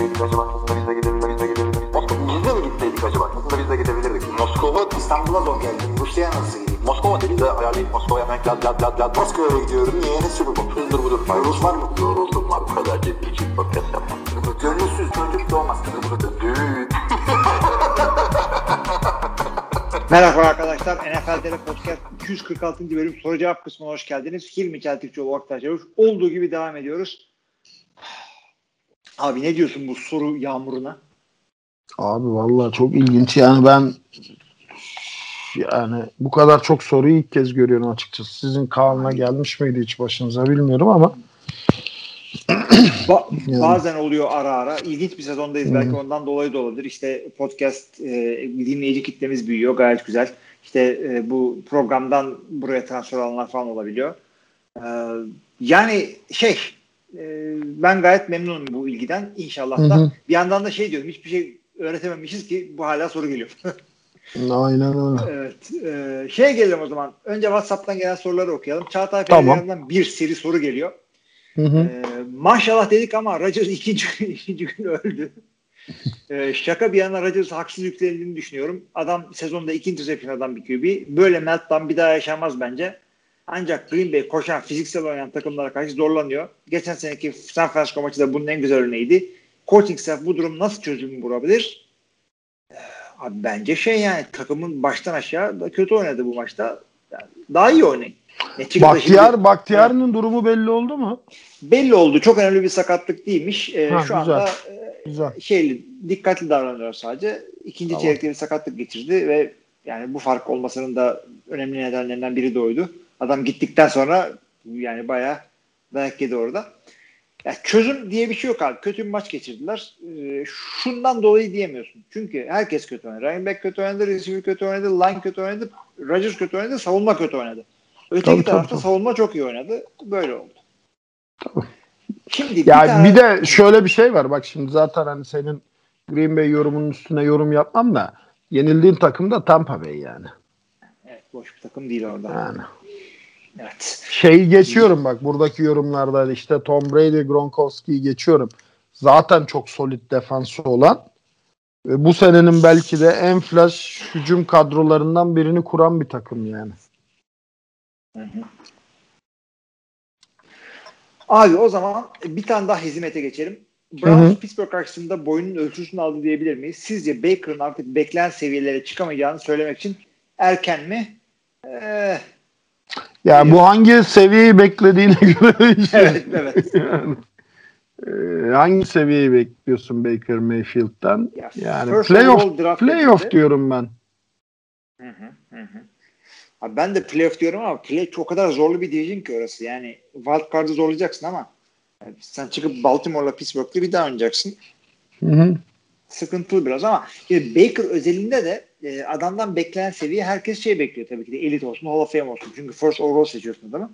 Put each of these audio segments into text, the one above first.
gitseydik acaba? Aslında biz de gidebilirdik. Biz de mi gitseydik acaba? Aslında biz de gidebilirdik. Moskova, İstanbul'a zor geldim. Rusya'ya nasıl gideyim? Moskova dedi de ayarlayıp Moskova'ya hemen lad lad lad lad. Moskova'ya gidiyorum. Niye? Ne sürü bu? Hızdır budur. Rus var mı? Yoruldum var. Bu kadar ciddi için podcast yapmam. Gönülsüz çocuk doğmaz. Düğün. Merhaba arkadaşlar. NFL TV Podcast 246. bölüm soru cevap kısmına hoş geldiniz. Hilmi Çeltikçioğlu, Oktay Çavuş. Olduğu gibi devam ediyoruz. Abi ne diyorsun bu soru yağmuruna? Abi vallahi çok ilginç yani ben yani bu kadar çok soruyu ilk kez görüyorum açıkçası. Sizin Kaan'la gelmiş miydi hiç başınıza bilmiyorum ama Ba- Yani. Bazen oluyor ara ara. İlginç bir sezondayız. Belki ondan dolayı da olabilir. İşte podcast e, dinleyici kitlemiz büyüyor. Gayet güzel. İşte e, bu programdan buraya transfer olanlar falan olabiliyor. E, yani şey e, ben gayet memnunum bu ilgiden. İnşallah da. Hı hı. Bir yandan da şey diyorum. Hiçbir şey öğretememişiz ki bu hala soru geliyor. aynen öyle. evet. E, şeye gelelim o zaman. Önce WhatsApp'tan gelen soruları okuyalım. Çağatay Tamam. Peyrel'den bir seri soru geliyor. Hı hı. Ee, maşallah dedik ama Rodgers ikinci, ikinci gün öldü. Ee, şaka bir yana Rodgers haksız yüklenildiğini düşünüyorum. Adam sezonda iki interception adam bir QB. Böyle meltdown bir daha yaşamaz bence. Ancak Green Bay koşan, fiziksel oynayan takımlara karşı zorlanıyor. Geçen seneki San Francisco maçı da bunun en güzel örneğiydi. Coaching staff bu durum nasıl çözüm bulabilir? Ee, abi bence şey yani takımın baştan aşağı da kötü oynadı bu maçta. Yani daha iyi oynayın. Çıktı da şimdi- Bahtiyar, Bahtiyar'ın durumu belli oldu mu? belli oldu. Çok önemli bir sakatlık değilmiş. Ee, Ha, şu güzel. anda e, Güzel. şeyli dikkatli davranıyor sadece. İkinci Tamam. çeyrekte bir sakatlık geçirdi ve yani bu fark olmasının da önemli nedenlerinden biri de oydu. Adam gittikten sonra yani bayağı dayak yedi orada. Ya çözüm diye bir şey yok abi. Kötü bir maç geçirdiler. Ee, şundan dolayı diyemiyorsun. Çünkü herkes kötü oynadı. Running back kötü oynadı, receiver kötü oynadı, line kötü oynadı, Rodgers kötü oynadı, savunma kötü oynadı. Öteki Tabii, tarafta tabii. savunma çok iyi oynadı. Böyle oldu. Tabii. Şimdi Ya tane- bir de şöyle bir şey var. Bak şimdi zaten hani senin Green Bay yorumunun üstüne yorum yapmam da yenildiğin takım da Tampa Bay yani. Evet, boş bir takım değil orada. Yani Evet. şeyi geçiyorum bak buradaki yorumlarda işte Tom Brady, Gronkowski'yi geçiyorum. Zaten çok solid defansı olan ve bu senenin belki de en flash hücum kadrolarından birini kuran bir takım yani. Hı hı. Abi o zaman bir tane daha hizmete geçelim. Browns. Pittsburgh karşısında boyunun ölçüsünü aldı diyebilir miyiz? Sizce Baker'ın artık beklenen seviyelere çıkamayacağını söylemek için erken mi? Ee, Ya bu hangi seviyeyi beklediğine göre değişiyor. evet, evet. yani, e, hangi seviyeyi bekliyorsun Baker Mayfield'den? Ya, Yani playoff playoff diyorum ben. Hı hı, hı. Abi ben de playoff diyorum ama play çok kadar zorlu bir division ki orası. Yani wild card'ı zorlayacaksın ama yani sen çıkıp Baltimore'la Pittsburgh'la bir daha oynayacaksın. Hı hı. sıkıntılı biraz ama yani Baker özelinde de e, adamdan beklenen seviye herkes şey bekliyor tabii ki de elit olsun, Hall of Fame olsun. Çünkü first overall seçiyorsun adamı.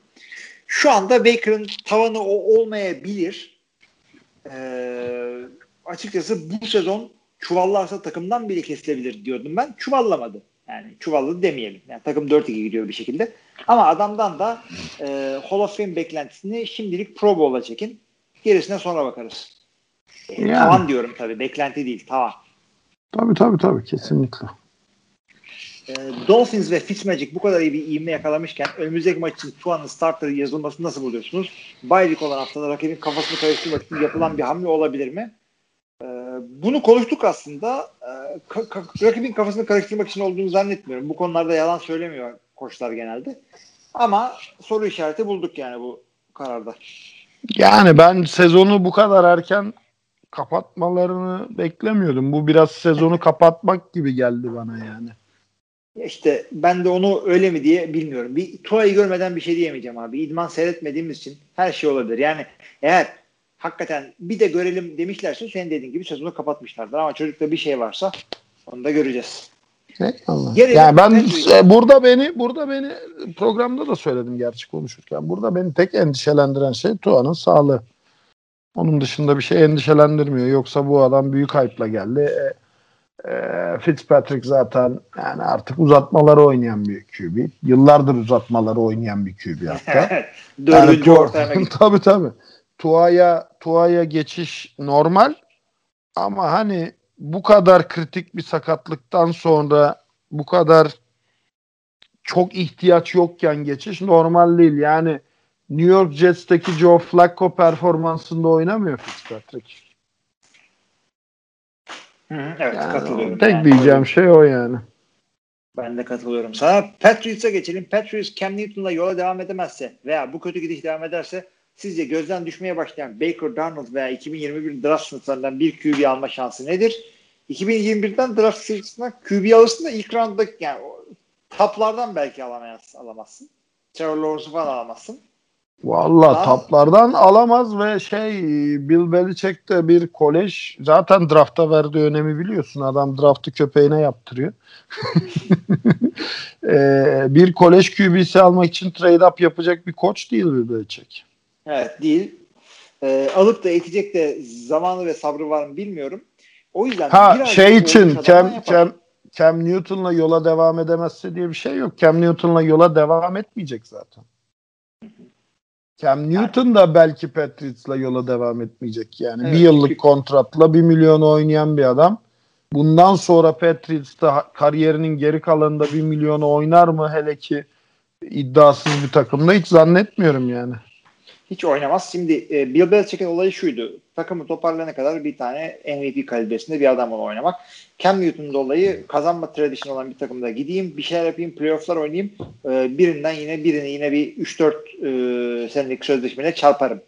Şu anda Baker'ın tavanı o olmayabilir. Ee, açıkçası bu sezon çuvallarsa takımdan bile kesilebilir diyordum ben. Çuvallamadı. Yani çuvalladı demeyelim. Yani takım 4-2 gidiyor bir şekilde. Ama adamdan da e, Hall of Fame beklentisini şimdilik Pro Bowl'a çekin. Gerisine sonra bakarız. E, Yani. Tavan diyorum tabii. Beklenti değil. Tavan. Tabii tabii tabii kesinlikle. E, Dolphins ve Fitzmagic bu kadar iyi bir ivme yakalamışken önümüzdeki maç için Tua'nın starter yazılmasını nasıl buluyorsunuz? Baylik olan haftada rakibin kafasını karıştırmak için yapılan bir hamle olabilir mi? E, bunu konuştuk aslında. E, rakibin kafasını karıştırmak için olduğunu zannetmiyorum. Bu konularda yalan söylemiyor koçlar genelde. Ama soru işareti bulduk yani bu kararda. Yani ben sezonu bu kadar erken kapatmalarını beklemiyordum. Bu biraz sezonu kapatmak gibi geldi bana yani. İşte ben de onu öyle mi diye bilmiyorum. Bir Tua'yı görmeden bir şey diyemeyeceğim abi. İdman seyretmediğimiz için her şey olabilir. Yani eğer hakikaten bir de görelim demişlerse senin dediğin gibi sezonu kapatmışlardır. Ama çocukta bir şey varsa onu da göreceğiz. Eyvallah. Gelelim Yani ben e, burada beni burada beni programda da söyledim gerçi konuşurken. Burada beni tek endişelendiren şey Tua'nın sağlığı. Onun dışında bir şey endişelendirmiyor. Yoksa bu adam büyük hype'la geldi. E, e, Fitzpatrick zaten yani artık uzatmaları oynayan bir QB. Yıllardır uzatmaları oynayan bir QB hatta. Dördüncü Yani ortaya tabii tabii. Tua'ya Tua'ya geçiş normal Ama hani bu kadar kritik bir sakatlıktan sonra bu kadar çok ihtiyaç yokken geçiş normal değil. Yani New York Jets'teki Joe Flacco performansında oynamıyor Fitzpatrick. Hı evet Yani katılıyorum. tek Yani diyeceğim şey o yani. Ben de katılıyorum sana. Patriots'a geçelim. Patriots Cam Newton'la yola devam edemezse veya bu kötü gidiş devam ederse sizce gözden düşmeye başlayan Baker Darnold veya 2021 draft sınıflarından bir QB alma şansı nedir? 2021'den draft sırasında QB alırsın da ilk roundda yani taplardan belki alamazsın. Trevor Lawrence'u falan alamazsın. Valla Daha- taplardan alamaz ve şey Bill Belichick de bir kolej zaten drafta verdiği önemi biliyorsun. Adam draftı köpeğine yaptırıyor. Ee, bir kolej QB'si almak için trade up yapacak bir koç değil Bill Belichick. Evet değil. Ee, alıp da ekecek de zamanı ve sabrı var mı bilmiyorum. O yüzden Ha şey için Cam. Cam, Cam Newton'la yola devam edemezse diye bir şey yok. Cam Newton'la yola devam etmeyecek zaten. Cam Newton da belki Patriots'la yola devam etmeyecek yani. Evet, bir yıllık kontratla bir milyon oynayan bir adam. Bundan sonra Patriots'ta kariyerinin geri kalanında bir milyonu oynar mı hele ki iddiasız bir takımda hiç zannetmiyorum yani. Hiç oynamaz. Şimdi e, Bill Belichick'in olayı şuydu. Takımı toparlayana kadar bir tane MVP kalibresinde bir adamla oynamak. Cam Newton'un olayı kazanma tradition olan bir takımda gideyim, bir şeyler yapayım, playoff'lar oynayayım. E, birinden yine birini yine bir 3-4 e, senelik sözleşmeyle çarparım.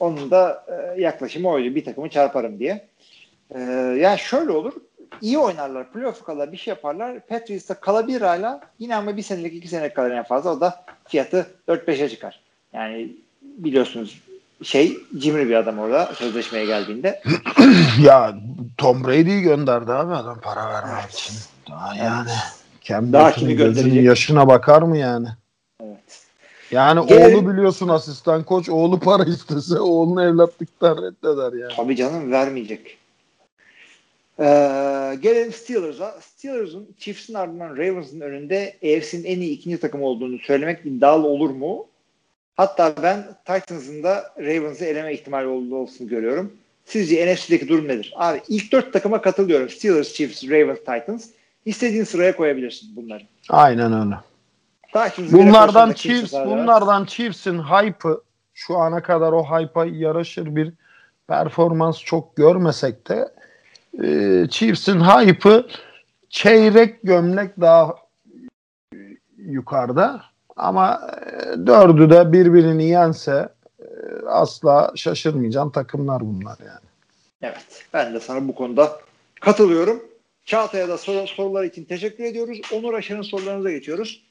Onun da e, yaklaşımı oydu. Bir takımı çarparım diye. E, yani şöyle olur. iyi oynarlar. Playoff kalır bir şey yaparlar. Patriots'ta kalabilir hala. Yine ama bir senelik iki senelik kalır en fazla. O da fiyatı 4-5'e çıkar. Yani biliyorsunuz şey cimri bir adam orada sözleşmeye geldiğinde. ya Tom Brady'yi gönderdi abi adam para vermek için. Daha yani. Cam Daha kimi gönderecek? yaşına bakar mı yani? Evet. Yani Gelelim- oğlu biliyorsun asistan koç oğlu para istese oğlunu evlatlıktan reddeder yani. Tabii canım vermeyecek. Ee, gelelim Steelers'a. Steelers'ın Chiefs'in ardından Ravens'ın önünde AFC'nin en iyi ikinci takım olduğunu söylemek iddialı olur mu? Hatta ben Titans'ın da Ravens'ı eleme ihtimali olduğunu görüyorum. Sizce NFC'deki durum nedir? Abi ilk dört takıma katılıyorum. Steelers, Chiefs, Ravens, Titans. İstediğin sıraya koyabilirsin bunları. Aynen öyle. Titans'ı bile Bunlardan Chiefs, bunlardan Chiefs'in hype'ı şu ana kadar o hype'a yaraşır bir performans çok görmesek de e, Chiefs'in hype'ı çeyrek gömlek daha yukarıda ama e, dördü de birbirini yense e, asla şaşırmayacağın takımlar bunlar yani. Evet. Ben de sana bu konuda katılıyorum. Çağatay'a da sor- sorular için teşekkür ediyoruz. Onur Aşar'ın sorularınıza geçiyoruz.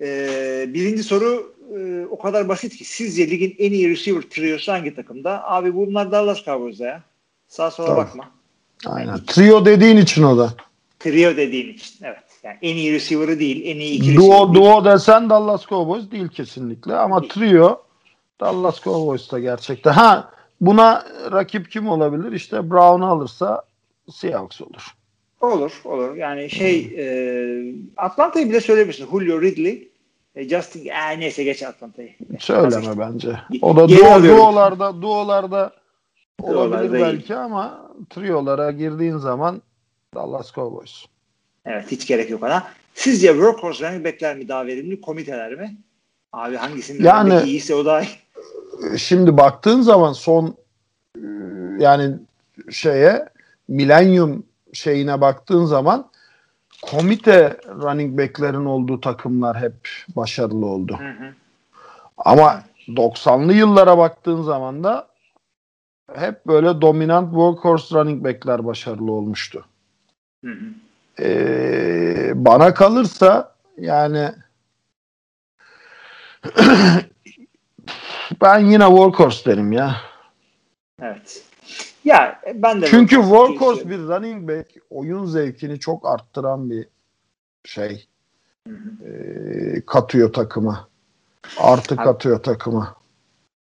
Ee, birinci soru e, o kadar basit ki sizce ligin en iyi receiver triosu hangi takımda? Abi bunlar Dallas Cowboys'da ya. Sağa sola Tabii. bakma. Aynen. Trio dediğin için o da. Trio dediğin için. Evet. Yani en iyi receiver'ı değil. En iyi iki Duo, değil. duo desen Dallas Cowboys değil kesinlikle ama trio Dallas Cowboys'ta gerçekten. Ha buna rakip kim olabilir? İşte Brown alırsa Seahawks olur. Olur. Olur. Yani şey e, Atlanta'yı bile söyleyebilirsin. Julio Ridley e, Justin e, neyse geç Atlanta'yı. Söyleme bence. O da Geri duo, alıyorum. duolarda duolarda olabilir Duolarda iyi. belki ama triolara girdiğin zaman Dallas Cowboys. Evet hiç gerek yok ona. Sizce workhorse running backler mi daha verimli komiteler mi? Abi hangisinin Yani- iyiyse o daha iyi. Şimdi baktığın zaman son e, yani şeye Millennium şeyine baktığın zaman komite running back'lerin olduğu takımlar hep başarılı oldu. Hı hı. Ama 90'lı yıllara baktığın zaman da hep böyle dominant workhorse running back'ler başarılı olmuştu. Hı hı. Ee, bana kalırsa yani ben yine workhorse derim ya. Evet. Ya ben de Çünkü workhorse bir running back oyun zevkini çok arttıran bir şey. Hı hı. Ee, katıyor takıma. Artı Abi- katıyor takıma.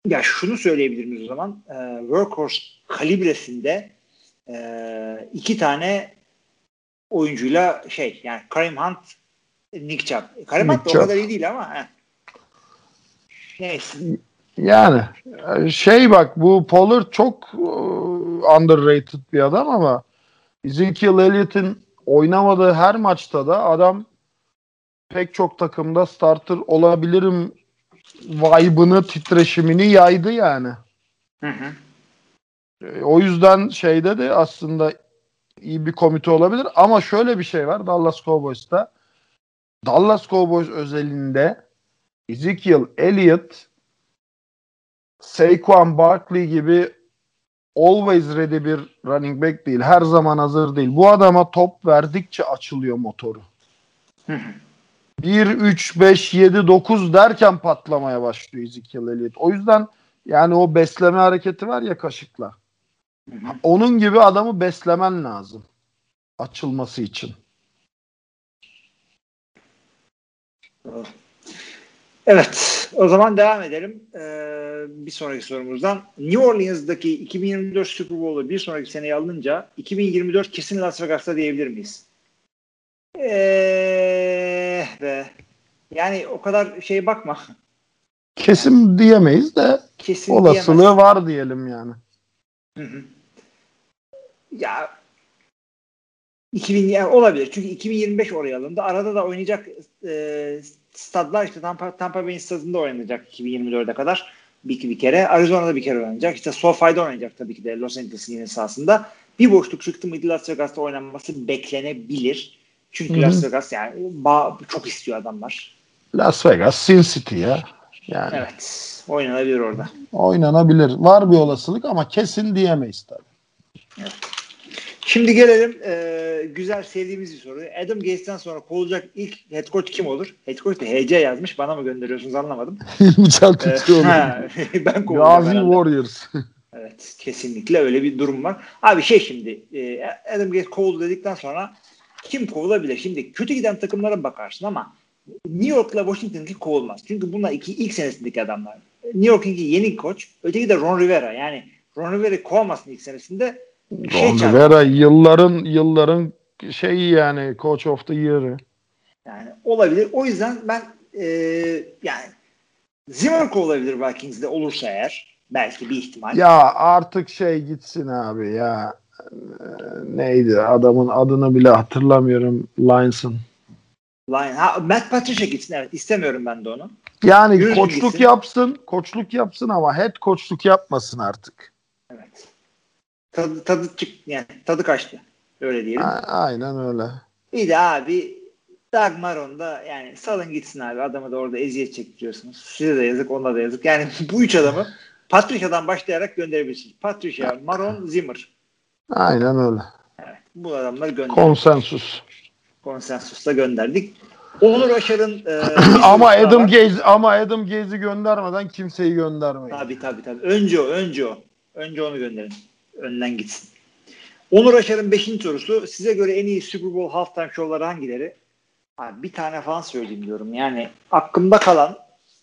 Ya şunu söyleyebilir miyiz o zaman? Ee, workhorse kalibresinde e, iki tane oyuncuyla şey yani Kareem Hunt, Nick Chubb. Kareem Nick Hunt da o kadar iyi değil ama. heh. Neyse. Yani şey bak bu Pollard çok e, underrated bir adam ama Ezekiel Elliott'in oynamadığı her maçta da adam pek çok takımda starter olabilirim vibe'ını, titreşimini yaydı yani. Hı hı. E, O yüzden şeyde de aslında iyi bir komite olabilir ama şöyle bir şey var Dallas Cowboys'ta. Dallas Cowboys özelinde Ezekiel Elliott Saquon Barkley gibi always ready bir running back değil. Her zaman hazır değil. Bu adama top verdikçe açılıyor motoru. 1, 3, 5, 7, 9 derken patlamaya başlıyor Ezekiel Elliott. O yüzden yani o besleme hareketi var ya kaşıkla. Onun gibi adamı beslemen lazım. Açılması için. Evet, o zaman devam edelim. Ee, bir sonraki sorumuzdan. New Orleans'daki 2024 Super Bowl'u bir sonraki seneye alınca 2024 kesin Las Vegas'ta diyebilir miyiz? Eee be. Yani o kadar şey bakma. Kesin diyemeyiz de Kesin olasılığı diyemez. var diyelim yani. Hı hı. Ya 2000 yani olabilir. Çünkü 2025 oraya alındı. Arada da oynayacak e, stadlar işte Tampa, Tampa Bay'in stadında oynanacak 2024'e kadar. Bir, bir kere. Arizona'da bir kere oynanacak. İşte SoFi'de oynayacak tabii ki de Los Angeles'in yine sahasında. Bir boşluk çıktı mıydı Las Vegas'ta oynanması beklenebilir. Çünkü Hı hı. Las Vegas yani ba- çok istiyor adamlar. Las Vegas, Sin City ya. Yani Evet. Oynanabilir orada. oynanabilir. Var bir olasılık ama kesin diyemeyiz tabii. Şimdi gelelim e, güzel sevdiğimiz bir soru. Adam Gates'ten sonra kovulacak ilk head coach kim olur? Head coach de HC yazmış. Bana mı gönderiyorsunuz anlamadım. E, tutuyor. ha, ben kovulacağım Gazi. Warriors. Evet kesinlikle öyle bir durum var. Abi şey şimdi e, Adam Gates kovuldu dedikten sonra kim kovulabilir? Şimdi kötü giden takımlara bakarsın ama New York'la Washington'ki kovulmaz. Çünkü bunlar iki ilk senesindeki adamlar. New York'unki yeni koç. Öteki de Ron Rivera. Yani Ron Rivera'yı kovamazsın ilk senesinde. Şey çarpar. Rivera yılların yılların şeyi yani Coach of the Year'ı. Yani olabilir. O yüzden ben e, yani Zimmer kovulabilir Vikings'de olursa eğer. Belki bir ihtimal. Ya artık şey gitsin abi ya. Ee, Neydi adamın adını bile hatırlamıyorum Lions'ın. Line. Ha, Matt Patricia gitsin evet. İstemiyorum ben de onu. Yani Yürüsün koçluk gitsin. yapsın, koçluk yapsın ama head koçluk yapmasın artık. Tadı, tadı çık yani tadı kaçtı. Öyle diyelim. A- aynen öyle. Bir de abi Doug Marron da yani salın gitsin abi. Adamı da orada eziyet çektiriyorsunuz. Size de yazık, ona da yazık. Yani bu üç adamı Patricia'dan başlayarak gönderebilirsiniz. Patricia, Maron, Zimmer. Aynen öyle. Evet. Bu adamları gönderdik. Konsensus. Konsensusla gönderdik. Onur Aşar'ın e, ama Adam. Gaze ama Adam Gaze'i göndermeden kimseyi göndermeyin. Tabii tabii tabii. Önce o, önce o. Önce onu gönderin. Önden gitsin. Onur Aşar'ın 5. sorusu. Size göre en iyi Super Bowl halftime show'ları hangileri? Abi bir tane falan söyleyeyim diyorum. Yani aklımda kalan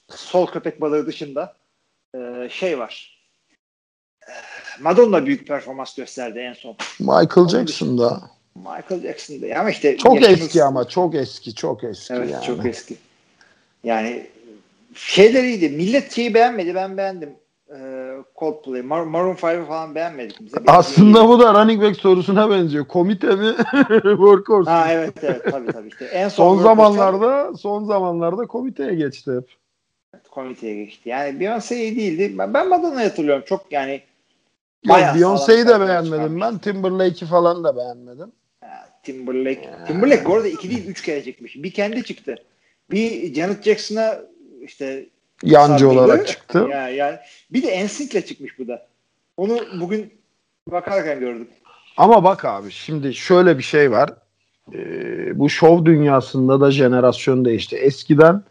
sol köpek balığı dışında e, şey var. E, Madonna büyük performans gösterdi en son. Michael Jackson da. Michael Jackson'da. Ama işte Çok yaşımız- eski ama çok eski çok eski Evet yani. çok eski. Yani şeyleriydi. Millet şeyi beğenmedi. Ben beğendim. Ee, Coldplay. Mar- Maroon 5'i falan beğenmedik. Bize Aslında bu da running back sorusuna benziyor. Komite mi? Workhorse. Ha evet evet tabii tabii işte. En son son zamanlarda son zamanlarda komiteye geçti hep. komiteye geçti. Yani Beyoncé iyi değildi. Ben, ben Madonna'yı hatırlıyorum. Çok yani Beyoncé'yi de beğenmedim ben. Timberlake'i falan da beğenmedim. Timberlake. Timberlake bu arada iki değil üç kere çıkmış. Bir kendi çıktı. Bir Janet Jackson'a işte Yancı Sarkıydı. olarak çıktı. Ya, yani bir de NSYNC'le çıkmış bu da. Onu bugün bakarken gördük. Ama bak abi şimdi şöyle bir şey var. Ee, bu şov dünyasında da jenerasyon değişti. Eskiden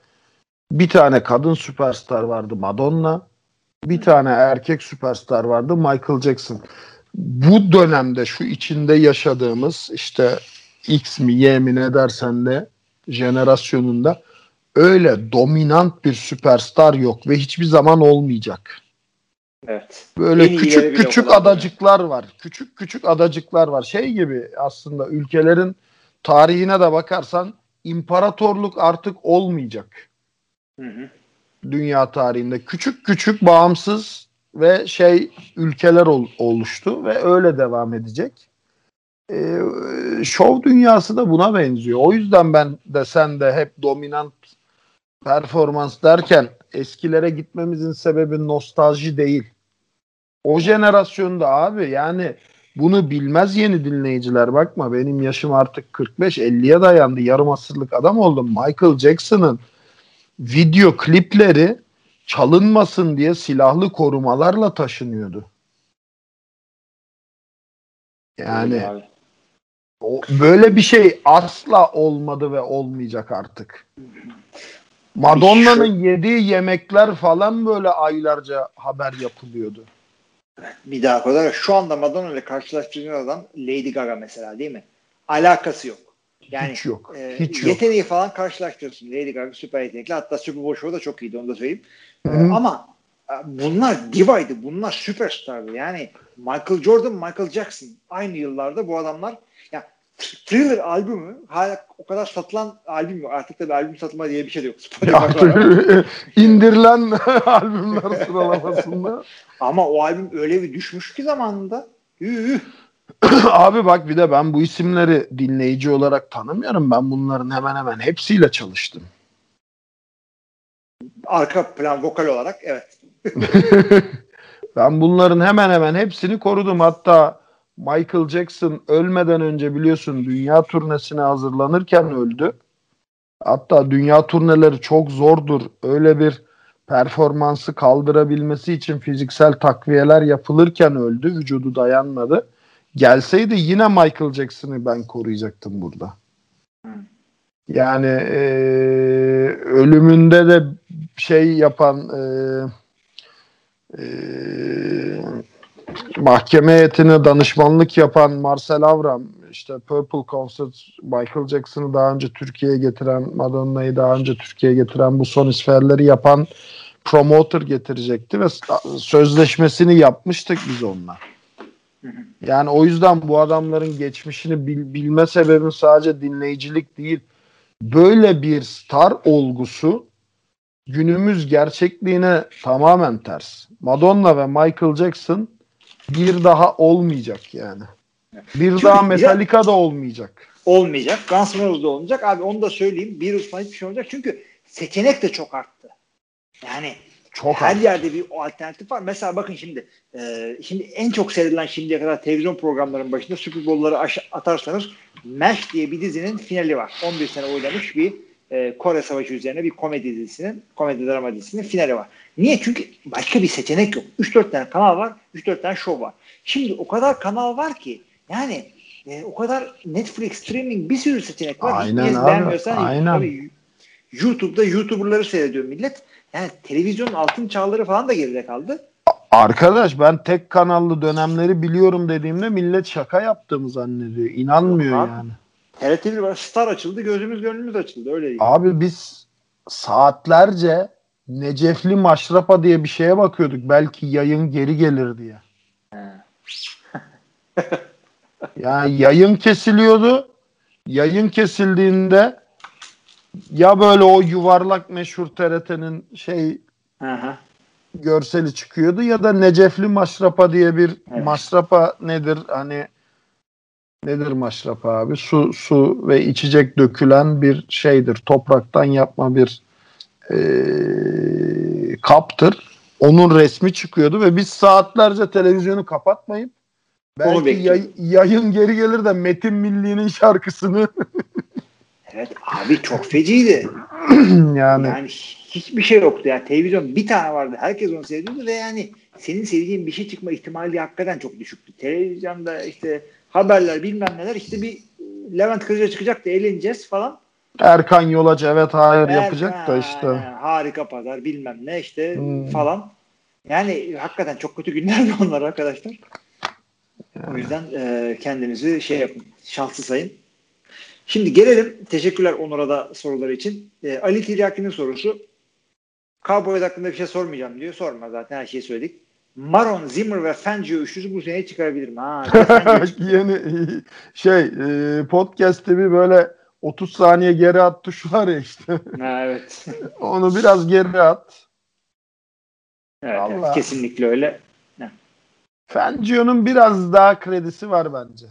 bir tane kadın süperstar vardı Madonna. Bir tane erkek süperstar vardı Michael Jackson. Bu dönemde şu içinde yaşadığımız işte X mi Y mi ne dersen de jenerasyonunda öyle dominant bir süperstar yok ve hiçbir zaman olmayacak. Evet. Böyle En küçük küçük adacıklar var. Küçük küçük adacıklar var. Şey gibi aslında ülkelerin tarihine de bakarsan imparatorluk artık olmayacak. Hı hı. dünya tarihinde. Küçük küçük bağımsız ve şey ülkeler ol, oluştu ve öyle devam edecek. Ee, şov dünyası da buna benziyor. O yüzden ben de sen de hep dominant performans derken eskilere gitmemizin sebebi nostalji değil. O jenerasyonda abi yani bunu bilmez yeni dinleyiciler. Bakma benim yaşım artık 45-50'ye dayandı. Yarım asırlık adam oldum. Michael Jackson'ın video klipleri çalınmasın diye silahlı korumalarla taşınıyordu. Yani o, böyle bir şey asla olmadı ve olmayacak artık. Madonna'nın yediği yemekler falan böyle aylarca haber yapılıyordu. Bir daha kadar şu anda Madonna ile karşılaştırdığın adam Lady Gaga mesela değil mi? Alakası yok. Yani hiç yok. E, hiç yeteneği yok. falan karşılaştırıyorsun. Lady Gaga süper yetenekli. Hatta Super Bowl Show'da çok iyiydi onu da söyleyeyim. Hı-hı. Ama e, bunlar divaydı. Bunlar süperstardı. Yani Michael Jordan, Michael Jackson aynı yıllarda bu adamlar Thriller albümü hala o kadar satılan albüm yok. Artık da bir albüm satılma diye bir şey de yok. indirilen albümler sıralamasında. Ama o albüm öyle bir düşmüş ki zamanında. Üh. Abi bak bir de ben bu isimleri dinleyici olarak tanımıyorum. Ben bunların hemen hemen hepsiyle çalıştım. Arka plan vokal olarak evet. ben bunların hemen hemen hepsini korudum. Hatta Michael Jackson ölmeden önce biliyorsun dünya turnesine hazırlanırken öldü. Hatta dünya turneleri çok zordur. Öyle bir performansı kaldırabilmesi için fiziksel takviyeler yapılırken öldü. Vücudu dayanmadı. Gelseydi yine Michael Jackson'ı ben koruyacaktım burada. Yani e, ölümünde de şey yapan e, e, mahkeme heyetine danışmanlık yapan Marcel Avram işte Purple Concert Michael Jackson'ı daha önce Türkiye'ye getiren Madonna'yı daha önce Türkiye'ye getiren bu son isferleri yapan promoter getirecekti ve sözleşmesini yapmıştık biz onunla. Yani o yüzden bu adamların geçmişini bil, bilme sebebim sadece dinleyicilik değil. Böyle bir star olgusu günümüz gerçekliğine tamamen ters. Madonna ve Michael Jackson bir daha olmayacak yani. Bir Çünkü daha Metallica da olmayacak. Olmayacak. Guns N' Roses da olmayacak. Abi onu da söyleyeyim. Bir falan hiçbir şey olacak. Çünkü seçenek de çok arttı. Yani çok her arttı. yerde bir alternatif var. Mesela bakın şimdi e, şimdi en çok seyredilen şimdiye kadar televizyon programlarının başında Super Bowl'ları atarsanız MASH diye bir dizinin finali var. 11 sene oynamış bir e, Kore Savaşı üzerine bir komedi dizisinin, komedi drama dizisinin finali var. Niye? Çünkü başka bir seçenek yok. 3-4 tane kanal var, 3-4 tane show var. Şimdi o kadar kanal var ki yani e, o kadar Netflix, streaming bir sürü seçenek var. Aynen abi. Beğenmiyorsan aynen. Tabii, YouTube'da YouTuber'ları seyrediyor millet. Yani televizyonun altın çağları falan da geride kaldı. Arkadaş ben tek kanallı dönemleri biliyorum dediğimde millet şaka yaptığımı zannediyor. İnanmıyor Yok, yani. TRT1 var. Star açıldı. Gözümüz gönlümüz açıldı. Öyle değil. Abi biz saatlerce Necefli Maşrapa diye bir şeye bakıyorduk. Belki yayın geri gelir diye. yani yayın kesiliyordu. Yayın kesildiğinde ya böyle o yuvarlak meşhur TRT'nin şey Aha. görseli çıkıyordu ya da Necefli Maşrapa diye bir evet. maşrapa nedir hani nedir maşrapa abi? Su su ve içecek dökülen bir şeydir. Topraktan yapma bir e, kaptır. Onun resmi çıkıyordu ve biz saatlerce televizyonu kapatmayıp belki yay, yayın geri gelir de Metin Milli'nin şarkısını Evet abi çok feciydi. yani. yani hiçbir şey yoktu ya. Televizyon bir tane vardı. Herkes onu seyrediyordu ve yani senin sevdiğin bir şey çıkma ihtimali hakikaten çok düşüktü. Televizyonda işte haberler bilmem neler işte bir Levent Kırca çıkacak da eğleneceğiz falan. Erkan Yolacı evet hayır Erkan, yapacak da işte. Harika pazar bilmem ne işte hmm. falan. Yani hakikaten çok kötü günlerdi onlar arkadaşlar. Yani. O yüzden e, kendinizi şey yapın. Şanslı sayın. Şimdi gelelim. Teşekkürler Onur'a da soruları için. E, Ali Tiryaki'nin sorusu. Cowboys hakkında bir şey sormayacağım diyor. Sorma zaten her şeyi söyledik. Maron, Zimmer ve Fangio üçlüsü bu sene çıkarabilir mi? Ha, Yeni şey e, podcast'te bir böyle 30 saniye geri at tuşu var ya işte. Ha, evet. Onu biraz geri at. Evet, evet, kesinlikle öyle. Fangio'nun biraz daha kredisi var bence.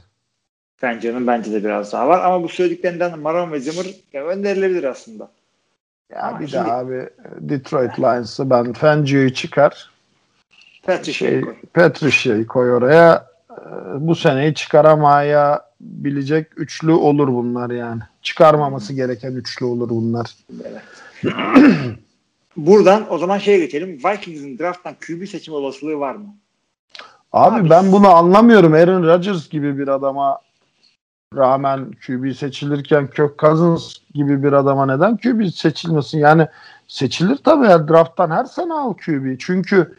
Fangio'nun bence de biraz daha var. Ama bu söylediklerinden Maron ve Zimmer ya, önerilebilir aslında. Ya Ama bir şimdi- de abi Detroit Lions'ı ben Fangio'yu çıkar. Patricia'yı Şey, koy. Patricia'yı koy oraya. Bu seneyi çıkaramaya bilecek üçlü olur bunlar yani. Çıkarmaması gereken üçlü olur bunlar. Evet. Buradan o zaman şeye geçelim. Vikings'in drafttan QB seçim olasılığı var mı? Abi, Abi- ben bunu anlamıyorum. Aaron Rodgers gibi bir adama rağmen QB seçilirken Kirk Cousins gibi bir adama neden QB seçilmesin? Yani seçilir tabii ya drafttan her sene al QB. Çünkü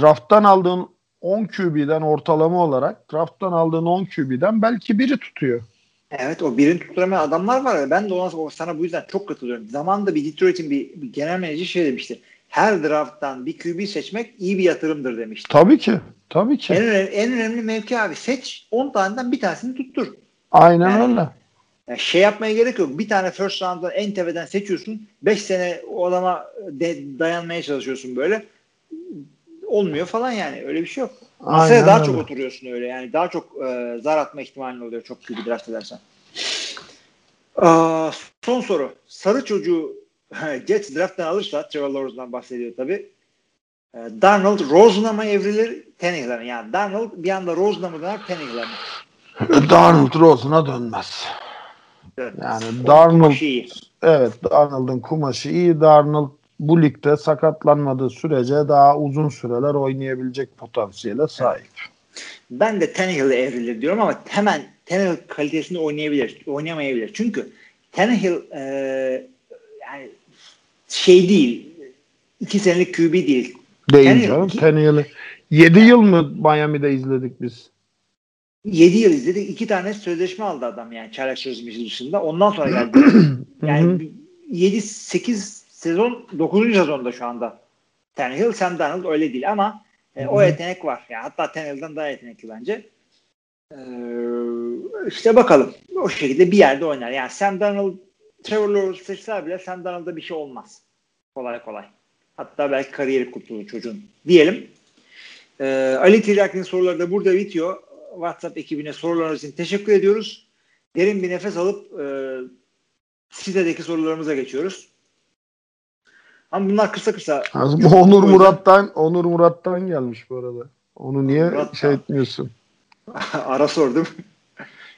drafttan aldığın 10 QB'den ortalama olarak drafttan aldığın 10 QB'den belki biri tutuyor. Evet o birini tutturamayan adamlar var. Ben de ona sana bu yüzden çok katılıyorum. Zamanında bir Detroit'in bir, bir genel menajeri şey demişti. Her drafttan bir QB seçmek iyi bir yatırımdır demişti. Tabii ki. Tabii En ki. önemli, en önemli mevki abi seç 10 taneden bir tanesini tuttur. Aynen Yani- öyle. Yani şey yapmaya gerek yok. Bir tane first round'da en tepeden seçiyorsun. 5 sene o adama de- dayanmaya çalışıyorsun böyle. Olmuyor falan yani. Öyle bir şey yok. Masaya Aynen daha öyle. çok oturuyorsun öyle. Yani daha çok e, zar atma ihtimalin oluyor. Çok kötü draft edersen. Aa, son soru. Sarı çocuğu Jets drafttan alırsa Trevor Lawrence'dan bahsediyor tabii. E, Darnold Rosen'a mı evrilir Tannehill'e mi? Yani Darnold bir anda Rosen'a mı döner Tannehill'e mi? Darnold Rosen'a dönmez. Evet. Yani Darnold. Evet Darnold'un kumaşı iyi. Darnold bu ligde sakatlanmadığı sürece daha uzun süreler oynayabilecek potansiyele sahip. Ben de Tannehill'e evrilir diyorum ama hemen Tannehill kalitesinde oynayabilir, oynayamayabilir. Çünkü Tannehill e, yani şey değil, iki senelik QB değil. Değil Tannehill- canım. Tannehill'i 7 yıl mı Miami'de izledik biz? 7 yıl izledik. iki tane sözleşme aldı adam yani çaylak sözleşmesi dışında. Ondan sonra geldi. yani 7-8 sezon 9. sezonda şu anda. Tannehill, Sam Darnold öyle değil ama e, o yetenek var. Yani hatta Tannehill'den daha yetenekli bence. Ee, işte bakalım. O şekilde bir yerde oynar. Yani Sam Darnold Trevor Lawrence seçseler bile Sam Darnold'da bir şey olmaz. Kolay kolay. Hatta belki kariyeri kurtulur çocuğun. Diyelim. Ee, Ali Tiryak'ın soruları da burada bitiyor. WhatsApp ekibine sorularınız için teşekkür ediyoruz. Derin bir nefes alıp e, sitedeki sorularımıza geçiyoruz. Ama bunlar kısa kısa. Bu Yok, Onur Murat'tan Onur Murat'tan gelmiş bu arada. Onu niye Murat'tan. şey etmiyorsun? Ara sordum.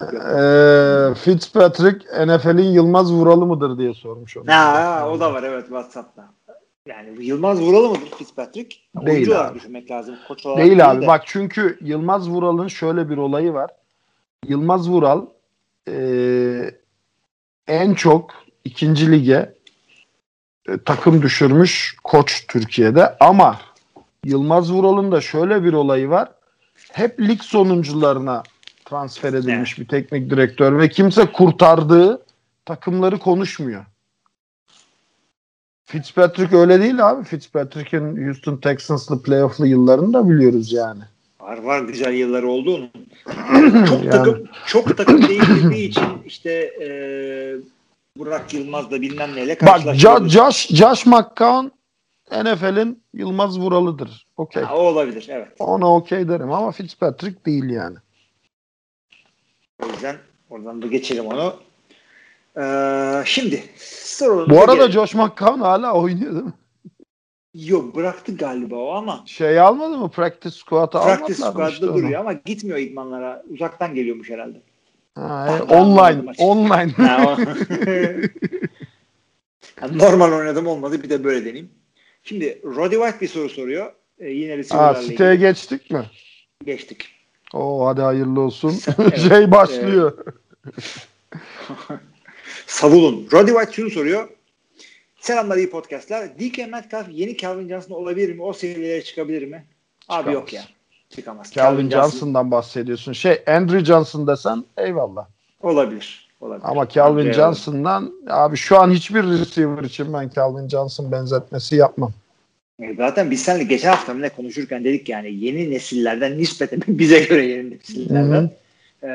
Ee, Fitzpatrick NFL'in Yılmaz Vuralı mıdır diye sormuş onu. Ha, o da var evet WhatsApp'ta. Yani Yılmaz Vuralı mıdır Fitzpatrick? Değil Oyuncu olarak abi. düşünmek lazım. Koç olarak Değil abi. de. Bak çünkü Yılmaz Vural'ın şöyle bir olayı var. Yılmaz Vural eee, en çok ikinci lige e, takım düşürmüş koç Türkiye'de ama Yılmaz Vural'ın da şöyle bir olayı var. Hep lig sonuncularına transfer edilmiş bir teknik direktör ve kimse kurtardığı takımları konuşmuyor. Fitzpatrick öyle değil abi. Fitzpatrick'in Houston Texans'lı playoff'lı yıllarını da biliyoruz yani. Var var güzel yılları oldu onun. çok Yani. takım çok takım değiştirdiği için işte e, Burak Yılmaz da bilmem neyle Bak karşılaştırıldı. Jo- Josh, Josh McCown NFL'in Yılmaz Vuralı'dır. Okey. Ha, o olabilir evet. Ona okey derim ama Fitzpatrick değil yani. O yüzden oradan da geçelim onu. Ee, şimdi Bu arada gelelim. Josh McCown hala oynuyor değil mi? Yok bıraktı galiba o ama Şey almadı mı? Practice squad'a practice almadılar mı squad'da işte onu? duruyor ama gitmiyor idmanlara. Uzaktan geliyormuş herhalde. Ha, e, anlamadım online. Online. Yani normal oynadım olmadı bir de böyle deneyeyim. Şimdi Roddy White bir soru soruyor. Ee, yine Aa, receiver'larla siteye ilgili. geçtik mi? geçtik. Oo hadi hayırlı olsun. Evet. şey başlıyor. Savulun. Roddy White şunu soruyor. Selamlar iyi podcastlar. DK Metcalf yeni Calvin Johnson olabilir mi? O seviyelere çıkabilir mi? Abi Çıkamaz. yok ya. Çıkamaz. Calvin Johnson'dan bahsediyorsun. Şey Andrew Johnson desen eyvallah. Olabilir. Olabilir. Ama Calvin Andrew- Johnson'dan abi şu an hiçbir receiver için ben Calvin Johnson benzetmesi yapmam. E, Zaten biz seninle geçen hafta ne konuşurken dedik yani yeni nesillerden nispeten bize göre yeni nesillerden e,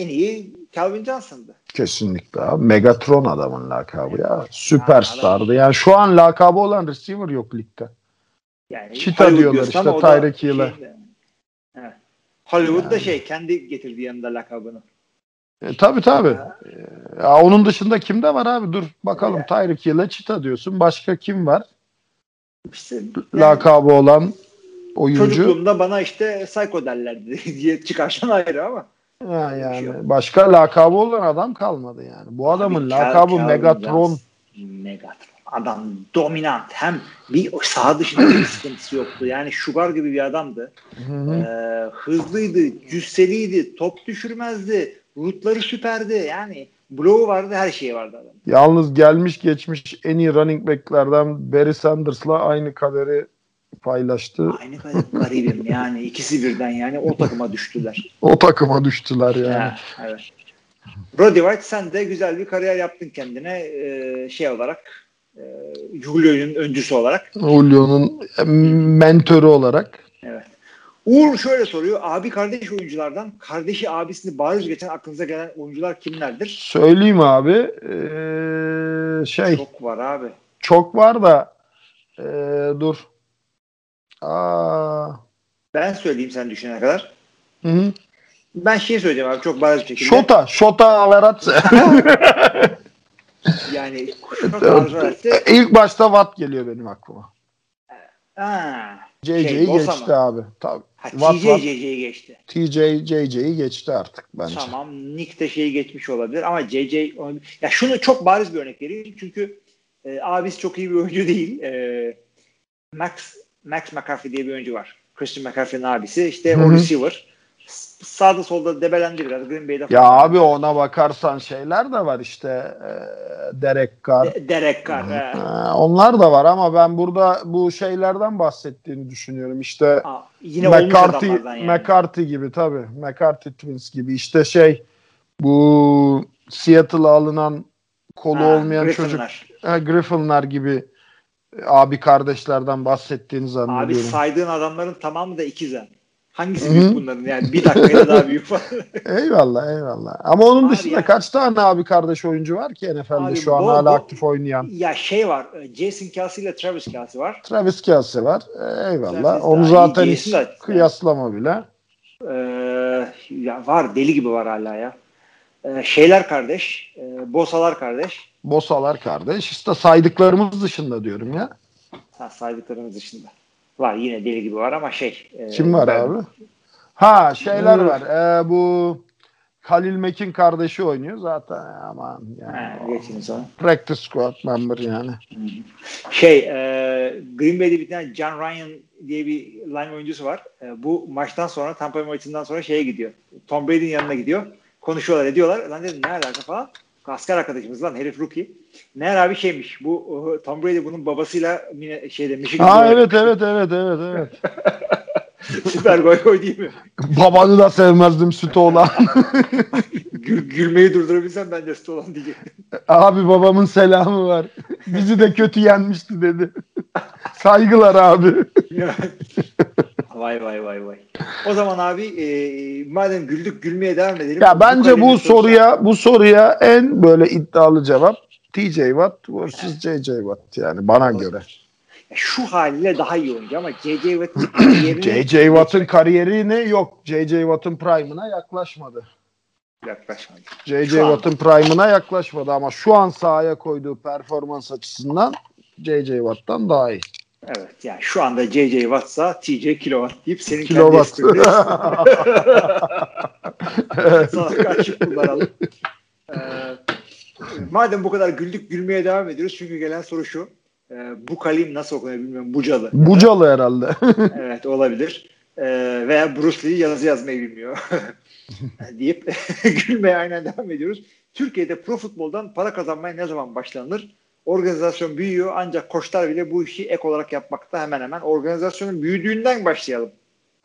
en iyi Calvin Johnson'dı. Kesinlikle abi. Megatron adamın lakabı ya. Süperstardı. Yani şu an lakabı olan receiver yok ligde. Yani Hollywood diyorlar işte Tyreek Hill'e. şey- Evet. Hollywood'da Yani. şey kendi getirdi yanında lakabını. E, tabii tabii. E, ya onun dışında kimde var abi? Dur bakalım. Ya. Tyreek Hill'e Çita diyorsun. Başka kim var? İşte yani Lakabı olan oyuncu. çocukluğumda bana işte psycho derlerdi diye çıkarsan ayrı ama. Ha, şey yani yok. başka lakabı olan adam kalmadı yani. Bu adamın Abi, lakabı Cal- Megatron. Megatron. Adam dominant. Hem bir saha dışında bir sıkıntısı yoktu. Yani Sugar gibi bir adamdı. Hı hı. Ee, hızlıydı, cüsseliydi, top düşürmezdi, rutları süperdi. Yani bloğu vardı, her şeyi vardı adam. Yalnız gelmiş geçmiş en iyi running back'lerden Barry Sanders'la aynı kaderi paylaştı. Aynı kadar garibim yani ikisi birden yani o takıma düştüler. O takıma düştüler yani. Ya, evet. Brody White sen de güzel bir kariyer yaptın kendine e, şey olarak Julio'nun öncüsü olarak. Julio'nun mentörü olarak. Evet. Uğur şöyle soruyor. Abi kardeş oyunculardan kardeşi abisini bariz geçen aklınıza gelen oyuncular kimlerdir? Söyleyeyim abi. Ee, şey çok, Çok var abi. var da ee, dur. Aa, Ben söyleyeyim sen düşünene kadar. hı hı. Ben şey söyleyeceğim abi çok bariz bir şekilde. Şota. Şota Averatse. Yani çok İlk başta Watt geliyor benim aklıma. Ha, JJ'yi Şey, geçti mı? abi. Tabii. ha, Watt, TJ Watt. JJ'yi geçti. TJ JJ'yi geçti artık bence. Tamam. Nick de şeyi geçmiş olabilir ama JJ ya şunu çok bariz bir örnek vereyim çünkü e, abisi çok iyi bir oyuncu değil. E, Max Max McCaffrey diye bir oyuncu var. Christian McCaffrey'nin abisi. İşte Hı o receiver. Sağda solda debelendi biraz. Green Bay'de Ya falan. abi ona bakarsan şeyler de var işte e, Derek Carr. De- Derek Carr. he. E, onlar da var ama ben burada bu şeylerden bahsettiğini düşünüyorum. İşte Aa, yine McCarthy, yani. McCarthy gibi tabii. McCarthy Twins gibi işte şey bu Seattle'a alınan kolu Ha, olmayan Griffin'ler. çocuk ha, Griffin'lar gibi abi kardeşlerden bahsettiğini Abi zannediyorum. saydığın adamların tamamı da ikizen. Hangisi büyük bunların yani? Bir dakikayla daha büyük falan. eyvallah eyvallah. Ama onun Abi dışında ya- kaç tane abi kardeş oyuncu var ki NFL'de Abi şu an bu- hala bu- aktif oynayan? ya şey var. e, Jason Kelsey ile Travis Kelsey var. Travis Kelsey var. E, eyvallah. Travis Onu zaten hiç da- kıyaslama bile. Ee, ya var deli gibi var hala ya. Ee, şeyler kardeş, e, Bosalar kardeş. Bosalar kardeş. İşte saydıklarımız dışında diyorum ya. Ha, saydıklarımız dışında. Var yine deli gibi var ama şey. e, Kim var ben- abi? Ha şeyler var. Ee, bu Halil Mekin kardeşi oynuyor zaten aman yani. Ha, o geçin sonra. Practice squad member yani. Şey, e, Green Bay'de bir tane John Ryan diye bir line oyuncusu var. E, bu maçtan sonra, Tampa Bay maçından sonra şeye gidiyor. Tom Brady'nin yanına gidiyor. Konuşuyorlar, ediyorlar. Lan dedim ne alaka falan. Asker arkadaşımız lan herif rookie. Meğer abi şeymiş. Bu Tom Brady bunun babasıyla şeyde Michigan'da Ha evet evet evet evet evet. Süper goy goy değil mi? Babanı da sevmezdim sütü olan. Gül, gülmeyi durdurabilsem ben de süt olan diyecektim. abi babamın selamı var. Bizi de kötü yenmişti dedi. Saygılar abi. Vay vay vay vay. O zaman abi e, madem güldük gülmeye devam edelim. Ya bence bu sorusu- soruya bu soruya en böyle iddialı cevap TJ Watt vs. JJ Watt yani bana göre. şu haliyle daha iyi oyuncu ama J.J. Watt'ın kariyerini JJ Watt'ın kariyeri ne yok. JJ Watt'ın prime'ına yaklaşmadı. yaklaşmadı. JJ. Watt'ın prime'ına yaklaşmadı ama şu an sahaya koyduğu performans açısından JJ Watt'tan daha iyi. Evet yani şu anda J.J. Watt'sa T.J. Kilowatt deyip senin Kilowatt. kendi sana karşı kullanalım. Ee, madem bu kadar güldük gülmeye devam ediyoruz çünkü gelen soru şu. Ee, bu kalim nasıl okunuyor bilmiyorum. Bucalı. Bucalı herhalde. Evet olabilir. Ee, veya Bruce Lee yazı yazmayı bilmiyor. deyip gülmeye aynen devam ediyoruz. Türkiye'de pro futboldan para kazanmaya ne zaman başlanır? Organizasyon büyüyor ancak koçlar bile bu işi ek olarak yapmakta hemen hemen. Organizasyonun büyüdüğünden başlayalım.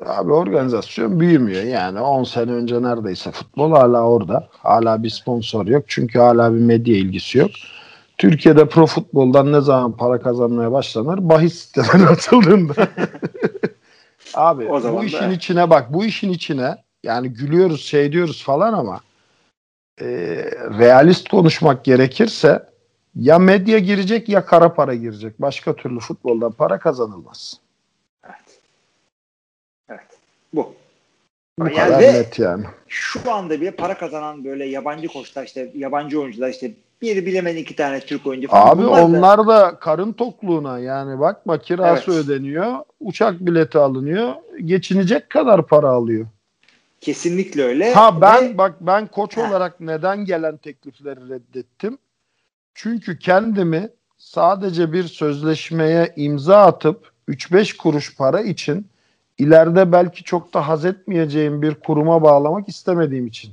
Abi organizasyon büyümüyor yani 10 sene önce neredeyse futbol hala orada. Hala bir sponsor yok çünkü hala bir medya ilgisi yok. Türkiye'de pro futboldan ne zaman para kazanmaya başlanır? Bahis siteleri atıldığında. Abi O zaman bu da- işin içine bak bu işin içine yani gülüyoruz şey diyoruz falan ama e, realist konuşmak gerekirse ya medya girecek ya kara para girecek. Başka türlü futboldan para kazanılmaz. Bu. Bu Yani kadar net yani. Şu anda bile para kazanan böyle yabancı koçlar işte yabancı oyuncular işte bir bilemedi iki tane Türk oyuncu falan. Abi Bunlar da- onlar da karın tokluğuna yani bakma kirası Evet. ödeniyor, uçak bileti alınıyor, geçinecek kadar para alıyor. kesinlikle öyle. Ha ben Ve- bak ben koç Ha. olarak neden gelen teklifleri reddettim? Çünkü kendimi sadece bir sözleşmeye imza atıp 3-5 kuruş para için ileride belki çok da haz etmeyeceğim bir kuruma bağlamak istemediğim için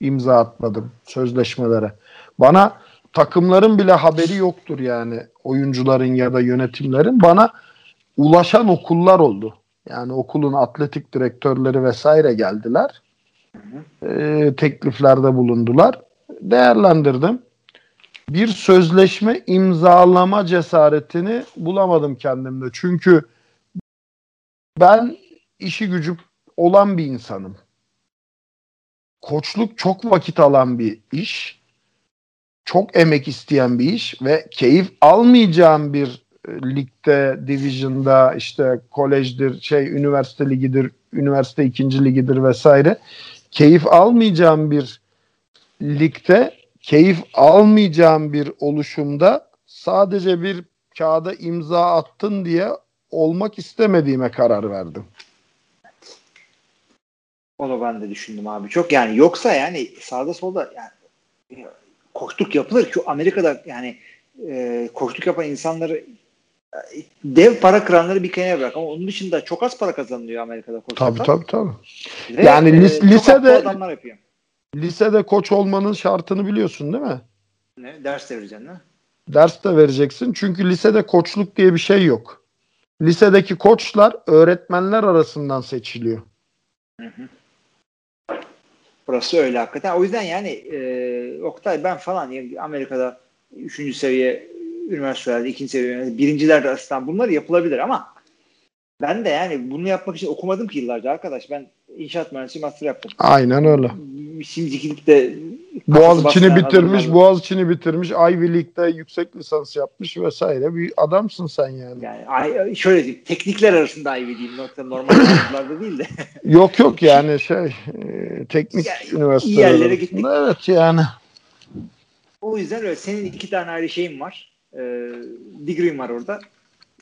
imza atmadım sözleşmelere. Bana takımların bile haberi yoktur yani oyuncuların ya da yönetimlerin bana ulaşan okullar oldu. Yani okulun atletik direktörleri vesaire geldiler. Ee, tekliflerde bulundular. Değerlendirdim. Bir sözleşme imzalama cesaretini bulamadım kendimde. Çünkü ben işi gücü olan bir insanım. Koçluk çok vakit alan bir iş. Çok emek isteyen bir iş ve keyif almayacağım bir e, ligde, division'da işte kolejdir, şey üniversite ligidir, üniversite ikinci ligidir vesaire. Keyif almayacağım bir ligde, keyif almayacağım bir oluşumda sadece bir kağıda imza attın diye olmak istemediğime karar verdim. Onu ben de düşündüm abi. Çok yani yoksa yani sağda solda yani koştuk yapılır ki Amerika'da yani e, koştuk yapan insanları e, dev para kıranları bir kenara bırak ama onun dışında çok az para kazanılıyor Amerika'da koştukta. Tabii tabii tabii. Ve, Yani e, lisede- adamlar yapıyor. Lisede koç olmanın şartını biliyorsun değil mi? Ne? Ders de vereceksin ha? Ders de vereceksin. Çünkü lisede koçluk diye bir şey yok. Lisedeki koçlar öğretmenler arasından seçiliyor. Burası öyle hakikaten. O yüzden yani e, Oktay ben falan yani Amerika'da 3. seviye üniversitelerde, 2. seviye üniversite, birinciler arasından bunlar yapılabilir ama ben de yani bunu yapmak için okumadım ki yıllarca arkadaş. Ben inşaat mühendisliği master yaptım. Aynen öyle. Şimdikilikte Boğaziçi'ni bitirmiş, Boğaziçi'ni bitirmiş, Ivy League'de yüksek lisans yapmış vesaire. Bir adamsın sen yani. yani şöyle diyeyim, teknikler arasında Ivy. Nokta normal okullarda değil de. Yok yok yani şey e, teknik Ya, üniversiteler iyi yerlere gittik. Evet yani. o yüzden öyle. Senin iki tane ayrı şeyin var. E, degree'in var orada.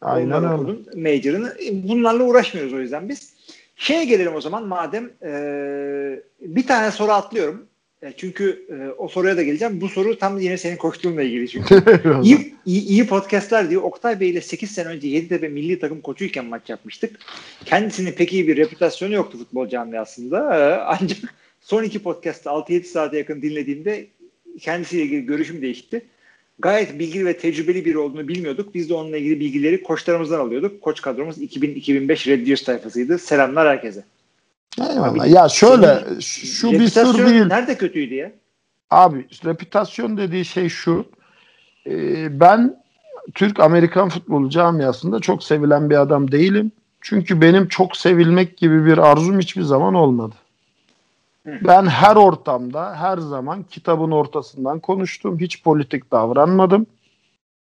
Aynen öyle. Major'ını. E, Bunlarla uğraşmıyoruz o yüzden biz. Şeye gelelim o zaman madem e, bir tane soru atlıyorum. E, çünkü e, o soruya da geleceğim. Bu soru tam yine senin koştuğunla ilgili çünkü. iyi, iyi, iyi podcastler diyor. Oktay Bey ile 8 sene önce Yeditepe milli takım koçuyken maç yapmıştık. Kendisinin pek iyi bir reputasyonu yoktu futbol camiasında. E, ancak son iki podcast'ta 6-7 saate yakın dinlediğimde kendisiyle ilgili görüşüm değişti. Gayet bilgili ve tecrübeli biri olduğunu bilmiyorduk. Biz de onunla ilgili bilgileri koçlarımızdan alıyorduk. Koç kadromuz 2000-2005 Red Dios tayfasıydı. Selamlar herkese. Eyvallah. Ya şöyle şu bir sır değil. Nerede kötüydü ya? Abi reputasyon dediği şey şu. e, ben Türk Amerikan futbolu camiasında çok sevilen bir adam değilim. Çünkü benim çok sevilmek gibi bir arzum hiçbir zaman olmadı. Ben her ortamda, her zaman kitabın ortasından konuştum. Hiç politik davranmadım.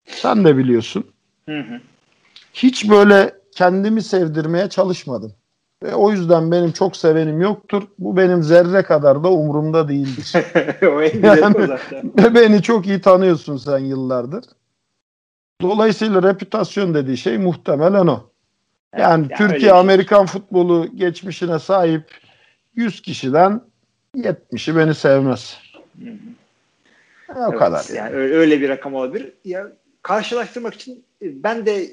Sen de biliyorsun. Hı hı. Hiç böyle kendimi sevdirmeye çalışmadım. Ve o yüzden benim çok sevenim yoktur. Bu benim zerre kadar da umurumda değildir. o en Yani- o zaten. Ve beni çok iyi tanıyorsun sen yıllardır. Dolayısıyla reputasyon dediği şey muhtemelen o. Yani bir Türkiye şey. Amerikan futbolu geçmişine sahip 100 kişiden 70'i beni sevmez. Hı hı. E, o Evet, kadar. Yani Yani. öyle, öyle bir rakam olabilir. Ya karşılaştırmak için e, ben de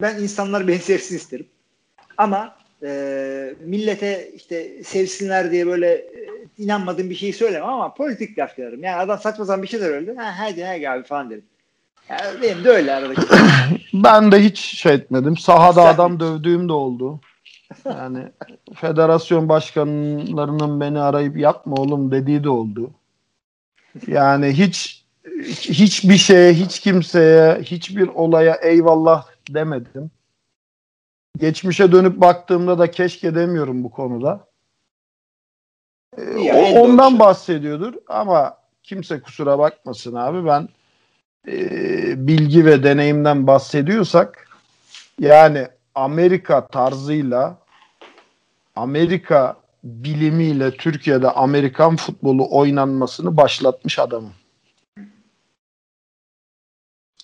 ben insanlar beni sevsin isterim. Ama e, millete işte sevsinler diye böyle e, inanmadığım bir şeyi söylemem ama politik laf derim. Yani adam saçma sapan bir şey söyledi. Ha, hadi hadi abi falan derim. Yani benim de öyle aradaki. Ben de hiç şey etmedim. Sahada Sen- adam dövdüğüm de oldu. Yani federasyon başkanlarının beni arayıp yapma oğlum dediği de oldu. Yani hiç hiçbir şeye, hiç kimseye, hiçbir olaya eyvallah demedim. Geçmişe dönüp baktığımda da keşke demiyorum bu konuda. Ee, o- ondan bahsediyordur ama kimse kusura bakmasın abi ben e, bilgi ve deneyimden bahsediyorsak yani Amerika tarzıyla Amerika bilimiyle Türkiye'de Amerikan futbolu oynanmasını başlatmış adamım.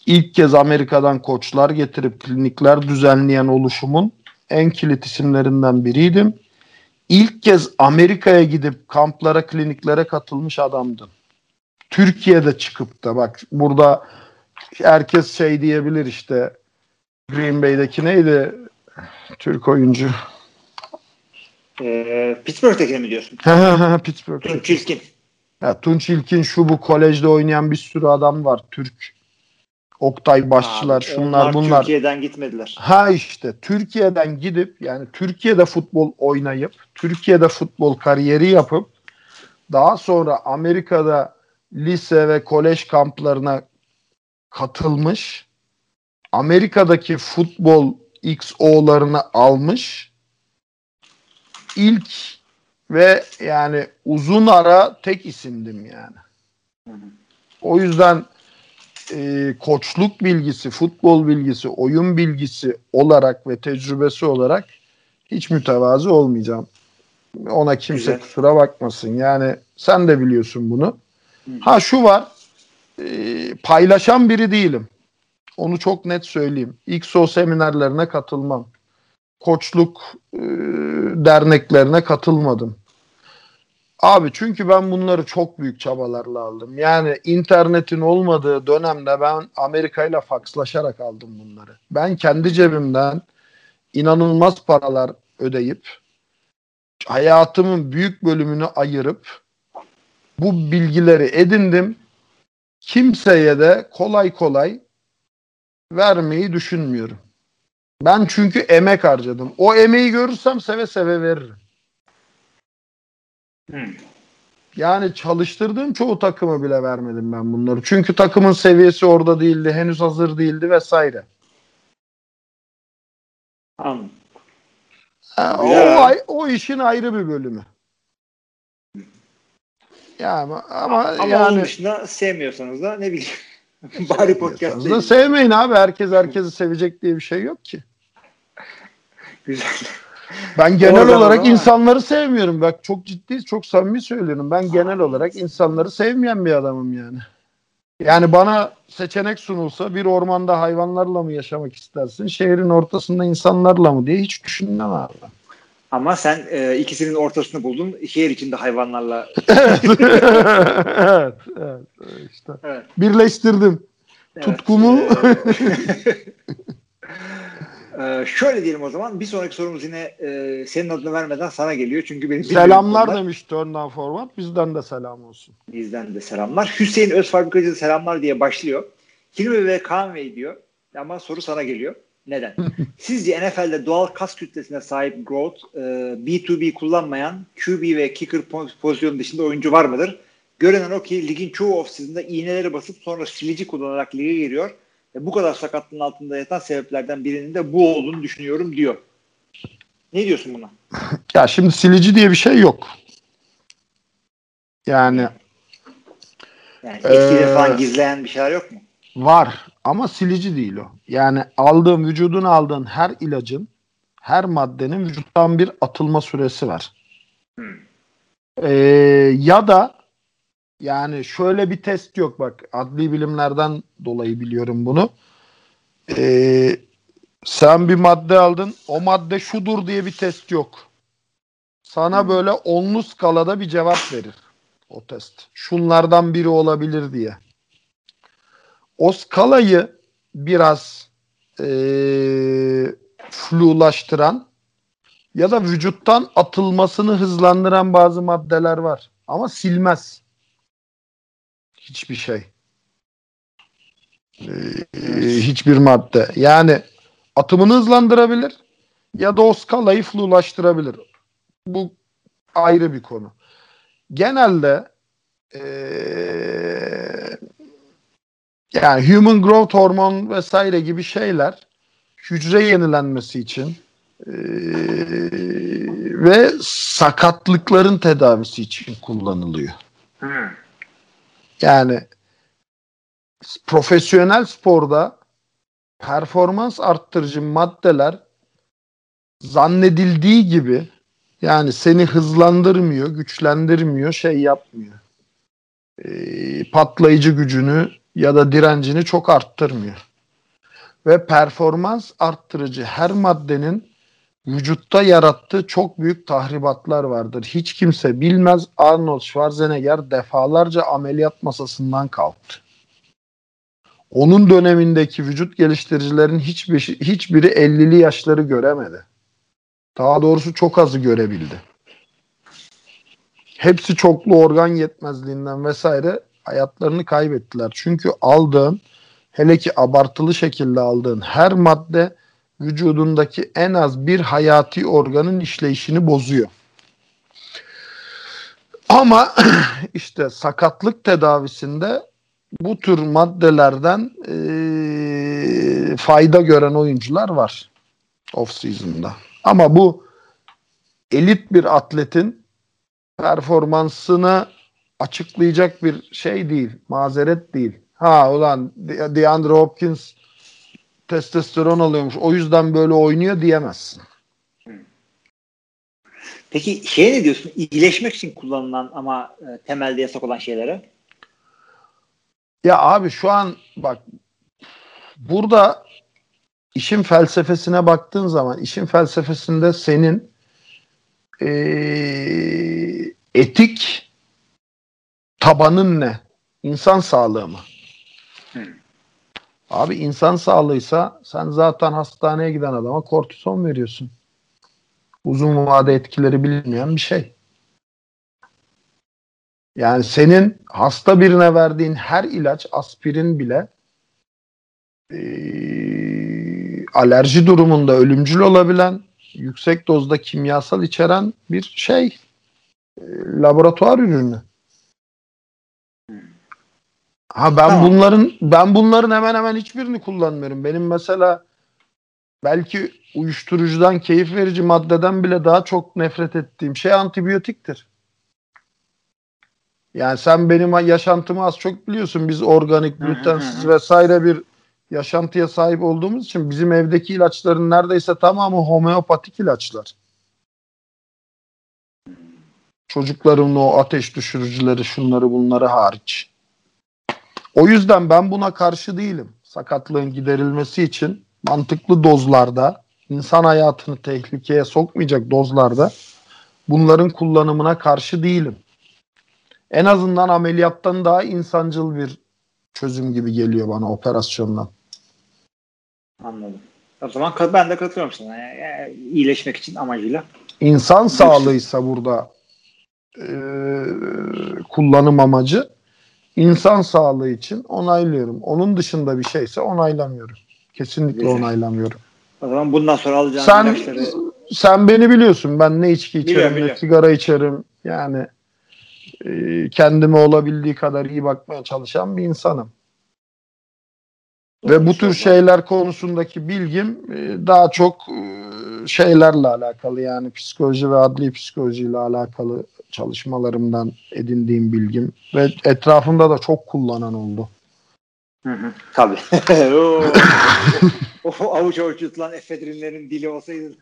İlk kez Amerika'dan koçlar getirip klinikler düzenleyen oluşumun en kilit isimlerinden biriydim. İlk kez Amerika'ya gidip kamplara, kliniklere katılmış adamdım. Türkiye'de çıkıp da bak burada herkes şey diyebilir işte Green Bay'deki neydi Türk oyuncu? Ee, Pittsburgh'teki mi diyorsun? Pittsburgh. Tunç İlkin. Ya, Tunç İlkin şu bu kolejde oynayan bir sürü adam var. Türk. Oktay Başçılar Abi, şunlar bunlar. Türkiye'den gitmediler. Ha işte Türkiye'den gidip yani Türkiye'de futbol oynayıp Türkiye'de futbol kariyeri yapıp daha sonra Amerika'da lise ve kolej kamplarına katılmış. Amerika'daki futbol XO'larını almış. İlk ve yani uzun ara tek isimdim yani. O yüzden e, koçluk bilgisi, futbol bilgisi, oyun bilgisi olarak ve tecrübesi olarak hiç mütevazı olmayacağım. Ona kimse Güzel. kusura bakmasın. Yani sen de biliyorsun bunu. Ha şu var. e, paylaşan biri değilim. Onu çok net söyleyeyim. XO seminerlerine katılmam. Koçluk e, derneklerine katılmadım. Abi çünkü ben bunları çok büyük çabalarla aldım. Yani internetin olmadığı dönemde ben Amerika ile fakslaşarak aldım bunları. Ben kendi cebimden inanılmaz paralar ödeyip hayatımın büyük bölümünü ayırıp bu bilgileri edindim. Kimseye de kolay kolay vermeyi düşünmüyorum. Ben çünkü emek harcadım. O emeği görürsem seve seve veririm. Hmm. Yani çalıştırdığım çoğu takımı bile vermedim ben bunları. Çünkü takımın seviyesi orada değildi, henüz hazır değildi vesaire. Anladım. Ha, o, ay- o işin ayrı bir bölümü. Yani ama, ama Ama onun yani dışında sevmiyorsanız da ne bileyim. Bari podcast da sevmeyin abi. Herkes herkesi sevecek diye bir şey yok ki. Güzel. Ben genel Oradan olarak ama- insanları sevmiyorum. Bak çok ciddi, çok samimi söylüyorum. Ben genel olarak insanları sevmeyen bir adamım yani. Yani bana seçenek sunulsa bir ormanda hayvanlarla mı yaşamak istersin, şehrin ortasında insanlarla mı diye hiç düşünmem abi. Ama sen e, ikisinin ortasını buldun. Şehir içinde hayvanlarla. evet, evet, evet, işte. Evet. Birleştirdim. Tutkumu Ee, şöyle diyelim o zaman. Bir sonraki sorumuz yine e, senin adını vermeden sana geliyor. Çünkü benim selamlar bildiğim demiş Turn Down Forward. Bizden de selam olsun. Bizden de selamlar. Hüseyin Özfabrikacı selamlar diye başlıyor. Hilmi ve Kaan Bey diyor. Ama soru sana geliyor. Neden? Sizce NFL'de doğal kas kütlesine sahip growth e, B2B kullanmayan QB ve kicker po- pozisyonu dışında oyuncu var mıdır? Görünen o ki ligin çoğu offseason'da iğneleri basıp sonra silici kullanarak lige giriyor. Ve bu kadar sakatlığın altında yatan sebeplerden birinin de bu olduğunu düşünüyorum diyor. Ne diyorsun buna? Ya şimdi silici diye bir şey yok. Yani Yani Ee, falan gizleyen bir şeyler yok mu? Var ama silici değil o. Yani aldığın vücuduna aldığın her ilacın her maddenin vücuttan bir atılma süresi var. Hmm. Ee, ya da yani şöyle bir test yok bak adli bilimlerden dolayı biliyorum bunu. Ee, sen bir madde aldın o madde şudur diye bir test yok. Sana Hmm. böyle onlu skalada bir cevap verir o test. Şunlardan biri olabilir diye o skalayı biraz eee flulaştıran ya da vücuttan atılmasını hızlandıran bazı maddeler var. Ama silmez. Hiçbir şey. Eee, hiçbir madde. Yani atımını hızlandırabilir ya da o skalayı flulaştırabilir. Bu ayrı bir konu. Genelde eee yani human growth hormon vesaire gibi şeyler hücre yenilenmesi için eee, ve sakatlıkların tedavisi için kullanılıyor. Yani profesyonel sporda performans arttırıcı maddeler zannedildiği gibi Yani seni hızlandırmıyor, güçlendirmiyor, şey yapmıyor. Ee, patlayıcı gücünü ya da direncini çok arttırmıyor. Ve performans arttırıcı her maddenin vücutta yarattığı çok büyük tahribatlar vardır. Hiç kimse bilmez Arnold Schwarzenegger defalarca ameliyat masasından kalktı. Onun dönemindeki vücut geliştiricilerin hiçbir, hiçbiri 50'li yaşları göremedi. Daha doğrusu çok azı görebildi. Hepsi çoklu organ yetmezliğinden vesaire hayatlarını kaybettiler. Çünkü aldığın hele ki abartılı şekilde aldığın her madde vücudundaki en az bir hayati organın işleyişini bozuyor. Ama işte sakatlık tedavisinde bu tür maddelerden e, fayda gören oyuncular var off season'da. Ama bu elit bir atletin performansını açıklayacak bir şey değil, mazeret değil. Ha ulan DeAndre Hopkins testosteron alıyormuş. O yüzden böyle oynuyor diyemezsin. Peki şey ne diyorsun? İyileşmek için kullanılan ama e, temelde yasak olan şeylere? Ya abi şu an bak burada işin felsefesine baktığın zaman işin felsefesinde senin e, etik tabanın ne? İnsan sağlığı mı? Hmm. Abi insan sağlığıysa sen zaten hastaneye giden adama kortizon veriyorsun. Uzun vade etkileri bilinmeyen bir şey. Yani senin hasta birine verdiğin her ilaç, aspirin bile e, alerji durumunda ölümcül olabilen, yüksek dozda kimyasal içeren bir şey. E, laboratuvar ürünü. Ha ben tamam. bunların ben bunların hemen hemen hiçbirini kullanmıyorum. Benim mesela belki uyuşturucudan, keyif verici maddeden bile daha çok nefret ettiğim şey antibiyotiktir. Yani sen benim yaşantımı az çok biliyorsun. Biz organik, glutensiz vesaire bir yaşantıya sahip olduğumuz için bizim evdeki ilaçların neredeyse tamamı homeopatik ilaçlar. Çocuklarımın o ateş düşürücüleri şunları bunları hariç. O yüzden ben buna karşı değilim. Sakatlığın giderilmesi için mantıklı dozlarda, insan hayatını tehlikeye sokmayacak dozlarda bunların kullanımına karşı değilim. En azından ameliyattan daha insancıl bir çözüm gibi geliyor bana operasyondan. Anladım. O zaman ben de katılıyorum sana. Yani iyileşmek için amacıyla. İnsan sağlığıysa burada e, kullanım amacı insan sağlığı için onaylıyorum. Onun dışında bir şeyse onaylamıyorum. Kesinlikle Güzel. onaylamıyorum. O zaman bundan sonra alacağım sen, ilaçları... Sen beni biliyorsun. Ben ne içki içerim, biliyorum, ne biliyorum. sigara içerim. Yani e, kendime olabildiği kadar iyi bakmaya çalışan bir insanım. Ve bu tür şeyler konusundaki bilgim e, daha çok e, şeylerle alakalı yani psikoloji ve adli psikolojiyle alakalı çalışmalarımdan edindiğim bilgim ve etrafımda da çok kullanan oldu. Hı hı, tabii. o, avuç avuç yutulan efedrinlerin dili olsaydı.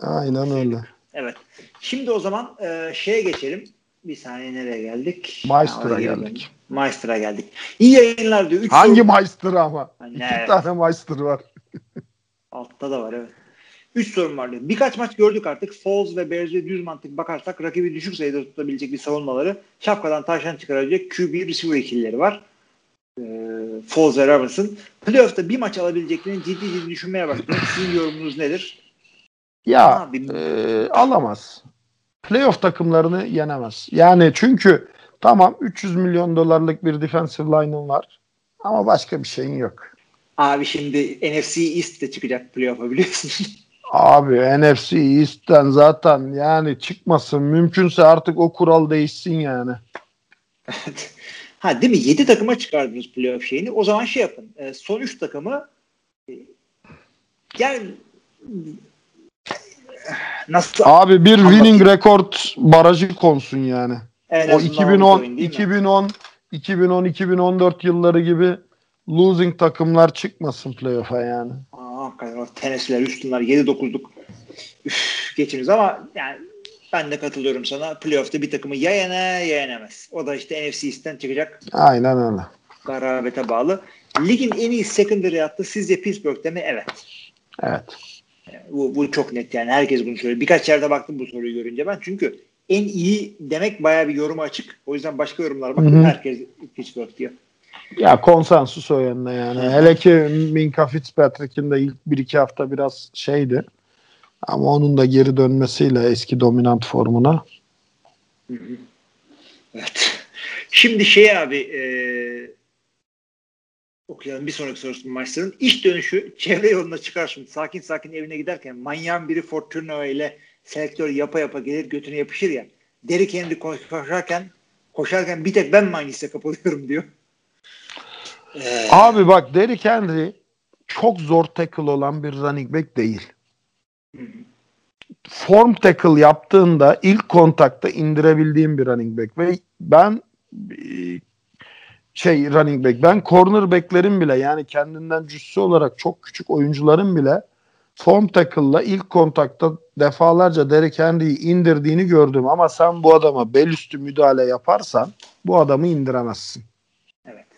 Aynen öyle. Evet. Şimdi o zaman e, şeye geçelim. Bir saniye nereye geldik? Meister'a geldik. Meister'a geldik. İyi yayınlar diyor. Üç Hangi soru... Meister ama? Yani, İki tane Meister var. Altta da var evet. Üç sorun var diyor. Birkaç maç gördük artık. Falls ve Bears'e düz mantık bakarsak rakibi düşük sayıda tutabilecek bir savunmaları şapkadan taşan çıkarabilecek QB receiver ikilileri var. Ee, Falls ve Robinson. Playoff'ta bir maç alabileceklerini ciddi ciddi düşünmeye başladım. Sizin yorumunuz nedir? Ya e, alamaz. Playoff takımlarını yenemez. Yani çünkü tamam 300 milyon dolarlık bir defensive line'ın var ama başka bir şeyin yok. Abi şimdi NFC East de çıkacak playoff'a biliyorsun. Abi NFC East'ten zaten yani çıkmasın. Mümkünse artık o kural değişsin yani. ha değil mi? 7 takıma çıkardınız playoff şeyini. O zaman şey yapın. E, son 3 takımı e, gel nasıl Abi bir winning record barajı konsun yani. En o 2010 2010 2010 2014 yılları gibi losing takımlar çıkmasın playoff'a yani. Aa, hakikaten Tennessee'ler, Houston'lar 7-9'luk geçiniz ama yani Ben de katılıyorum sana. Playoff'ta bir takımı ya yener ya yenemez. O da işte NFC East'ten çıkacak Aynen öyle. garabete bağlı. Ligin en iyi secondary hattı sizce Pittsburgh'te mi? Evet. Evet. Bu, bu çok net yani. Herkes bunu söylüyor. Birkaç yerde baktım bu soruyu görünce ben. Çünkü en iyi demek bayağı bir yoruma açık. O yüzden başka yorumlar baktım. Hı hı. Herkes Pittsburgh diyor. Ya konsensus o yönde yani. Hele ki Minka Fitzpatrick'in de ilk 1-2 hafta biraz şeydi. Ama onun da geri dönmesiyle eski dominant formuna. Evet. Şimdi şey abi e, okuyalım bir sonraki sorusu maçların. İş dönüşü çevre yoluna çıkar şimdi. Sakin sakin evine giderken manyağın biri Fortuno ile selektör yapa yapa gelir götüne yapışır ya. Derrick Henry koş- koşarken koşarken bir tek ben mi hangisiyle kapılıyorum diyor. Ee, Abi bak Derrick Henry çok zor tackle olan bir running back değil. Form tackle yaptığında ilk kontakta indirebildiğim bir running back ve ben şey running back ben cornerback'lerin bile yani kendinden cüssü olarak çok küçük oyuncuların bile form tackle'la ilk kontakta defalarca Derrick Henry'yi indirdiğini gördüm ama sen bu adama bel üstü müdahale yaparsan bu adamı indiremezsin.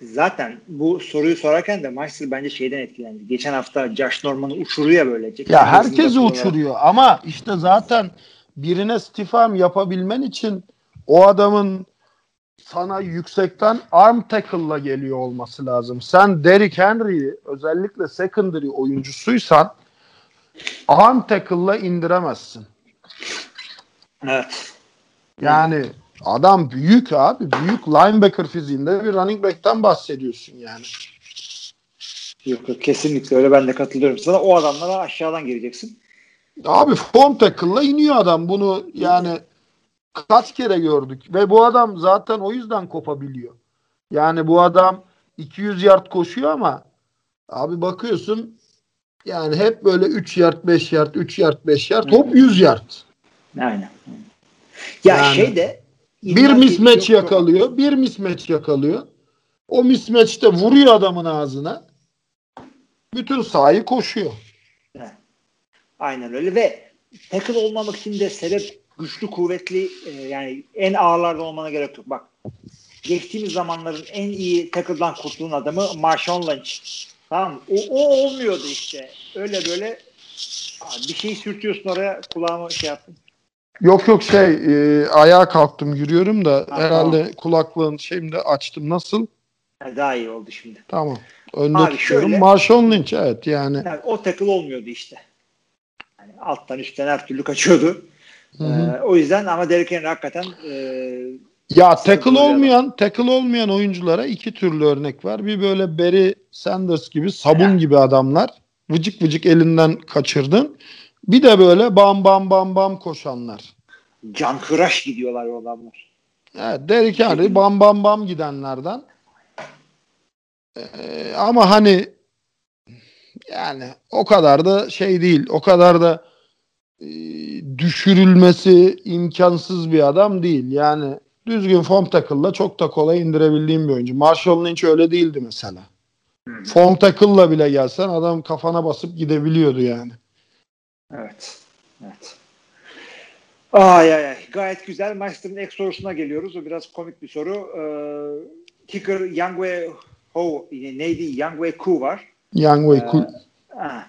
Zaten bu soruyu sorarken de Meister bence şeyden etkilendi. Geçen hafta Josh Norman'ı uçuruyor böylece. Ya herkesi uçuruyor ama işte zaten birine stifam yapabilmen için o adamın sana yüksekten arm tackle'la geliyor olması lazım. Sen Derrick Henry'i özellikle secondary oyuncusuysan arm tackle'la indiremezsin. Evet. Yani adam büyük abi. Büyük linebacker fiziğinde bir running back'ten bahsediyorsun yani. Yok yok kesinlikle öyle ben de katılıyorum sana. O adamlara aşağıdan geleceksin. Abi form tackle'la iniyor adam. Bunu yani kaç kere gördük. Ve bu adam zaten o yüzden kopabiliyor. Yani bu adam 200 yard koşuyor ama abi bakıyorsun yani hep böyle 3 yard 5 yard 3 yard 5 yard hop 100 yard. Aynen. Ya Yani şey de Bir mismatch yakalıyor. Bir mismatch yakalıyor. O mismatch'te vuruyor adamın ağzına. Bütün sahayı koşuyor. Aynen öyle ve tackle olmamak için de sebep güçlü kuvvetli e, yani en ağırlarda olmana gerek yok. Bak geçtiğimiz zamanların en iyi tackle'dan kurtulan adamı Marshawn Lynch. Tamam? O, o olmuyordu işte. Öyle böyle bir şey sürtüyorsun oraya kulağıma şey yaptım. Yok yok şey e, ayağa kalktım yürüyorum da Ha, herhalde tamam. kulaklığın şeyimde açtım. Nasıl? Daha iyi oldu şimdi. Tamam. Önde Abi tutuyorum. şöyle- Marshall Lynch evet yani. Yani o tackle olmuyordu işte. Yani alttan üstten her türlü kaçıyordu. Hı hı. Ee, o yüzden ama Derrick Henry hakikaten e, Ya tackle olmayan, tackle olmayan oyunculara iki türlü örnek var. Bir böyle Barry Sanders gibi sabun Ha. gibi adamlar. Vıcık vıcık elinden kaçırdın. Bir de böyle bam bam bam bam koşanlar. can kıraş gidiyorlar o adamlar. Evet, Derrick Henry bam bam bam gidenlerden. Ee, ama hani yani o kadar da şey değil. O kadar da e, düşürülmesi imkansız bir adam değil. Yani düzgün form tackle'la çok da kolay indirebildiğim bir oyuncu. Marshall Lynch öyle değildi mesela. Form tackle'la bile gelsen adam kafana basıp gidebiliyordu yani. Evet. Evet. Ay ay ay. Gayet güzel. Master'ın ek sorusuna geliyoruz. O biraz komik bir soru. Ee, kicker Yangwe Ho neydi? Yangwe Ku var. Ee, Way cool. ha.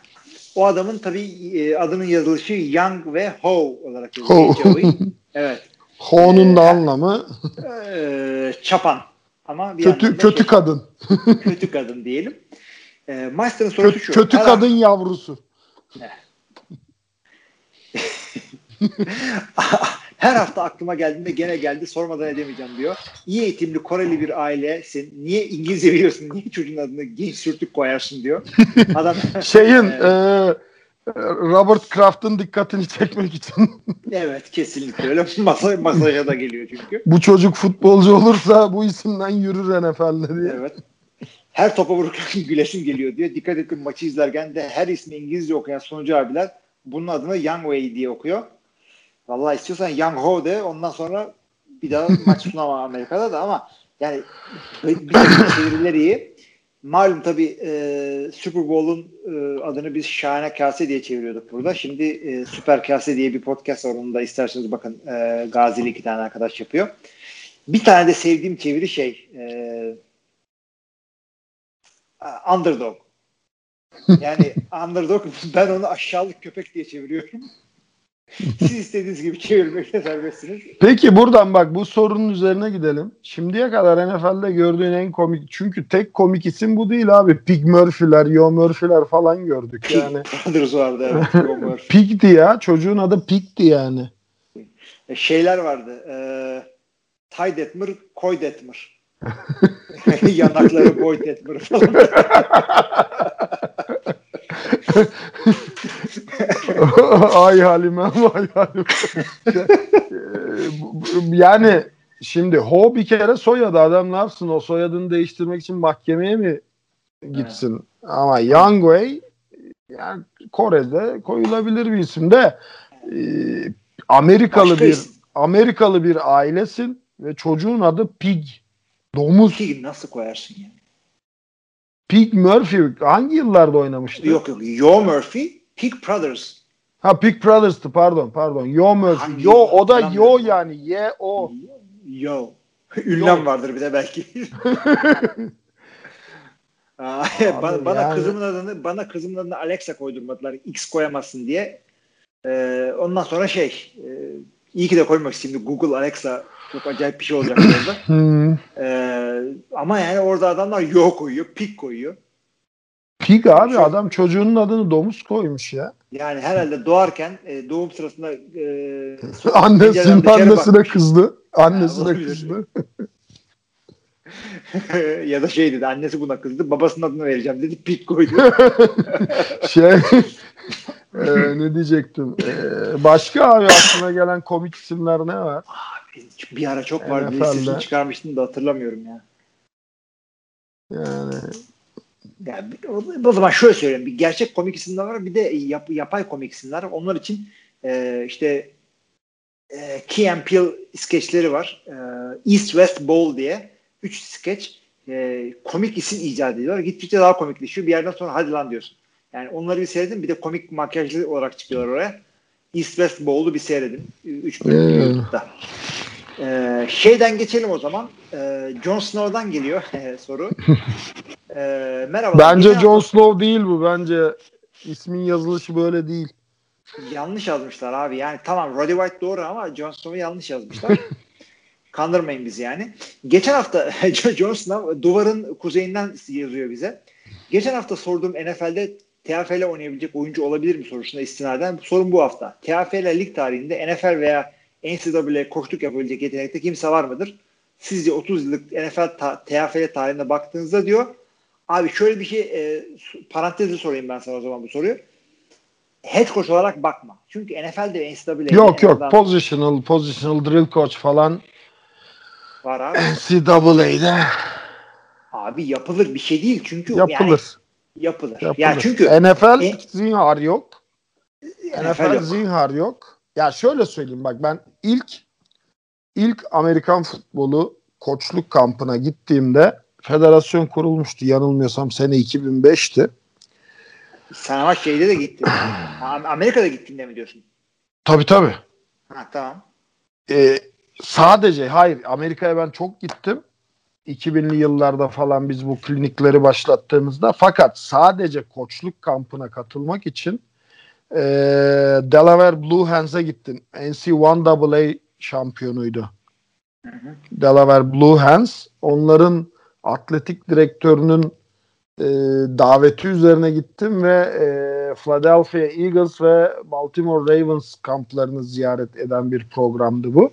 O adamın tabii e, adının yazılışı Young ve Ho olarak yazılıyor. Evet. Ho'nun da Ee, anlamı Ee, çapan. Ama bir kötü da kötü şey- kadın. kötü kadın diyelim. Ee, Master'ın sorusu Kötü, şu. kötü Her kadın yavrusu. Her hafta aklıma geldiğinde gene geldi sormadan edemeyeceğim diyor. İyi eğitimli Koreli bir ailesin. Niye İngilizce biliyorsun? Niye çocuğun adını genç sürtük koyarsın diyor. Adam Şeyin e, Robert Kraft'ın dikkatini çekmek için evet kesinlikle öyle. Masa, masaja da geliyor çünkü. bu çocuk futbolcu olursa bu isimden yürür NFL'de diye. Evet. Her topa vururken gülesim geliyor diyor. Dikkat ettim maçı izlerken de her ismi İngilizce okuyan sunucu abiler bunun adını Young Wei diye okuyor. Vallahi istiyorsan Young Ho de ondan sonra bir daha maç sunamam Amerika'da da ama yani bir bir takım çeviriler iyi. malum tabii e, Super Bowl'un e, adını biz şahane kase diye çeviriyorduk burada. Şimdi e, Süper Kase diye bir podcast var. Onu da isterseniz bakın e, Gazili iki tane arkadaş yapıyor. Bir tane de sevdiğim çeviri şey e, Underdog. Yani Underdog ben onu aşağılık köpek diye çeviriyorum. Siz istediğiniz gibi çevirmekte serbestsiniz. Peki buradan bak bu sorunun üzerine gidelim. Şimdiye kadar NFL'de gördüğün en komik çünkü tek komik isim bu değil abi. Pig Murphy'ler, Yo Murphy'ler falan gördük Pig yani. Brothers vardı evet. Pig'ti ya. Çocuğun adı Pig'ti yani. E, şeyler vardı. E, Ty Detmer, Koy Detmer. Yanakları Boy Detmer falan. ay halime ay halime. yani şimdi Ho bir kere soyadı adam ne yapsın o soyadını değiştirmek için mahkemeye mi gitsin? Evet. Ama Yang Wei yani Kore'de koyulabilir bir isim de e, Amerikalı Başka bir isim. Amerikalı bir ailesin ve çocuğun adı Pig. Domuz. Pig nasıl koyarsın ya? Pig Murphy hangi yıllarda oynamıştı? Yok yok. Yo Murphy, Pig Brothers. Ha Pig Brothers'tı pardon pardon. Yo Murphy. Hangi Yo o da. Yo yani. Y o. Yo. Ünlem vardır bir de belki. Aa, bana, bana yani- kızımın adını bana kızımın adını Alexa koydurmadılar. X koyamazsın diye. Ee, ondan sonra şey e, iyi ki de koymak şimdi Google Alexa çok acayip bir şey olacak orada. Ee, ama yani orada adamlar yo koyuyor, pig koyuyor. Pig abi Çok- adam çocuğunun adını domuz koymuş ya. Yani herhalde doğarken e, doğum sırasında e, Annesinin annesine bakmış. kızdı. Annesine olabilir. kızdı. ya da şey dedi annesi buna kızdı babasının adını vereceğim dedi pig koydu. şey e, ne diyecektim? E, başka abi aklına gelen komik isimler ne var? Bir ara çok vardı NFL'de. listesini çıkarmıştım da hatırlamıyorum ya. Yani Yani o zaman şöyle söyleyeyim. Bir gerçek komik isimler var. Bir de yap, yapay komik isimler var. Onlar için e, işte e, Key and Peele skeçleri var. E, East West Bowl diye. Üç skeç. E, komik isim icat ediyorlar. Gittikçe daha komikleşiyor. Bir yerden sonra hadi lan diyorsun. Yani onları bir seyredin. Bir de komik makyajlı olarak çıkıyorlar oraya. East West Bowl'u bir seyredin. Üç bölüm Hmm. YouTube'da. E, şeyden geçelim o zaman. E, Jon Snow'dan geliyor soru. E, merhaba. bence Jon hafta- Snow değil bu. Bence ismin yazılışı böyle değil. Yanlış yazmışlar abi. Yani tamam Roddy White doğru ama Jon Snow'u yanlış yazmışlar. Kandırmayın bizi yani. Geçen hafta Jon Snow duvarın kuzeyinden yazıyor bize. Geçen hafta sorduğum NFL'de TFL oynayabilecek oyuncu olabilir mi sorusuna istinaden sorun bu hafta. TFL lig tarihinde NFL veya NCAA koçluk yapabilecek yetenekte kimse var mıdır? Sizce 30 yıllık NFL ta- TFL tarihine baktığınızda diyor abi şöyle bir şey e, parantezle sorayım ben sana o zaman bu soruyu head coach olarak bakma. Çünkü NFL'de ve NCAA'de Yok yok azından positional positional drill coach falan var abi. NCAA'de Abi yapılır bir şey değil çünkü yapılır. yani yapılır. yapılır. Ya çünkü NFL E- zinhar yok. NFL NFL yok. zinhar yok. Ya şöyle söyleyeyim bak ben ilk ilk Amerikan futbolu koçluk kampına gittiğimde federasyon kurulmuştu. Yanılmıyorsam sene 2005'ti. sen ama şeyde de gittin. Amerika'da gittiğinde mi diyorsun? Tabii tabii. Ha tamam. Ee, sadece hayır Amerika'ya ben çok gittim. 2000'li yıllarda falan biz bu klinikleri başlattığımızda fakat sadece koçluk kampına katılmak için ee, Delaware Blue Hands'e gittim. NC1AA şampiyonuydu. Hı hı. Delaware Blue Hands. Onların atletik direktörünün e, daveti üzerine gittim ve e, Philadelphia Eagles ve Baltimore Ravens kamplarını ziyaret eden bir programdı bu.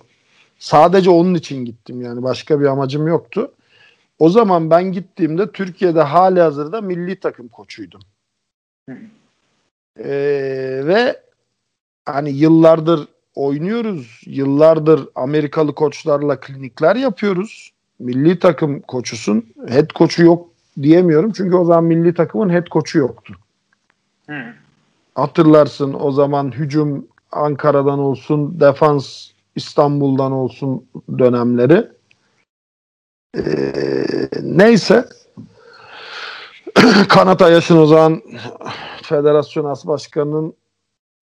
Sadece onun için gittim yani başka bir amacım yoktu. O zaman ben gittiğimde Türkiye'de hali hazırda milli takım koçuydum. Hı. E, ve hani yıllardır oynuyoruz. Yıllardır Amerikalı koçlarla klinikler yapıyoruz. Milli takım koçusun. Head koçu yok diyemiyorum. Çünkü o zaman milli takımın head koçu yoktu. Hı. Hatırlarsın o zaman hücum Ankara'dan olsun, defans İstanbul'dan olsun dönemleri. Ee, neyse. Kanata Yaşın o zaman Federasyon As Başkanı'nın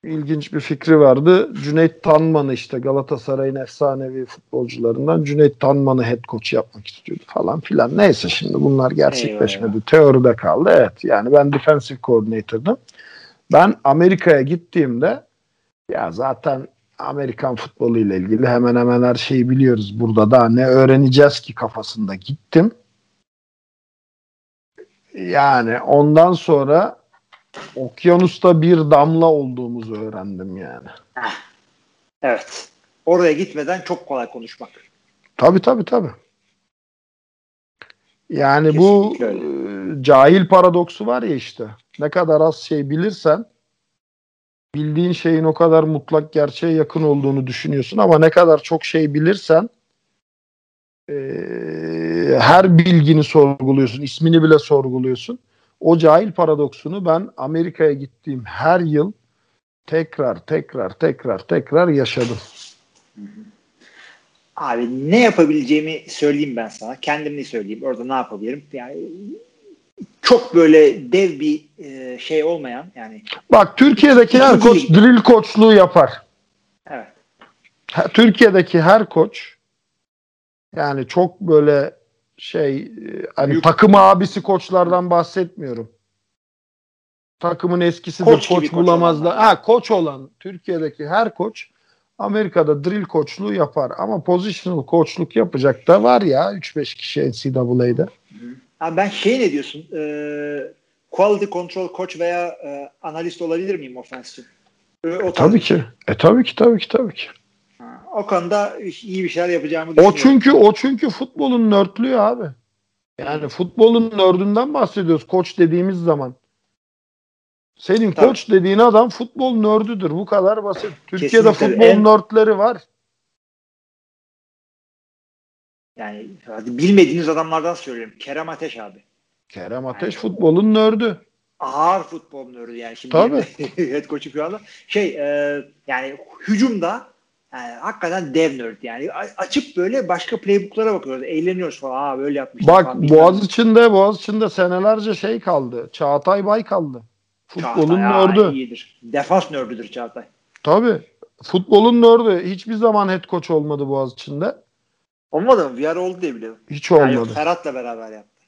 ilginç bir fikri vardı. Cüneyt Tanman'ı işte Galatasaray'ın efsanevi futbolcularından Cüneyt Tanman'ı head coach yapmak istiyordu falan filan. Neyse şimdi bunlar gerçekleşmedi. Eyvallah. Teoride kaldı. Evet yani ben defensive coordinator'dım. Ben Amerika'ya gittiğimde ya zaten Amerikan futbolu ile ilgili hemen hemen her şeyi biliyoruz. Burada daha ne öğreneceğiz ki kafasında gittim. Yani ondan sonra okyanusta bir damla olduğumuzu öğrendim yani. Evet. Oraya gitmeden çok kolay konuşmak. Tabii tabii tabii. Yani bu Kesinlikle e, cahil paradoksu var ya işte. Ne kadar az şey bilirsen bildiğin şeyin o kadar mutlak gerçeğe yakın olduğunu düşünüyorsun ama ne kadar çok şey bilirsen e, her bilgini sorguluyorsun, ismini bile sorguluyorsun. O cahil paradoksunu ben Amerika'ya gittiğim her yıl tekrar tekrar tekrar tekrar yaşadım. Abi ne yapabileceğimi söyleyeyim ben sana. Kendimni söyleyeyim. Orada ne yapabilirim? Yani çok böyle dev bir e, şey olmayan yani Bak Türkiye'deki her koç drill koçluğu yapar. evet. Türkiye'deki her koç yani çok böyle şey e, hani Büyük- takım abisi koçlardan bahsetmiyorum. Takımın eskisidir Koç koç, gibi koç bulamazlar. olanlar. Ha koç olan Türkiye'deki her koç Amerika'da drill koçluğu yapar ama positional koçluk yapacak da var ya 3-5 kişi NCAA'de. Abi ben şey ne diyorsun? E, quality control coach veya e, analist olabilir miyim offensive? E, o Tabii ki. E tabii ki tabii ki tabii ki. O konuda iyi bir şeyler yapacağımı O düşünüyorum. çünkü o çünkü futbolun nörtlüğü abi. Yani futbolun nördünden bahsediyoruz koç dediğimiz zaman. Senin Tabii. koç dediğin adam futbol nördüdür. Bu kadar basit. Türkiye'de Kesinlikle. futbol En- nördleri var. Yani hadi bilmediğiniz adamlardan söylüyorum. Kerem Ateş abi. Kerem Ateş futbolun nördü. Ağır futbol nörü yani şimdi Tabii. head coach'u şu anda. Şey e, yani hücumda yani hakikaten dev nerd yani açıp böyle başka playbook'lara bakıyoruz. Eğleniyoruz falan. Aa böyle yapmışlar Bak falan. Boğaz içinde Boğaz içinde senelerce şey kaldı. Çağatay Bay kaldı. Futbolun Çağatay, aa, nördü. iyidir. Defans nördüdür Çağatay. Tabii. Futbolun nördü. Hiçbir zaman head coach olmadı Boğaz içinde. Olmadı mı? VR oldu diye biliyorum. Hiç Yani olmadı. Ferhat'la beraber yaptı.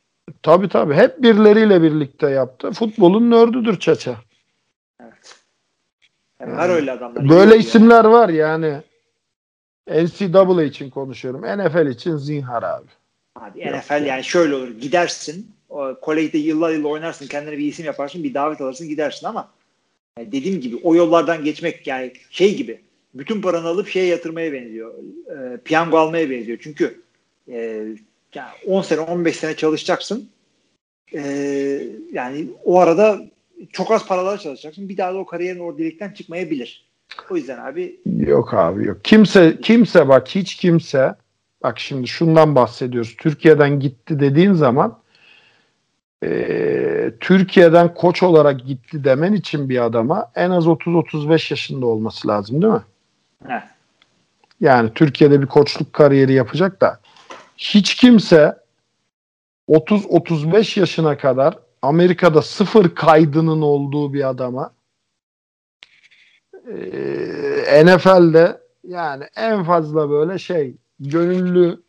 Tabii tabii. Hep birileriyle birlikte yaptı. Futbolun nördüdür Çaça. Evet. Yani var öyle adamlar. Böyle isimler var yani. NCAA için konuşuyorum. NFL için zinhar abi. Abi NFL yani şöyle olur. Gidersin. Kolejde yıllar yıl oynarsın. Kendine bir isim yaparsın. Bir davet alırsın gidersin ama yani dediğim gibi o yollardan geçmek yani şey gibi bütün paranı alıp şeye yatırmaya benziyor. E, piyango almaya benziyor. Çünkü e, yani 10 sene 15 sene çalışacaksın. E, yani o arada çok az paralar çalışacaksın. Bir daha da o kariyerin o delikten çıkmayabilir. O yüzden abi Yok abi yok. Kimse kimse bak hiç kimse bak şimdi şundan bahsediyoruz. Türkiye'den gitti dediğin zaman eee, Türkiye'den koç olarak gitti demen için bir adama en az 30-35 yaşında olması lazım değil mi? heh, Yani Türkiye'de bir koçluk kariyeri yapacak da hiç kimse 30-35 yaşına kadar Amerika'da sıfır kaydının olduğu bir adama eee, NFL'de yani en fazla böyle şey gönüllü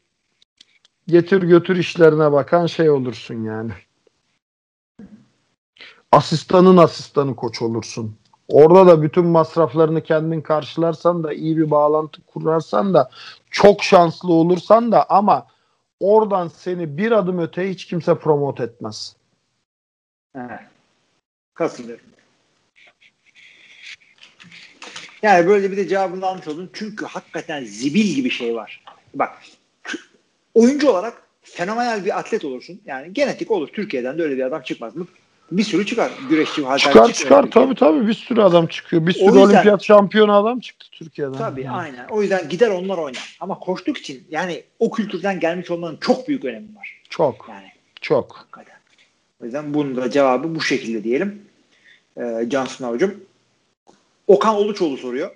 getir götür işlerine bakan şey olursun yani. Asistanın asistanı koç olursun. Orada da bütün masraflarını kendin karşılarsan da iyi bir bağlantı kurarsan da çok şanslı olursan da ama oradan seni bir adım öte hiç kimse promote etmez. heh. katılıyorum. Yani böyle bir de cevabını almış oldum. Çünkü hakikaten zibil gibi şey var. Bak oyuncu olarak fenomenal bir atlet olursun. Yani genetik olur. Türkiye'den de öyle bir adam çıkmaz mı? Bir sürü çıkar. Güreşçi, halterci Çıkar çıkar tabii tabii bir sürü adam çıkıyor. Bir O sürü yüzden- olimpiyat şampiyonu adam çıktı Türkiye'den. Tabii aynen. O yüzden gider onlar oynar. Ama koçluk için yani o kültürden gelmiş olmanın çok büyük önemi var. Çok Yani çok. hakikaten. O yüzden bunun da cevabı bu şekilde diyelim. Ee, Can Sınavcım. Okan Uluçoğlu soruyor.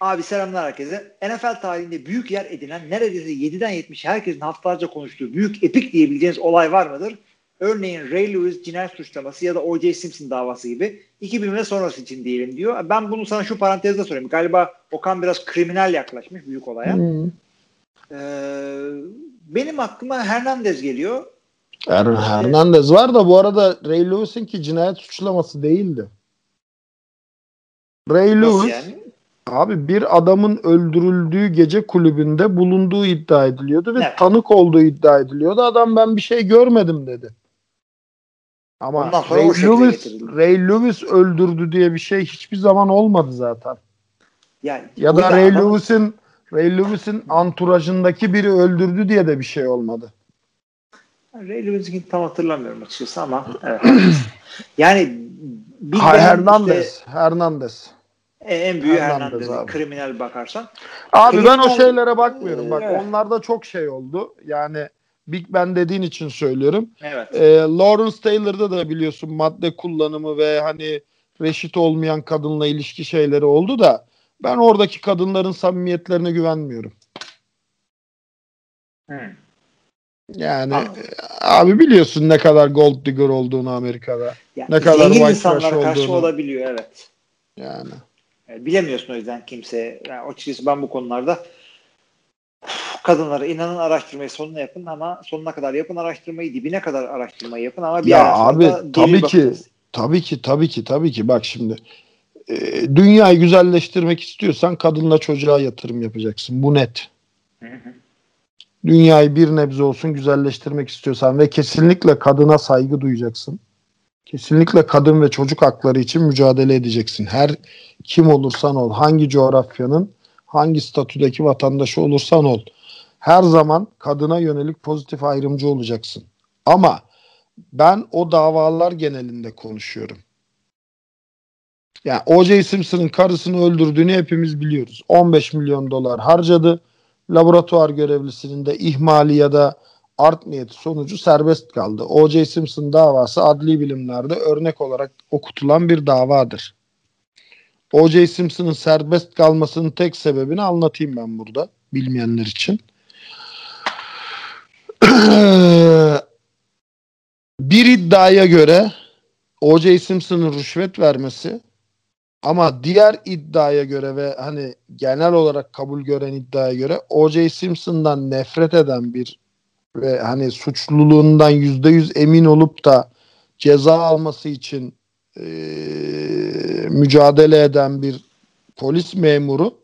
Abi selamlar herkese. NFL tarihinde büyük yer edinen neredeyse 7'den 70 herkesin haftalarca konuştuğu büyük epik diyebileceğiniz olay var mıdır? Örneğin Ray Lewis cinayet suçlaması ya da O.J. Simpson davası gibi 2000 ve sonrası için diyelim diyor. Ben bunu sana şu parantezde sorayım. Galiba Okan biraz kriminal yaklaşmış büyük olaya. Hmm. Ee, benim aklıma Hernandez geliyor. Er Hernandez var da bu arada Ray Lewis'in ki cinayet suçlaması değildi. Ray Nasıl Lewis yani? abi bir adamın öldürüldüğü gece kulübünde bulunduğu iddia ediliyordu ve Evet. tanık olduğu iddia ediliyordu. Adam ben bir şey görmedim dedi. Ama Ray Lewis. Ray Lewis öldürdü diye bir şey hiçbir zaman olmadı zaten. Yani Ya da Ray adam- Lewis'in Ray Lewis'in anturajındaki biri öldürdü diye de bir şey olmadı. Ray Lewis'inkini tam hatırlamıyorum açıkçası ama evet. yani Hernandez, işte Hernandez. En büyüğü Hernandez abi. kriminal bakarsan. Abi ben Kriminal- o şeylere bakmıyorum. Bak Evet. onlarda çok şey oldu. Yani Big Ben dediğin için söylüyorum. Evet. Ee, Lawrence Taylor'da da biliyorsun madde kullanımı ve hani reşit olmayan kadınla ilişki şeyleri oldu da ben oradaki kadınların samimiyetlerine güvenmiyorum. Hı. Yani Abi. e, abi biliyorsun ne kadar gold digger olduğunu Amerika'da. Yani Ne kadar zengin insanlara karşı olduğunu. olabiliyor evet. Yani. Yani bilemiyorsun o yüzden kimse. Yani açıkçası ben bu konularda kadınlara inanın araştırmayı sonuna yapın ama sonuna kadar yapın araştırmayı dibine kadar araştırmayı yapın ama bir Ya abi, tabii ki. Tabii ki tabii ki tabii ki bak şimdi e, dünyayı güzelleştirmek istiyorsan kadınla çocuğa yatırım yapacaksın. Bu net. Hı hı. Dünyayı bir nebze olsun güzelleştirmek istiyorsan ve kesinlikle kadına saygı duyacaksın. Kesinlikle kadın ve çocuk hakları için mücadele edeceksin. Her kim olursan ol, hangi coğrafyanın, hangi statüdeki vatandaşı olursan ol. Her zaman kadına yönelik pozitif ayrımcı olacaksın. Ama ben o davalar genelinde konuşuyorum. Yani O.J. Simpson'ın karısını öldürdüğünü hepimiz biliyoruz. 15 milyon dolar harcadı. Laboratuvar görevlisinin de ihmali ya da art niyeti sonucu serbest kaldı. O.J. Simpson davası adli bilimlerde örnek olarak okutulan bir davadır. O.J. Simpson'ın serbest kalmasının tek sebebini anlatayım ben burada bilmeyenler için. bir iddiaya göre O.J. Simpson'ın rüşvet vermesi ama diğer iddiaya göre ve hani genel olarak kabul gören iddiaya göre O.J. Simpson'dan nefret eden bir ve hani suçluluğundan yüzde yüz emin olup da ceza alması için eee, mücadele eden bir polis memuru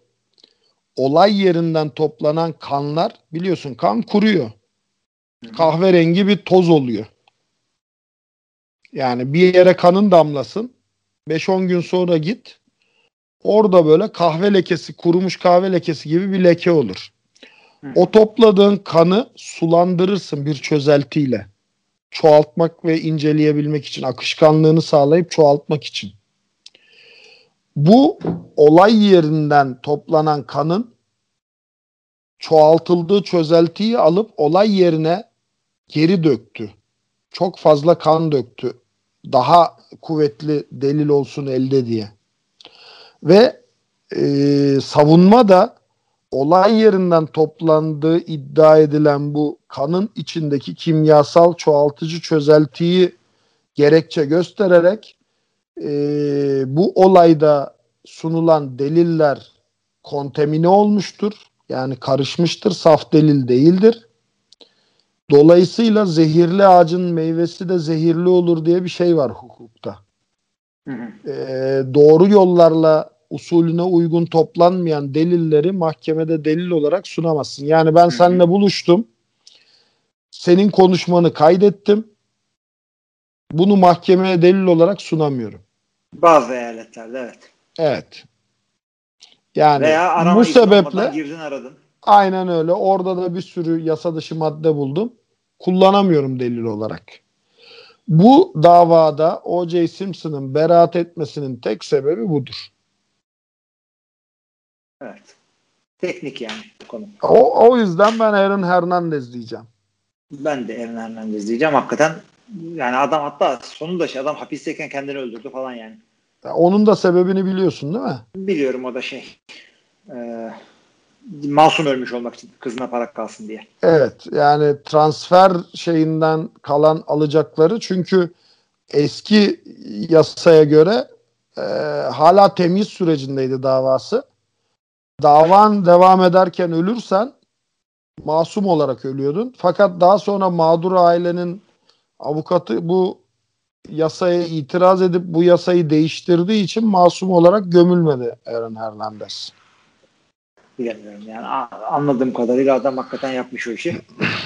olay yerinden toplanan kanlar biliyorsun kan kuruyor. Kahverengi bir toz oluyor. Yani bir yere kanın damlasın 5-10 gün sonra git orada böyle kahve lekesi kurumuş kahve lekesi gibi bir leke olur. O topladığın kanı sulandırırsın bir çözeltiyle. Çoğaltmak ve inceleyebilmek için, akışkanlığını sağlayıp çoğaltmak için. Bu olay yerinden toplanan kanın çoğaltıldığı çözeltiyi alıp olay yerine geri döktü. Çok fazla kan döktü. Daha kuvvetli delil olsun elde diye. Ve e, savunma da olay yerinden toplandığı iddia edilen bu kanın içindeki kimyasal çoğaltıcı çözeltiyi gerekçe göstererek e, bu olayda sunulan deliller kontamine olmuştur. Yani karışmıştır, saf delil değildir. Dolayısıyla zehirli ağacın meyvesi de zehirli olur diye bir şey var hukukta. Hı hı. Ee, doğru yollarla usulüne uygun toplanmayan delilleri mahkemede delil olarak sunamazsın. Yani ben seninle buluştum. Senin konuşmanı kaydettim. Bunu mahkemeye delil olarak sunamıyorum. Bazı eyaletlerde evet. Evet. Yani Veya bu sebeple girdin aradın. aynen öyle. Orada da bir sürü yasa dışı madde buldum. Kullanamıyorum delil olarak. Bu davada O.J. Simpson'ın beraat etmesinin tek sebebi budur. Evet. Teknik yani bu konu. O, o yüzden ben Aaron Hernandez diyeceğim. Ben de Aaron Hernandez diyeceğim. Hakikaten yani adam hatta sonunda şey adam hapisteyken kendini öldürdü falan yani. Ya Onun da sebebini biliyorsun değil mi? Biliyorum o da şey. Ee, masum ölmüş olmak için kızına para kalsın diye. Evet yani transfer şeyinden kalan alacakları çünkü eski yasaya göre e, hala temiz sürecindeydi davası. Davan devam ederken ölürsen masum olarak ölüyordun. Fakat daha sonra mağdur ailenin avukatı bu yasaya itiraz edip bu yasayı değiştirdiği için masum olarak gömülmedi Aaron Hernandez. Bilemiyorum yani anladığım kadarıyla adam hakikaten yapmış o işi.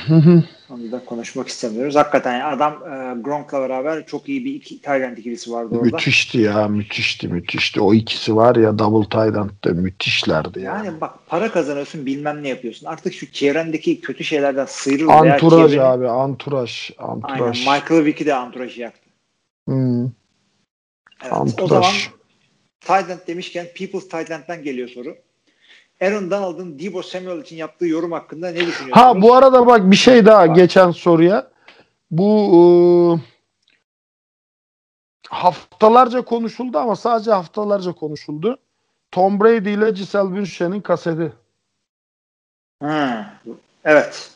Onu da konuşmak istemiyoruz. Hakikaten yani adam e, Gronk'la beraber çok iyi bir iki, Tyrant ikilisi vardı orada. Müthişti ya müthişti müthişti. O ikisi var ya double end'de müthişlerdi ya. Yani bak para kazanıyorsun bilmem ne yapıyorsun. Artık şu çevrendeki kötü şeylerden sıyrıl. veya Anturaj çevrenin- abi anturaj Aynen. anturaj. Michael Vick'i de anturajı yaktı. Hmm, Evet. O zaman anturaj. Tyrant demişken People's Tyrant'tan geliyor soru. Aaron Donald'ın Debo Samuel için yaptığı yorum hakkında ne düşünüyorsunuz? Ha bu arada bak bir şey daha Var. geçen soruya. Bu ıı, haftalarca konuşuldu ama sadece haftalarca konuşuldu. Tom Brady ile Giselle Bündchen'in kaseti. Ha, evet.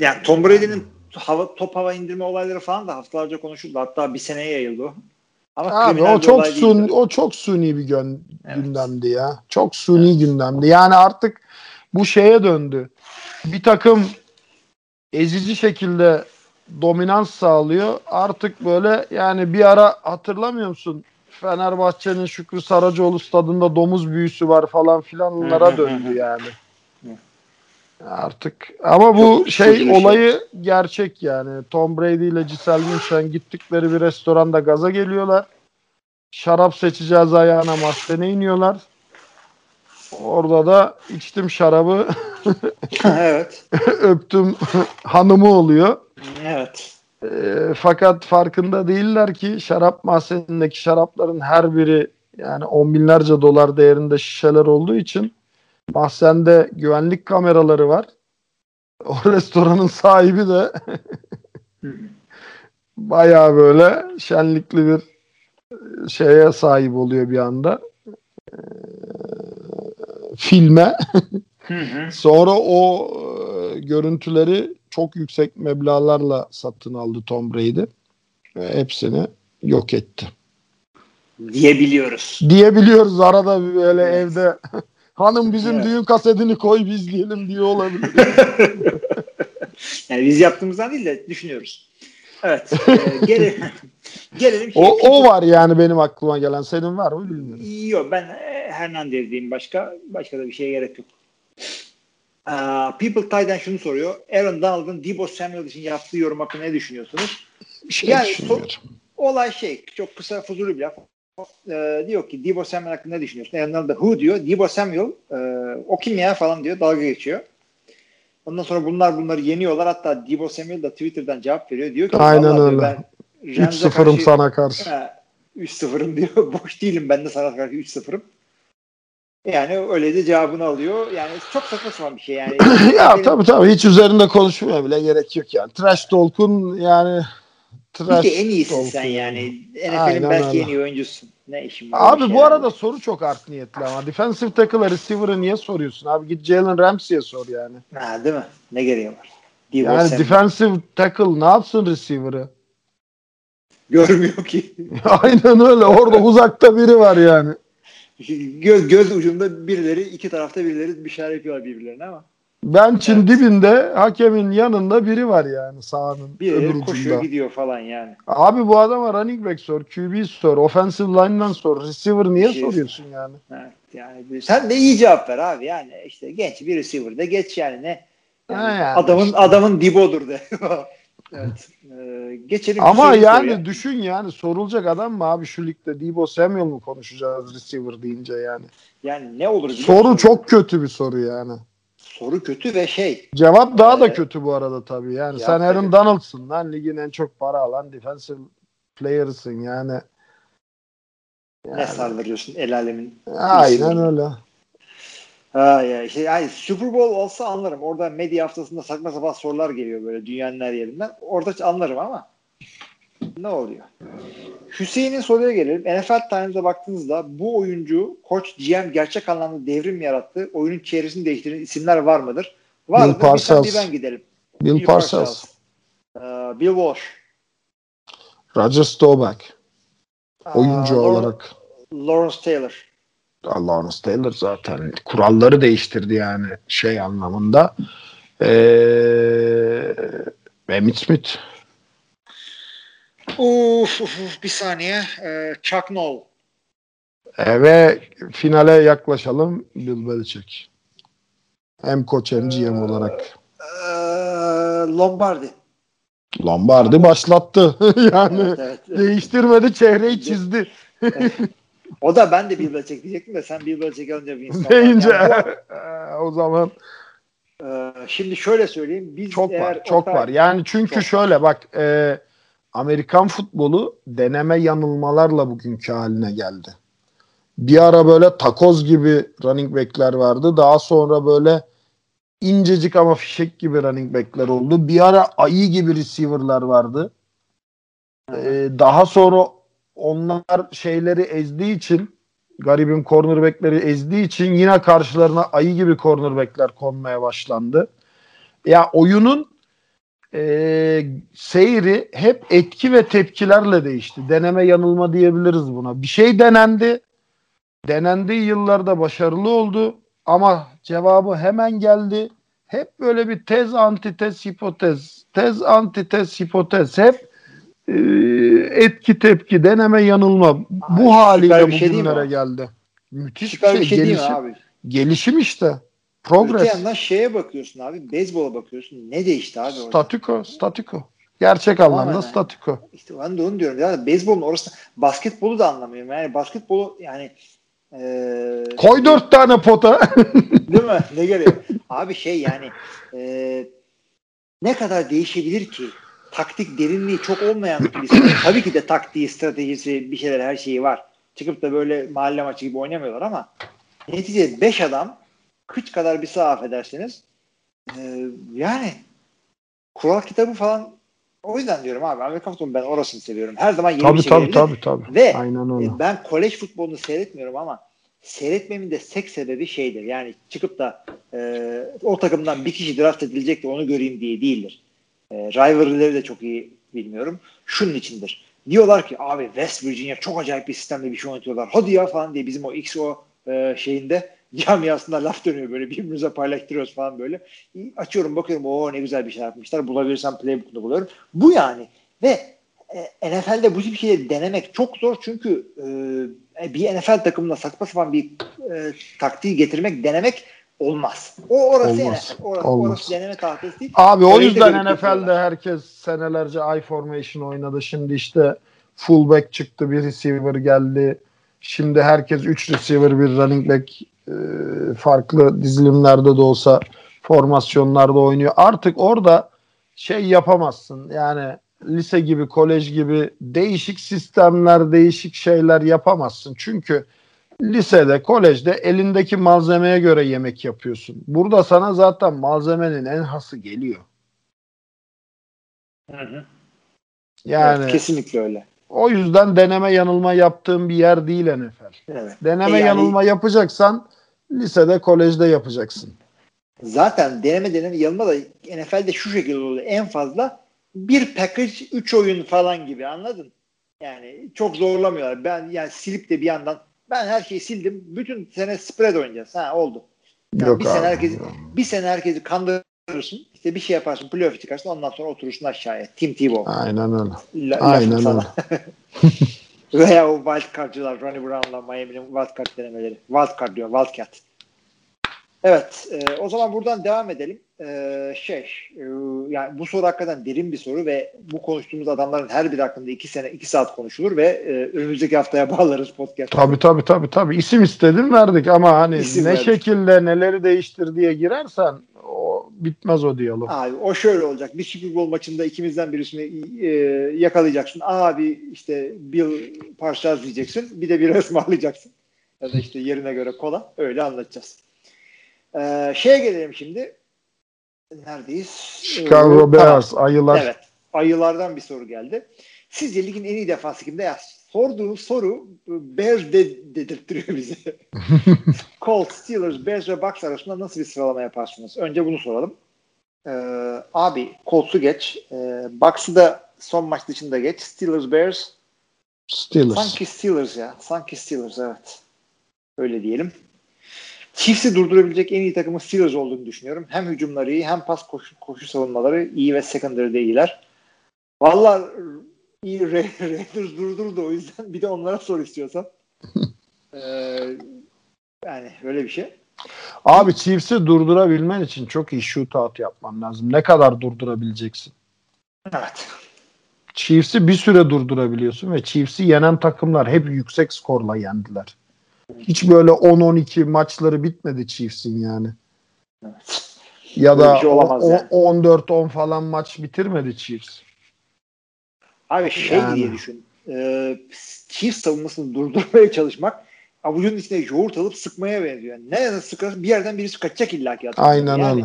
Yani Tom Brady'nin hava, top hava indirme olayları falan da haftalarca konuşuldu. Hatta bir seneye yayıldı. Ama Abi o çok suni, değildi. o çok suni bir gön, Evet. gündemdi ya. Çok suni gündemdi. Yani artık bu şeye döndü. Bir takım ezici şekilde dominans sağlıyor. Artık böyle yani bir ara hatırlamıyor musun? Fenerbahçe'nin Şükrü Saracoğlu stadında domuz büyüsü var falan filanlara döndü yani. Artık ama bu Çok şey şey. olayı gerçek yani. Tom Brady ile Giselle Bündchen gittikleri bir restoranda gaza geliyorlar. Şarap seçeceğiz ayağına mahzene iniyorlar. Orada da içtim şarabı evet. öptüm hanımı oluyor. Evet. E, fakat farkında değiller ki şarap mahzenindeki şarapların her biri yani on binlerce dolar değerinde şişeler olduğu için mahzende güvenlik kameraları var. O restoranın sahibi de bayağı böyle şenlikli bir e, şeye sahip oluyor bir anda. E, filme. Sonra o e, görüntüleri çok yüksek meblağlarla satın aldı Tom Brady. Ve hepsini yok etti. Diyebiliyoruz. Diyebiliyoruz arada böyle Evet. evde hanım bizim Evet. düğün kasetini koy biz izleyelim diye olabilir. Yani biz yaptığımızdan değil de düşünüyoruz. Evet. E, gele, gelelim. o, o var yani benim aklıma gelen. Senin var mı bilmiyorum. Yok ben e, Hernandez diyeyim başka. Başka da bir şeye gerek yok. Aa, People Tay'den şunu soruyor. Aaron Donald'ın Debo Samuel için yaptığı yorum hakkında ne düşünüyorsunuz? Bir şey Yani düşünmüyorum. Olay şey çok kısa fuzuli bir laf. Ee, diyor ki Debo Samuel hakkında ne düşünüyorsun? Donald da who diyor. Debo Samuel e, o kim ya falan diyor. Dalga geçiyor. Ondan sonra bunlar bunları yeniyorlar. Hatta Debo Samuel da Twitter'dan cevap veriyor. Diyor ki Aynen "Vallahi öyle. ben Rams'e 3-0'ım karşı- sana karşı. Ha, 3-0'ım diyor. Boş değilim ben de sana karşı 3-0'ım. Yani öyle de cevabını alıyor. Yani çok saçma sapan bir şey yani. ya Benim- tabii tabii hiç üzerinde konuşmaya bile gerek yok yani. Trash Talk'un yani Bir trash de en iyisin talk sen yani. NFL'in belki öyle. en iyi oyuncusun. Ne işin var? Abi bir bu şey arada soru çok art niyetli ama. Defensive tackle'a receiver'ı niye soruyorsun? Abi git Jalen Ramsey'e sor yani. Ha, değil mi? Ne gereği var? Debo Yani defensive tackle ne yapsın receiver'ı? Görmüyor ki. Aynen öyle. Orada uzakta biri var yani. göz, göz ucunda birileri, iki tarafta birileri bir şeyler yapıyorlar birbirlerine ama. Bench'in Evet. dibinde hakemin yanında biri var yani sahanın öbür Birileri ucunda. koşuyor gidiyor falan yani. Abi bu adama running back sor, QB sor, offensive line'dan sor, receiver niye Bir şey- soruyorsun yani? Evet, yani bir- sen de iyi cevap ver abi yani işte genç bir receiver de geç yani ne yani Ha yani adamın işte. adamın dibodur de. evet. Ee, geçelim. bir Ama sonraki yani soruya. düşün yani sorulacak adam mı abi şu ligde Debo Samuel mu konuşacağız receiver deyince yani. yani ne olur Soru çok kötü bir soru yani. Soru kötü ve şey Cevap daha da Ee, kötü bu arada tabii. Yani ya sen Aaron. Donald'sın lan ligin en çok para alan defensive player'sın yani. ne Yani, sardırıyorsun el alemin. aynen öyle. Ha ya şey yani Super Bowl olsa anlarım. Orada medya haftasında saçma sapan sorular geliyor böyle dünyanın her yerinden. Orada anlarım ama ne oluyor? Hüseyin'in soruya gelelim. NFL Times'a baktığınızda bu oyuncu, koç, GM gerçek anlamda devrim yarattı. Oyunun çevresini değiştiren isimler var mıdır? Var Bill Parcells. Bir ben gidelim. Bill, Bill Parcells. Ee, Bill Walsh. Roger Staubach. Oyuncu Aa, olarak. Lawrence Taylor. Lawrence Taylor zaten kuralları değiştirdi yani şey anlamında. Ee, Emmitt Smith. Uf, uf, uf, bir saniye. Ee, Chuck Noll. Ee, ve finale yaklaşalım Bill Belichick. Hem koç hem GM olarak. Ee, Lombardi. Lombardi başlattı. yani Evet, evet, değiştirmedi çehreyi çizdi. O da ben de Bill Belichick diyecektim de sen Bill Belichick alınca Winston. Deyince Yani o zaman Ee, şimdi şöyle söyleyeyim. Biz çok eğer var çok var. Yani çünkü Çok. şöyle bak e, Amerikan futbolu deneme yanılmalarla bugünkü haline geldi. Bir ara böyle takoz gibi running back'ler vardı. Daha sonra böyle incecik ama fişek gibi running back'ler oldu. Bir ara ayı gibi receiver'lar vardı. Ee, daha sonra onlar şeyleri ezdiği için garibim cornerback'leri ezdiği için yine karşılarına ayı gibi cornerback'ler konmaya başlandı. Ya oyunun e, seyri hep etki ve tepkilerle değişti. Deneme yanılma diyebiliriz buna. Bir şey denendi. Denendiği yıllarda başarılı oldu ama cevabı hemen geldi. Hep böyle bir tez antitez hipotez. Tez antitez hipotez. Hep e, etki tepki deneme yanılma. Ay, Bu haliyle bir şey bugünlere geldi. Müthiş Süper bir şey. değil mi gelişim, abi? gelişim işte. Öte Progress. yandan şeye bakıyorsun abi. Beyzbola bakıyorsun. Ne değişti abi orada? Statüko, statüko. Gerçek Tamamen anlamda öyle. statüko. İşte ben de onu diyorum. Ya beyzbolun orası basketbolu da anlamıyorum. Yani basketbolu yani eee Koy dört tane pota. Değil mi? Ne gereği? Abi şey yani eee, ne kadar değişebilir ki? Taktik derinliği çok olmayan bir. Tabii ki de taktiği, stratejisi, bir şeyler her şeyi var. Çıkıp da böyle mahalle maçı gibi oynamıyorlar ama neticede 5 adam kıç kadar bir saha affedersiniz. Eee, yani kural kitabı falan o yüzden diyorum abi Amerikan futbolu ben orasını seviyorum. Her zaman yeni bir tabii şey tabii tabii tabii. Ve Aynen öyle. e, Ben kolej futbolunu seyretmiyorum ama seyretmemin de sek sebebi şeydir. Yani çıkıp da e, o takımdan bir kişi draft edilecek de onu göreyim diye değildir. E, rivalry'leri de çok iyi bilmiyorum. Şunun içindir. Diyorlar ki abi West Virginia çok acayip bir sistemde bir şey oynatıyorlar. Hadi ya falan diye bizim o XO e, şeyinde camiasında laf dönüyor böyle birbirimize paylaştırıyoruz falan böyle. Açıyorum bakıyorum o ne güzel bir şey yapmışlar. Bulabilirsem playbook'unu buluyorum. Bu yani. Ve e, NFL'de bu tip şeyleri denemek çok zor çünkü e, bir NFL takımına saçma sapan bir e, taktiği getirmek, denemek olmaz. O orası Olmaz. NFL. Orası, Olmaz. orası deneme tahtası değil. Abi o yüzden NFL'de herkes senelerce I formation oynadı. Şimdi işte fullback çıktı, bir receiver geldi. Şimdi herkes 3 receiver, bir running back e, farklı dizilimlerde de olsa formasyonlarda oynuyor. Artık orada şey yapamazsın. Yani lise gibi, kolej gibi değişik sistemler, değişik şeyler yapamazsın. Çünkü lisede, kolejde elindeki malzemeye göre yemek yapıyorsun. Burada sana zaten malzemenin en hası geliyor. Hı hı. Yani Evet, kesinlikle öyle. o yüzden deneme yanılma yaptığım bir yer değil NFL. Evet. Deneme E yani- yanılma yapacaksan lisede, kolejde yapacaksın. Zaten deneme deneme yanılma da NFL'de şu şekilde oluyor. En fazla bir package 3 oyun falan gibi anladın? Yani çok zorlamıyorlar. Ben yani silip de bir yandan ben her şeyi sildim. Bütün sene spread oynayacağız. Ha oldu. Yani Yok bir sene abi. herkesi bir sene herkesi kandırırsın. İşte bir şey yaparsın, playoff çıkarsın. Ondan sonra oturursun aşağıya. Tim Tebow. Aynen öyle. La, Aynen sana. Veya o wild card'cılar Ronnie Brown'la Miami'nin wild card denemeleri. Wild card diyor, wildcat. Evet, e, o zaman buradan devam edelim. E, şey, e, yani bu soru hakikaten derin bir soru ve bu konuştuğumuz adamların her biri hakkında iki sene, iki saat konuşulur ve e, önümüzdeki haftaya bağlarız podcast. Tabii tabii tabii tabii. İsim istedim verdik ama hani İsim ne verdik. şekilde neleri değiştir diye girersen bitmez o diyalog. Abi o şöyle olacak. Bir Super Bowl maçında ikimizden birisini e, yakalayacaksın. Abi işte Bill Parcells diyeceksin. Bir de bir ısmarlayacaksın. Ya da işte yerine göre kola. Öyle anlatacağız. Ee, şeye gelelim şimdi. Neredeyiz? Chicago Ee, Bears, ayılar. Evet. Ayılardan bir soru geldi. Sizce ligin en iyi defansı kimde? Ya sorduğunuz soru Bears de, dedirttiriyor bize. Colts, Steelers, Bears ve Bucks arasında nasıl bir sıralama yaparsınız? Önce bunu soralım. Ee, abi Colts'u geç. Ee, Bucks'ı da son maç dışında geç. Steelers, Bears. Steelers. Sanki Steelers ya. Sanki Steelers evet. Öyle diyelim. Chiefs'i durdurabilecek en iyi takımın Steelers olduğunu düşünüyorum. Hem hücumları iyi hem pas koşu, koşu savunmaları iyi ve secondary'de iyiler. Valla iyi Ra- Raiders durdurdu o yüzden bir de onlara sor istiyorsan. ee, yani öyle bir şey. Abi Chiefs'i durdurabilmen için çok iyi shootout yapman lazım. Ne kadar durdurabileceksin? Evet. Chiefs'i bir süre durdurabiliyorsun ve Chiefs'i yenen takımlar hep yüksek skorla yendiler. Hiç böyle 10-12 maçları bitmedi Chiefs'in yani. evet. Ya Böyle da şey olamaz o- yani. 14-10 falan maç bitirmedi Chiefs. Abi şey Yani. diye düşün. Ee, Chiefs savunmasını durdurmaya çalışmak avucunun içine yoğurt alıp sıkmaya benziyor. Yani nereden sıkarsın bir yerden birisi kaçacak illa ki. Aynen yani, öyle.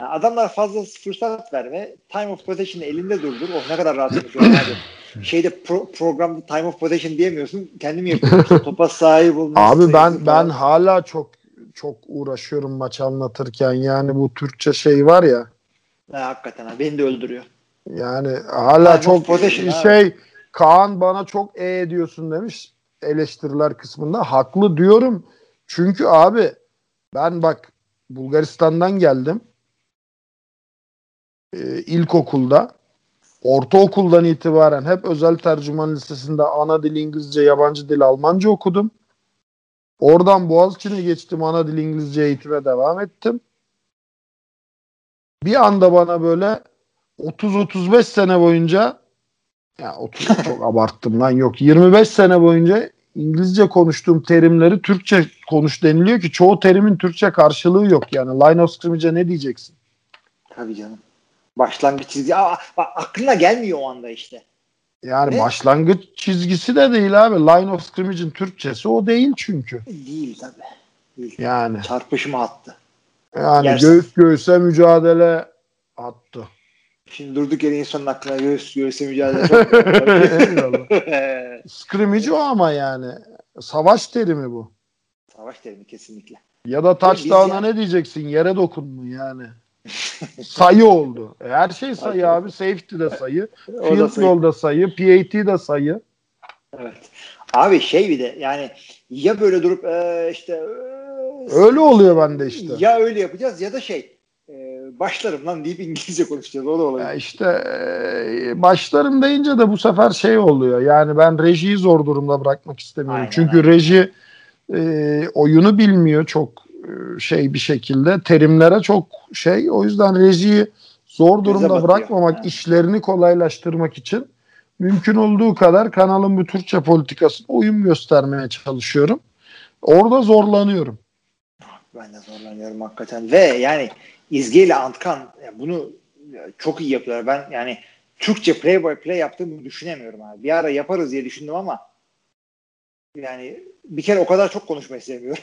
adamlar fazla fırsat verme. Time of possession'ı elinde durdur. Oh ne kadar rahat. Şeyde pro, programda time of possession diyemiyorsun. Kendim yapıyorum. İşte topa sahip olma. Abi ben ben hala çok çok uğraşıyorum maç anlatırken yani bu Türkçe şey var ya Ha, hakikaten ha, beni de öldürüyor. Yani hala of çok abi. şey Kaan bana çok e diyorsun demiş eleştiriler kısmında haklı diyorum çünkü abi ben bak Bulgaristan'dan geldim ee, ilkokulda ortaokuldan itibaren hep özel tercüman lisesinde ana dil İngilizce yabancı dil Almanca okudum Oradan Boğaziçi'ne geçtim. Ana dil İngilizce eğitime devam ettim. Bir anda bana böyle 30-35 sene boyunca ya 30 çok abarttım lan yok 25 sene boyunca İngilizce konuştuğum terimleri Türkçe konuş deniliyor ki çoğu terimin Türkçe karşılığı yok yani line of scrimmage'e ne diyeceksin? Tabii canım. Başlangıç çizgi. Aa, bak, aklına gelmiyor o anda işte. Yani Ne? başlangıç çizgisi de değil abi. Line of scrimmage'in Türkçesi o değil çünkü. Değil tabii. Değil. Yani Çarpışma hattı. yani Yersin. göğüs göğüse mücadele attı. Şimdi durduk yere insanın aklına göğüs göğüse mücadele. Scrimmage o ama yani. Savaş terimi bu. Savaş terimi kesinlikle. Ya da touchdown'a yani- ne diyeceksin? Yere dokunmu yani. sayı oldu. E, Her şey sayı abi. Safety de sayı. Field goal da sayı. PAT de sayı. Evet. Abi şey bir de yani ya böyle durup e, işte e, Öyle oluyor bende işte. ya öyle yapacağız ya da şey başlarım lan deyip İngilizce konuşacağız. O da olabilir. Ya işte e, başlarım deyince de bu sefer şey oluyor. Yani ben rejiyi zor durumda bırakmak istemiyorum. Aynen, Çünkü aynen. reji e, oyunu bilmiyor çok e, şey bir şekilde. Terimlere çok şey. O yüzden rejiyi zor durumda batıyor. bırakmamak, Ha. işlerini kolaylaştırmak için mümkün olduğu kadar kanalın bu Türkçe politikasına uyum göstermeye çalışıyorum. Orada zorlanıyorum. Ben de zorlanıyorum hakikaten. Ve yani İzge ile Antkan ya bunu çok iyi yapıyorlar. Ben yani Türkçe play by play yaptığımı düşünemiyorum abi. Bir ara yaparız diye düşündüm ama yani bir kere o kadar çok konuşmayı sevmiyorum.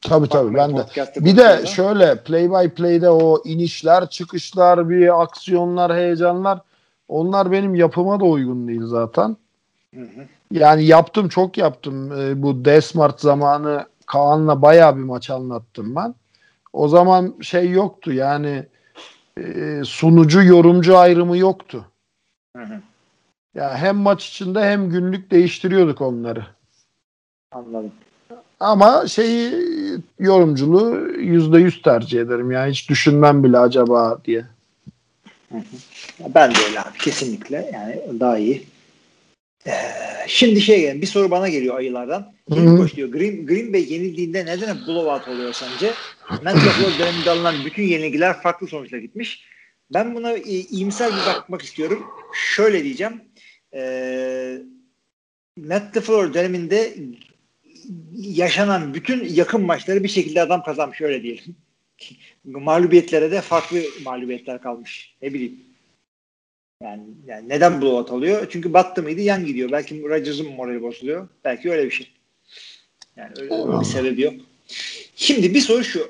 Tabii tabii ben de. Bir de şöyle play by play'de o inişler, çıkışlar, bir aksiyonlar, heyecanlar onlar benim yapıma da uygun değil zaten. Hı hı. Yani yaptım çok yaptım. Ee, bu Desmart zamanı Kaan'la bayağı bir maç anlattım ben. O zaman şey yoktu yani e, sunucu yorumcu ayrımı yoktu. Hı hı. Ya hem maç içinde hem günlük değiştiriyorduk onları. Anladım. Ama şeyi yorumculuğu yüzde yüz tercih ederim. Yani hiç düşünmem bile acaba diye. Ben de öyle abi kesinlikle yani daha iyi. Ee, şimdi şey bir soru bana geliyor ayılardan. Koç diyor Green, Green Bay yenildiğinde neden hep blowout oluyor sence? Matt LaFleur döneminde alınan bütün yenilgiler farklı sonuçla gitmiş. Ben buna e, iyimser bir bakmak istiyorum. Şöyle diyeceğim. Ee, Matt LaFleur döneminde yaşanan bütün yakın maçları bir şekilde adam kazanmış öyle diyelim. Mağlubiyetlere de farklı mağlubiyetler kalmış. Ne bileyim. Yani, yani neden blowout alıyor? Çünkü battı mıydı yan gidiyor. Belki Rodgers'ın morali bozuluyor. Belki öyle bir şey. Yani öyle, bir sebebi yok. Şimdi bir soru şu.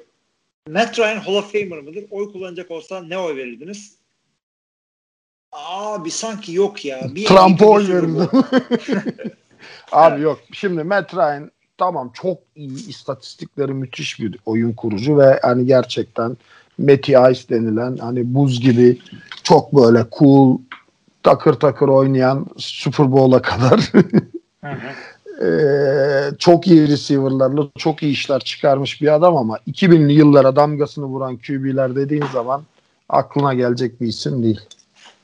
Matt Ryan Hall of Famer mıdır? Oy kullanacak olsa ne oy verirdiniz? Abi sanki yok ya. Bir Trump'a oy MVP verildi. Abi yok. Şimdi Matt Ryan tamam çok iyi istatistikleri müthiş bir oyun kurucu ve hani gerçekten Matty Ice denilen hani buz gibi çok böyle cool takır takır oynayan Super Bowl'a kadar Hı hı. Ee, çok iyi receiver'larla çok iyi işler çıkarmış bir adam ama 2000'li yıllara damgasını vuran QB'ler dediğin zaman aklına gelecek bir isim değil.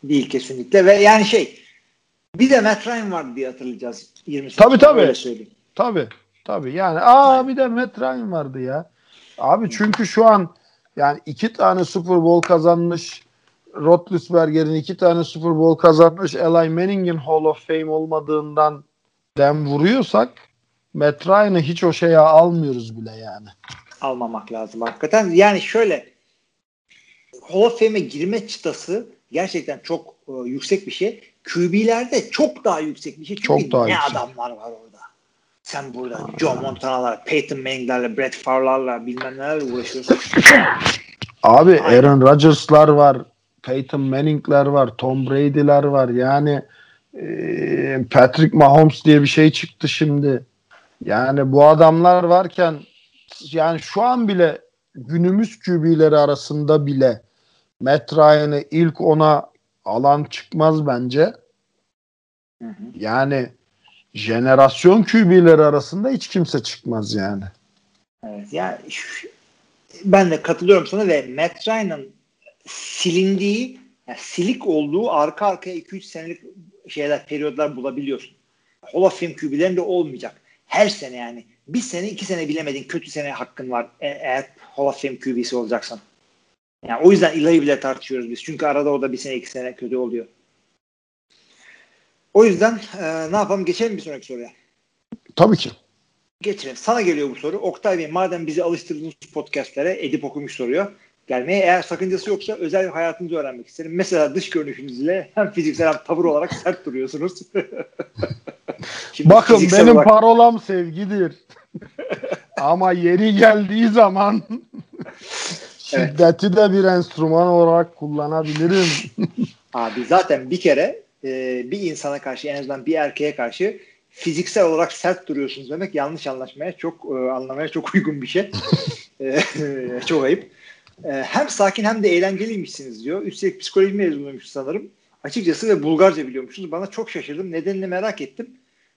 Değil kesinlikle ve yani şey bir de Matt Ryan vardı diye hatırlayacağız 20 sene Tabii, tabii. öyle söyleyeyim. Tabii. Tabii. Yani aa bir de Matt Ryan vardı ya. Abi çünkü şu an yani iki tane Super Bowl kazanmış Roethlisberger'in iki tane Super Bowl kazanmış Eli Manning'in Hall of Fame olmadığından dem vuruyorsak Matt Ryan'ı hiç o şeye almıyoruz bile yani. almamak lazım hakikaten. Yani şöyle Hall of Fame'e girme çıtası gerçekten çok e, yüksek bir şey. QB'lerde çok daha yüksek bir şey. Çünkü Çok daha ne yüksek. adamlar var orada. Sen burada Joe Montana'lar, Peyton Manning'lerle, Brett Favre'larla bilmem nelerle uğraşıyorsun. Abi Aynen. Aaron Rodgers'lar var, Peyton Manning'ler var, Tom Brady'ler var. Yani e, Patrick Mahomes diye bir şey çıktı şimdi. Yani bu adamlar varken yani şu an bile günümüz QB'leri arasında bile Matt Ryan'ı ilk ona alan çıkmaz bence. Hı hı. Yani jenerasyon QB'leri arasında hiç kimse çıkmaz yani. Evet, şu- ben de katılıyorum sana ve Matt Ryan'ın silindiği, yani silik olduğu arka arkaya 2-3 senelik şeyler, periyodlar bulabiliyorsun. Hall of Fame QB'lerinde olmayacak. Her sene yani. Bir sene, iki sene bilemedin. Kötü sene hakkın var e- eğer Hall of Fame QB'si olacaksan. Yani o yüzden Eli'yi bile tartışıyoruz biz. Çünkü arada o da bir sene, iki sene kötü oluyor. O yüzden e, ne yapalım? Geçelim bir sonraki soruya. Tabii ki. Geçelim. Sana geliyor bu soru. Oktay Bey madem bizi alıştırdığınız podcastlere Edip okumuş soruyor. Gelmeye eğer sakıncası yoksa özel hayatınızı öğrenmek isterim. Mesela dış görünüşünüzle hem fiziksel hem tavır olarak sert duruyorsunuz. Şimdi Bakın benim olarak- parolam sevgidir. Ama yeri geldiği zaman şiddeti de bir enstrüman olarak kullanabilirim. Abi zaten bir kere e, bir insana karşı en azından bir erkeğe karşı fiziksel olarak sert duruyorsunuz demek yanlış anlaşmaya çok e, anlamaya çok uygun bir şey. E, çok ayıp. E, hem sakin hem de eğlenceliymişsiniz diyor. Üstelik psikoloji mezunuymuş sanırım. Açıkçası ve Bulgarca biliyormuşsunuz. Bana çok şaşırdım. Nedenini merak ettim.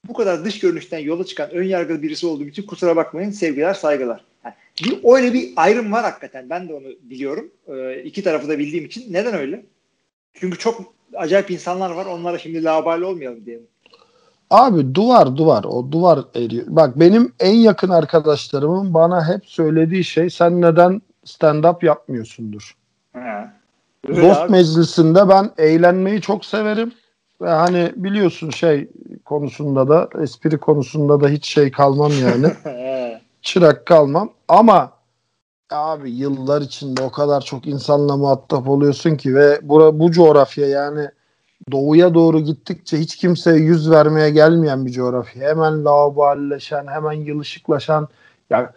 Bu kadar dış görünüşten yola çıkan ön yargılı birisi olduğum için kusura bakmayın. Sevgiler, saygılar. Yani bir, öyle bir ayrım var hakikaten. Ben de onu biliyorum. E, iki tarafı da bildiğim için. Neden öyle? Çünkü çok acayip insanlar var. Onlara şimdi labali olmayalım diye. Abi duvar duvar o duvar eriyor. Bak benim en yakın arkadaşlarımın bana hep söylediği şey sen neden stand up yapmıyorsundur. Öyle Dost abi. meclisinde ben eğlenmeyi çok severim. Ve hani biliyorsun şey konusunda da espri konusunda da hiç şey kalmam yani. He. çırak kalmam ama abi yıllar içinde o kadar çok insanla muhatap oluyorsun ki ve bura, bu coğrafya yani doğuya doğru gittikçe hiç kimseye yüz vermeye gelmeyen bir coğrafya. Hemen laubalileşen, hemen yılışıklaşan, yani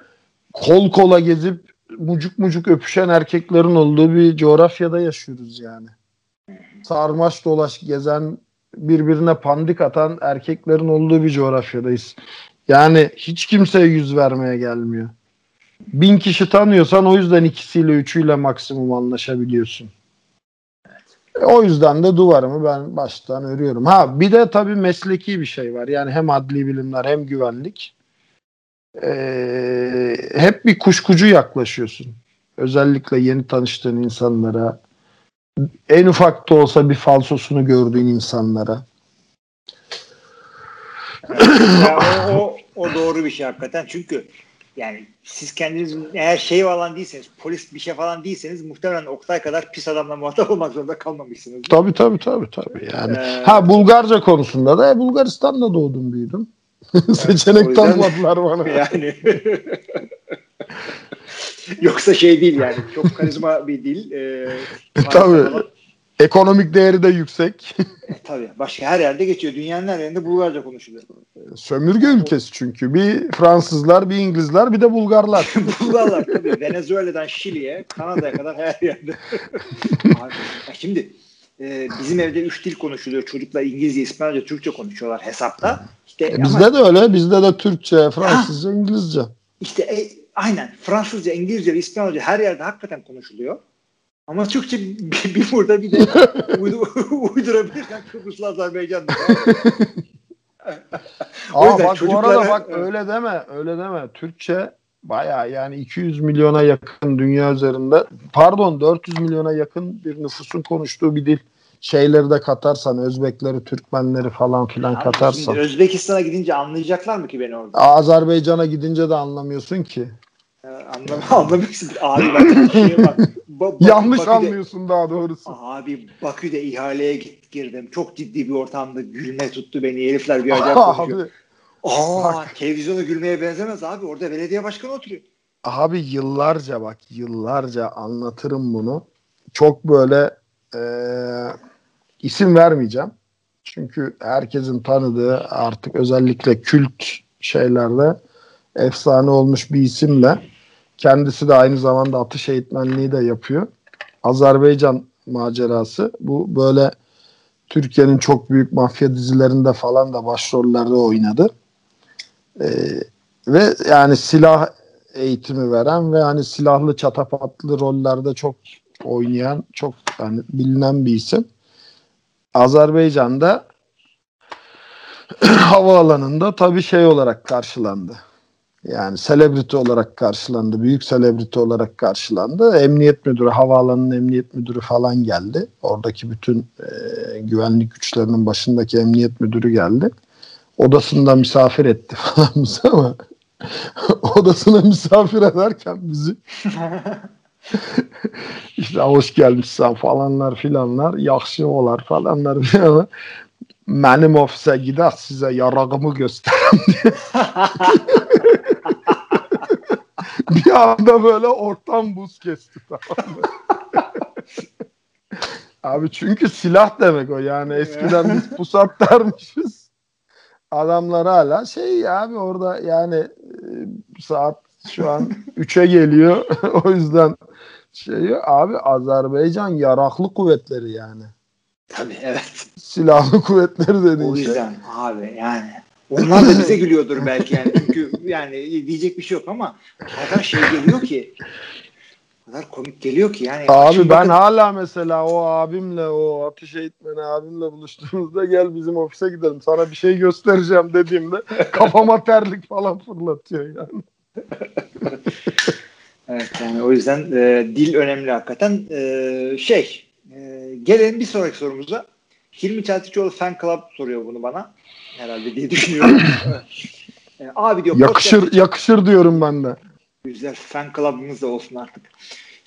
kol kola gezip mucuk mucuk öpüşen erkeklerin olduğu bir coğrafyada yaşıyoruz yani. Sarmaş dolaş gezen, birbirine pandik atan erkeklerin olduğu bir coğrafyadayız. Yani hiç kimseye yüz vermeye gelmiyor. Bin kişi tanıyorsan o yüzden ikisiyle üçüyle maksimum anlaşabiliyorsun. E, o yüzden de duvarımı ben baştan örüyorum. Ha bir de tabii mesleki bir şey var. Yani hem adli bilimler hem güvenlik. Ee, hep bir kuşkucu yaklaşıyorsun. Özellikle yeni tanıştığın insanlara. En ufak da olsa bir falsosunu gördüğün insanlara. Ya o, o, o doğru bir şey hakikaten. Çünkü yani siz kendiniz eğer şey falan değilseniz, polis bir şey falan değilseniz muhtemelen Oktay kadar pis adamla muhatap olmak zorunda kalmamışsınız. Tabii tabii tabii tabii. Yani Ee, ha Bulgarca konusunda da e, Bulgaristan'da doğdum büyüdüm. Seçenek yüzden- tanımadılar bana. yani yoksa şey değil yani çok karizma bir dil. Ee, Tabii. falan. Ekonomik değeri de yüksek. Tabii. Başka her yerde geçiyor. Dünyanın her yerinde Bulgarca konuşuluyor. Sömürge ülkesi çünkü. Bir Fransızlar, bir İngilizler, bir de Bulgarlar. Bulgarlar tabii. Venezuela'dan Şili'ye, Kanada'ya kadar her yerde. Abi, ya şimdi e, bizim evde üç dil konuşuluyor. Çocuklar İngilizce, İspanyolca, Türkçe konuşuyorlar hesapta. İşte E, ama bizde de öyle. Bizde de Türkçe, Fransızca, İngilizce. işte e, aynen Fransızca, İngilizce İspanyolca her yerde hakikaten konuşuluyor. Ama Türkçe bir, bir burada bir de uydu, uydurabilirsen Kıbrıslı Azerbaycan'da. O Aa yüzden bak bu çocuklara- arada bak öyle deme. Öyle deme. Türkçe baya yani 200 milyona yakın dünya üzerinde pardon 400 milyona yakın bir nüfusun konuştuğu bir dil. Şeyleri de katarsan Özbekleri, Türkmenleri falan filan Abi katarsan. Özbekistan'a gidince anlayacaklar mı ki beni orada? Azerbaycan'a gidince de anlamıyorsun ki. Anlam anlamıyorsun. Abi bak şeye bak. Ba- Bakü- Yanlış Bakü'de- anlıyorsun daha doğrusu. Abi Bakü'de ihaleye git, girdim. Çok ciddi bir ortamda gülme tuttu beni. Herifler bir acayip konuşuyor. abi, Aa, televizyona gülmeye benzemez abi. Orada belediye başkanı oturuyor. abi yıllarca bak yıllarca anlatırım bunu. Çok böyle eee, isim vermeyeceğim. Çünkü herkesin tanıdığı artık özellikle kült şeylerde efsane olmuş bir isimle kendisi de aynı zamanda atış eğitmenliği de yapıyor. Azerbaycan macerası. Bu böyle Türkiye'nin çok büyük mafya dizilerinde falan da başrollerde oynadı. Ee, ve yani silah eğitimi veren ve hani silahlı çatapatlı rollerde çok oynayan çok yani bilinen bir isim. Azerbaycan'da havaalanında tabii şey olarak karşılandı. Yani selebriti olarak karşılandı. Büyük selebriti olarak karşılandı. Emniyet müdürü, havaalanının emniyet müdürü falan geldi. Oradaki bütün e, güvenlik güçlerinin başındaki emniyet müdürü geldi. Odasında misafir etti falan bizi ama odasına misafir ederken bizi işte hoş gelmişsen falanlar filanlar yakşı olar falanlar filanlar benim ofise gider size yarağımı göstereyim diye bir anda böyle ortam buz kesti tamam mı? Abi çünkü silah demek o yani eskiden biz pusat dermişiz. Adamlar hala şey abi orada yani e, saat şu an 3'e geliyor. o yüzden şey abi Azerbaycan yaraklı kuvvetleri yani. Tabii evet. Silahlı kuvvetleri O dediğin şey. yüzden abi yani. Onlar da bize gülüyordur belki yani. Çünkü yani diyecek bir şey yok ama o kadar şey geliyor ki kadar komik geliyor ki yani. Abi ben bakın- hala mesela o abimle o atış eğitmeni abimle buluştuğumuzda gel bizim ofise gidelim sana bir şey göstereceğim dediğimde kafama terlik falan fırlatıyor yani. Evet yani o yüzden e, dil önemli hakikaten. E, şey e, gelelim bir sonraki sorumuza. Hilmi Çeltikçioğlu Fan Club soruyor bunu bana. Herhalde diye düşünüyorum. E, abi diyor Yakışır yakışır diyorum ben de. Güzel fan club'ımız da olsun artık.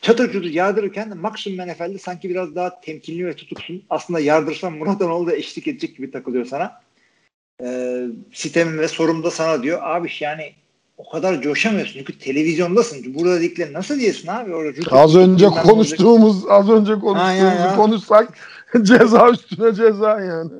Çatır çutur yardırırken maksimum menefelde sanki biraz daha temkinli ve tutuksun. Aslında yardırsan Murat Anoğlu da eşlik edecek gibi takılıyor sana. Ee, sitemim ve sorum da sana diyor. Abi yani o kadar coşamıyorsun. Çünkü televizyondasın. Burada dedikleri nasıl diyesin abi? Orada Az önce konuştuğumuz az önce Ha, ya, konuştuğumuzu ya. konuşsak ceza üstüne ceza yani.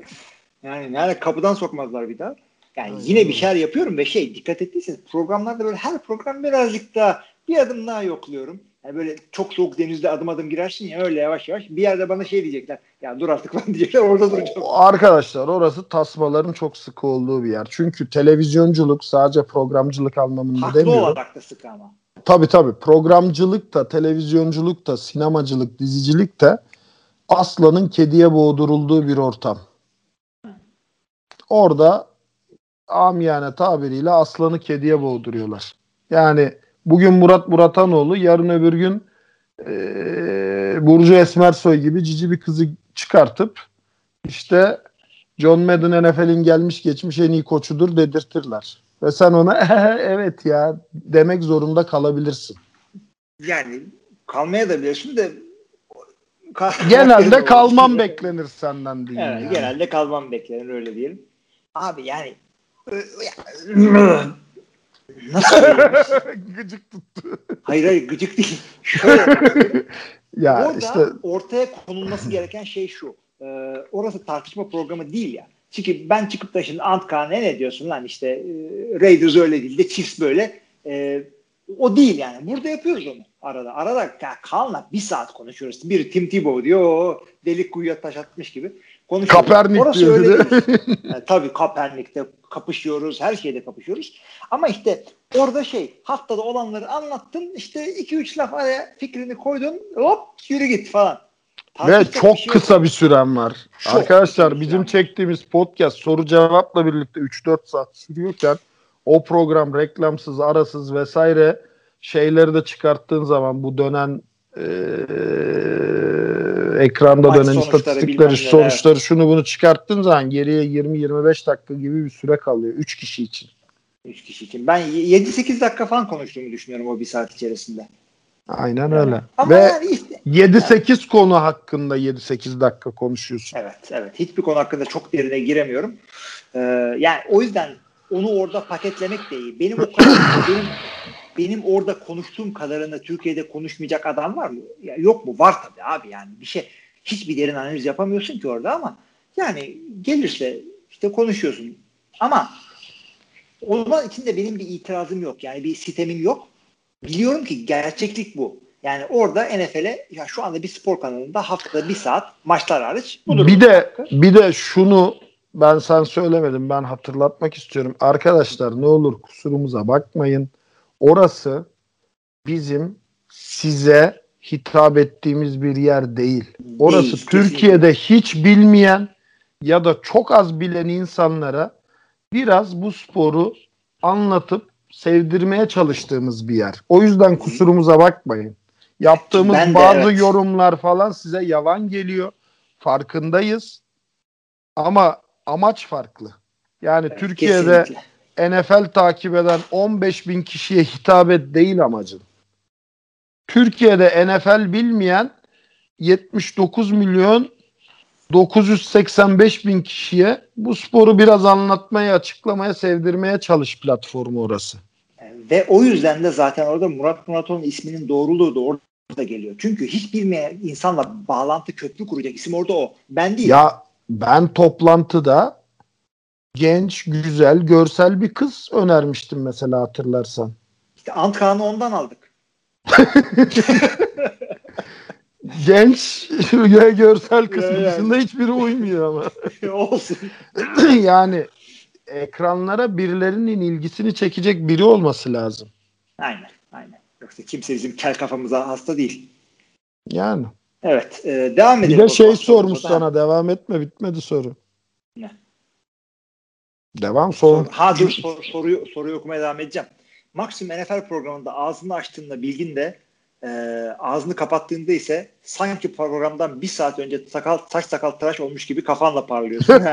Yani nerede kapıdan sokmazlar bir daha. Yani Aynen yine bir şeyler yapıyorum ve şey dikkat ettiyseniz programlarda böyle her program birazcık daha bir adım daha yokluyorum. Yani böyle çok soğuk denizde adım adım girersin ya öyle yavaş yavaş. Bir yerde bana şey diyecekler. Ya dur artık falan diyecekler orada duracağım. Arkadaşlar orası tasmaların çok sıkı olduğu bir yer. Çünkü televizyonculuk sadece programcılık anlamında Haklı demiyorum. olarak da sık ama. Tabii tabii. Programcılık da, televizyonculuk da, sinemacılık, dizicilik de aslanın kediye boğdurulduğu bir ortam. Orada amiyane tabiriyle aslanı kediye boğduruyorlar. Yani bugün Murat Muratanoğlu, yarın öbür gün eee Burcu Esmersoy gibi cici bir kızı çıkartıp işte John Madden NFL'in gelmiş geçmiş en iyi koçudur dedirtirler. Ve sen ona evet ya demek zorunda kalabilirsin. Yani kalmaya da bilirsin de Genelde kalmam beklenir senden diyeyim. Evet, yani. genelde kalmam beklenir öyle diyelim. Abi yani nasıl? Gıcık tuttu. Hayır hayır gıcık değil. Şöyle Ya Orada işte ortaya konulması gereken şey şu. Ee, orası tartışma programı değil ya. Çünkü ben çıkıp da şimdi Antkan ne ne diyorsun lan işte e, Raiders öyle değil de Chiefs böyle. E, o değil yani. Burada yapıyoruz onu. arada. Arada ya Kaan'la bir saat konuşuyoruz. Bir Tim Tebow diyor o delik kuyuya taş atmış gibi. Konuşuyoruz. Kaepernick Orası diyor öyle de. değil. Yani tabii Kaepernick'te kapışıyoruz. Her şeyde kapışıyoruz. Ama işte orada şey haftada olanları anlattın. işte iki üç laf araya fikrini koydun. Hop yürü git falan. Ve çok bir şey yok. kısa bir süren var. Çok Arkadaşlar bizim süren. çektiğimiz podcast soru cevapla birlikte 3-4 saat sürüyorken o program reklamsız, arasız vesaire şeyleri de çıkarttığın zaman bu dönen eee, ekranda Maç dönen istatistikleri, sonuçları şunu bunu çıkarttığın zaman geriye 20-25 dakika gibi bir süre kalıyor 3 kişi için. Üç kişi için. Ben 7-8 dakika falan konuştuğumu düşünüyorum o bir saat içerisinde. Aynen öyle. Ama Ve yani işte 7-8 konu hakkında 7-8 dakika konuşuyorsun. Evet, evet. Hiçbir konu hakkında çok derine giremiyorum. Ee, yani o yüzden onu orada paketlemek de iyi. Benim o kadar, benim benim orada konuştuğum kadarını Türkiye'de konuşmayacak adam var mı? Ya yok mu? Var tabii abi yani bir şey hiçbir derin analiz yapamıyorsun ki orada ama yani gelirse işte konuşuyorsun. Ama onun için de benim bir itirazım yok. Yani bir sitemim yok. Biliyorum ki gerçeklik bu. Yani orada NFL'e ya şu anda bir spor kanalında haftada bir saat maçlar hariç budur. Bir de bir de şunu ben sen söylemedim ben hatırlatmak istiyorum. Arkadaşlar ne olur kusurumuza bakmayın. Orası bizim size hitap ettiğimiz bir yer değil. Orası Değil, Türkiye'de hiç bilmeyen ya da çok az bilen insanlara biraz bu sporu anlatıp sevdirmeye çalıştığımız bir yer. O yüzden kusurumuza bakmayın. Yaptığımız Ben de bazı evet. yorumlar falan size yalan geliyor. Farkındayız. Ama amaç farklı. Yani Evet, Türkiye'de kesinlikle. NFL takip eden 15 bin kişiye hitap et değil amacın. Türkiye'de NFL bilmeyen 79 milyon 985 bin kişiye bu sporu biraz anlatmaya, açıklamaya, sevdirmeye çalış platformu orası. Ve o yüzden de zaten orada Murat Muratoğlu'nun isminin doğruluğu da orada geliyor. Çünkü hiç bilmeyen insanla bağlantı köprü kuracak isim orada o. Ben değil. Ya ben toplantıda genç, güzel, görsel bir kız önermiştim mesela hatırlarsan. İşte Antkan'ı ondan aldık. Genç ve görsel kısmı Ya, yani. dışında hiçbiri uymuyor ama. Olsun. yani ekranlara birilerinin ilgisini çekecek biri olması lazım. Aynen. Aynen. Yoksa kimse bizim kel kafamıza hasta değil. Yani. Evet. e, devam Bir edelim. de o şey sormuş sana devam etme bitmedi soru. Ne? Devam sor. Ha dur sor- soruyu, soruyu okumaya devam edeceğim. Maksimum NFL programında ağzını açtığında bilgin de e, ağzını kapattığında ise sanki programdan bir saat önce sakal, saç sakal tıraş olmuş gibi kafanla parlıyorsun.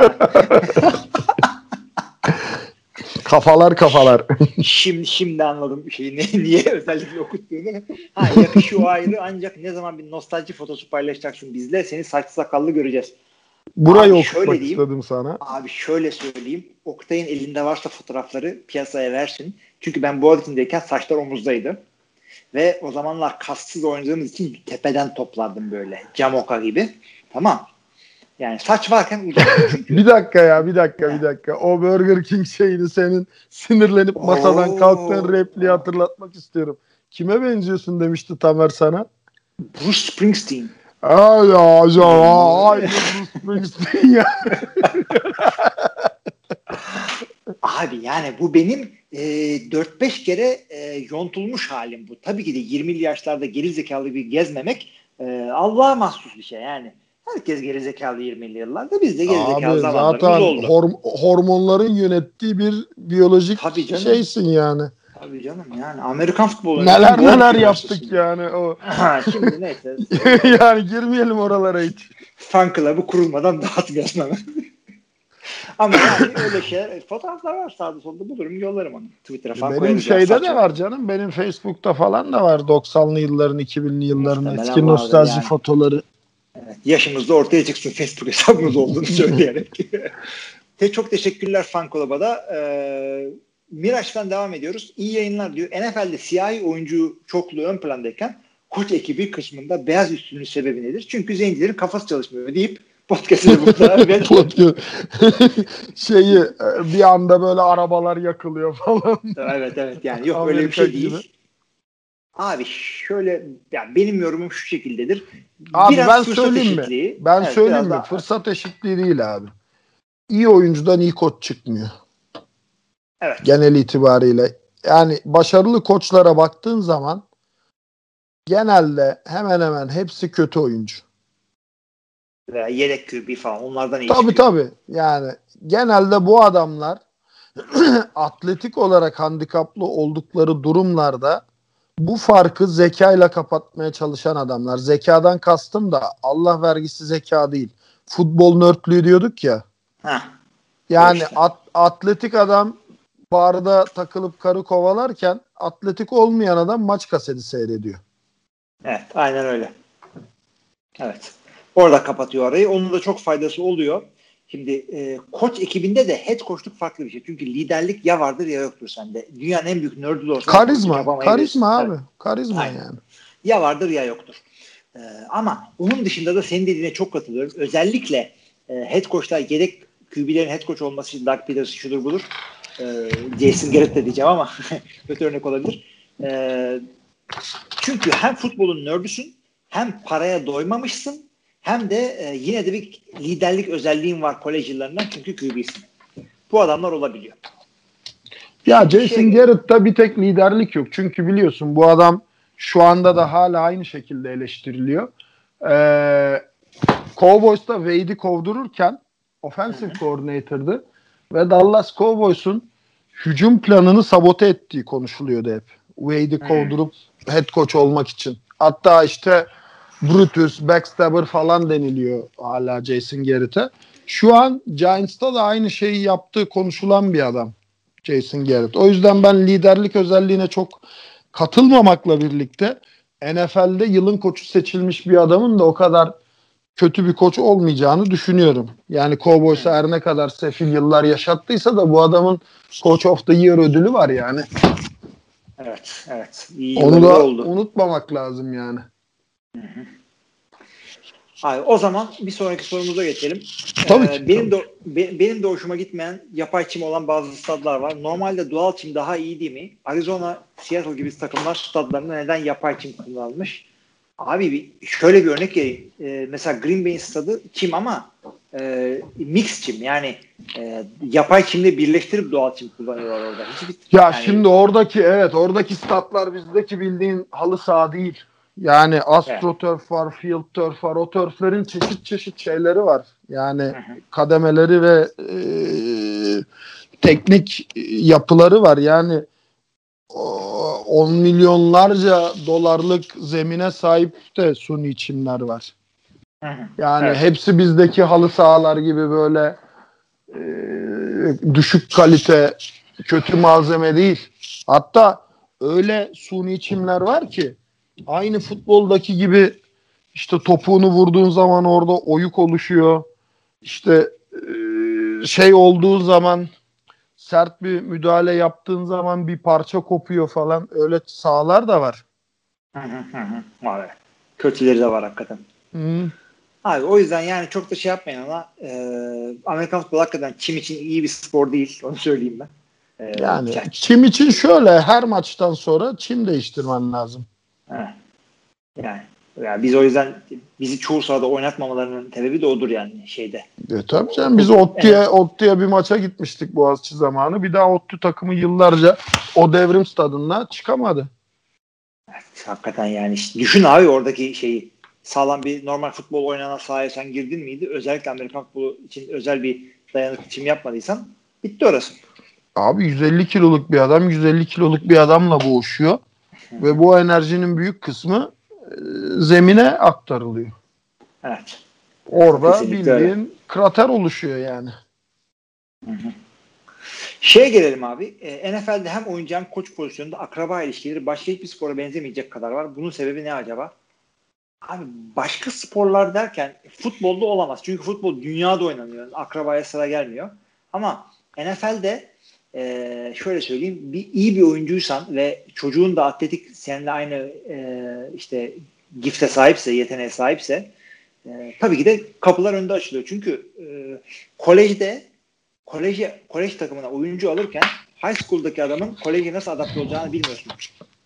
Kafalar kafalar. şimdi, şimdi anladım şeyi ne, niye özellikle okuttuğunu. Ha, yakışıyor ayrı ancak ne zaman bir nostalji fotosu paylaşacaksın bizle seni saçlı sakallı göreceğiz. Burayı Abi şöyle okutmak diyeyim. istedim sana. Abi şöyle söyleyeyim. Oktay'ın elinde varsa fotoğrafları piyasaya versin. Çünkü ben Boğaziçi'ndeyken saçlar omuzdaydı. Ve o zamanlar kassız oynadığımız için tepeden toplardım böyle. Camoka gibi. Tamam. Yani saç varken uzak. Bir dakika ya bir dakika bir dakika. O Burger King şeyini senin sinirlenip masadan Oo. kalktığın repliği hatırlatmak istiyorum. Kime benziyorsun demişti Tamer sana. Bruce Springsteen. Ay ya acaba ay Bruce Springsteen ya. Abi yani bu benim e, 4-5 kere e, yontulmuş halim bu. Tabii ki de 20'li yaşlarda geri zekalı bir gezmemek e, Allah'a mahsus bir şey yani. Herkes geri zekalı 20'li yıllarda biz de geri zekalı Abi zamanlarımız zaten oldu. horm- hormonların yönettiği bir biyolojik Tabii canım. şeysin yani. Tabii canım yani Amerikan futbolu. Neler Bu neler yaptık yani o. Ha, şimdi neyse. yani girmeyelim oralara hiç. Fan club'ı kurulmadan dağıtmayalım hemen. Ama yani öyle şeyler, fotoğraflar var sağda solda bulurum yollarım onu. Twitter'a falan Benim şeyde saçma. de var canım. Benim Facebook'ta falan da var 90'lı yılların 2000'li yılların Muhtemelen eski nostalji yani. fotoları. Evet, yaşımızda ortaya çıksın Facebook hesabımız olduğunu söyleyerek. Te çok teşekkürler Fan da. Ee, Miraç'tan devam ediyoruz. İyi yayınlar diyor. NFL'de siyahi oyuncu çokluğu ön plandayken koç ekibi kısmında beyaz üstünlüğün sebebi nedir? Çünkü zencilerin kafası çalışmıyor deyip podcast'ı burada. Şeyi e, bir anda böyle arabalar yakılıyor falan. evet evet yani yok öyle bir şey değil. gibi. Abi şöyle ya benim yorumum şu şekildedir. Abi Biraz ben fırsat söyleyeyim eşitliği. mi? Ben Evet, söyleyeyim mi? daha- Fırsat eşitliği değil abi. İyi oyuncudan iyi koç çıkmıyor. Evet. Genel itibariyle. Yani başarılı koçlara baktığın zaman genelde hemen hemen hepsi kötü oyuncu. Veya yedek QB falan onlardan iyi Tabii çıkıyor. tabii. Yani genelde bu adamlar atletik olarak handikaplı oldukları durumlarda bu farkı zekayla kapatmaya çalışan adamlar. Zekadan kastım da Allah vergisi zeka değil. Futbol nörtlüğü diyorduk ya. Heh, Yani İşte. at- atletik adam barda takılıp karı kovalarken atletik olmayan adam maç kaseti seyrediyor. evet aynen öyle. Evet. Orada kapatıyor arayı. Onun da çok faydası oluyor. Şimdi e, koç ekibinde de head coachluk farklı bir şey. Çünkü liderlik ya vardır ya yoktur sende. Dünyanın en büyük nerdü olsa Karizma. Karizma abi. Karizma Aynen. yani. Ya vardır ya yoktur. Ee, ama onun dışında da senin dediğine çok katılıyorum. Özellikle e, head coachlar yedek QB'lerin head coach olması için Doug Peterson şudur budur. Ee, Jason Garrett de diyeceğim ama kötü örnek olabilir. Ee, çünkü hem futbolun nördüsün hem paraya doymamışsın hem de e, yine de bir liderlik özelliğin var kolej yıllarından çünkü QB'sin. Bu adamlar olabiliyor. Ya Şey- Jason Garrett'ta bir tek liderlik yok. Çünkü biliyorsun bu adam şu anda da hala aynı şekilde eleştiriliyor. Ee, Cowboys'ta Wade'i kovdururken offensive coordinator'dı ve Dallas Cowboys'un hücum planını sabote ettiği konuşuluyordu hep. Wade'i kovdurup head coach olmak için. Hatta işte Brutus, Backstabber falan deniliyor hala Jason Garrett'e. Şu an Giants'ta da aynı şeyi yaptığı konuşulan bir adam. Jason Garrett. O yüzden ben liderlik özelliğine çok katılmamakla birlikte NFL'de yılın koçu seçilmiş bir adamın da o kadar kötü bir koç olmayacağını düşünüyorum. Yani Cowboys'a her ne kadar sefil yıllar yaşattıysa da bu adamın Coach of the Year ödülü var yani. Evet, evet. İyi Onu da oldu. unutmamak lazım yani. Abi, o zaman bir sonraki sorumuza geçelim. Tabii Ee, ki, benim tabii de be- benim de hoşuma gitmeyen yapay çim olan bazı stadlar var. Normalde doğal çim daha iyi değil mi? Arizona, Seattle gibi takımlar stadlarında neden yapay çim kullanılmış? Abi bir, şöyle bir örnek vereyim. Ee, mesela Green Bay'in stadı çim ama e, mix çim yani e, yapay çimle birleştirip doğal çim kullanıyorlar orada. Hiçbir, Ya yani- şimdi oradaki evet oradaki statlar bizdeki bildiğin halı saha değil. Yani astroturf var, field turf var. O turflerin çeşit çeşit şeyleri var. Yani kademeleri ve e, teknik yapıları var. Yani o- on milyonlarca dolarlık zemine sahip de suni çimler var. Yani Evet. hepsi bizdeki halı sahalar gibi böyle e, düşük kalite, kötü malzeme değil. Hatta öyle suni çimler var ki aynı futboldaki gibi işte topuğunu vurduğun zaman orada oyuk oluşuyor. İşte e, şey olduğu zaman sert bir müdahale yaptığın zaman bir parça kopuyor falan. Öyle sahalar da var. Evet. Kötüleri de var hakikaten. Hı. Abi o yüzden yani çok da şey yapmayın ama e, Amerikan futbolu hakikaten çim için iyi bir spor değil. Onu söyleyeyim ben. E, Yani yani- çim için şöyle her maçtan sonra çim değiştirmen lazım. he. yani, yani biz o yüzden bizi çoğu sahada oynatmamalarının sebebi de odur yani şeyde. E tabii canım biz Ottu'ya Ottu'ya bir maça gitmiştik Boğaziçi zamanı. Bir daha Ottu takımı yıllarca o devrim stadına çıkamadı. Hakikaten yani işte düşün abi oradaki şeyi sağlam bir normal futbol oynanan sahaya sen girdin miydi? Özellikle Amerikan futbolu için özel bir dayanıklı çim yapmadıysan bitti orası. Abi 150 kiloluk bir adam 150 kiloluk bir adamla boğuşuyor. Ve bu enerjinin büyük kısmı zemine aktarılıyor. Evet. Orada Kesinlikle öyle. bildiğin krater oluşuyor yani. Şeye gelelim abi. E, NFL'de hem oyuncu hem koç pozisyonunda akraba ilişkileri başka hiçbir spora benzemeyecek kadar var. Bunun sebebi ne acaba? Abi başka sporlar derken futbolda olamaz. Çünkü futbol dünyada oynanıyor. Akrabaya sıra gelmiyor. Ama NFL'de e, şöyle söyleyeyim bir iyi bir oyuncuysan ve çocuğun da atletik seninle aynı e, işte gifte sahipse, yeteneğe sahipse e, tabii ki de kapılar önde açılıyor. Çünkü e, kolejde koleje, kolej takımına oyuncu alırken high school'daki adamın koleje nasıl adapte olacağını bilmiyorsun.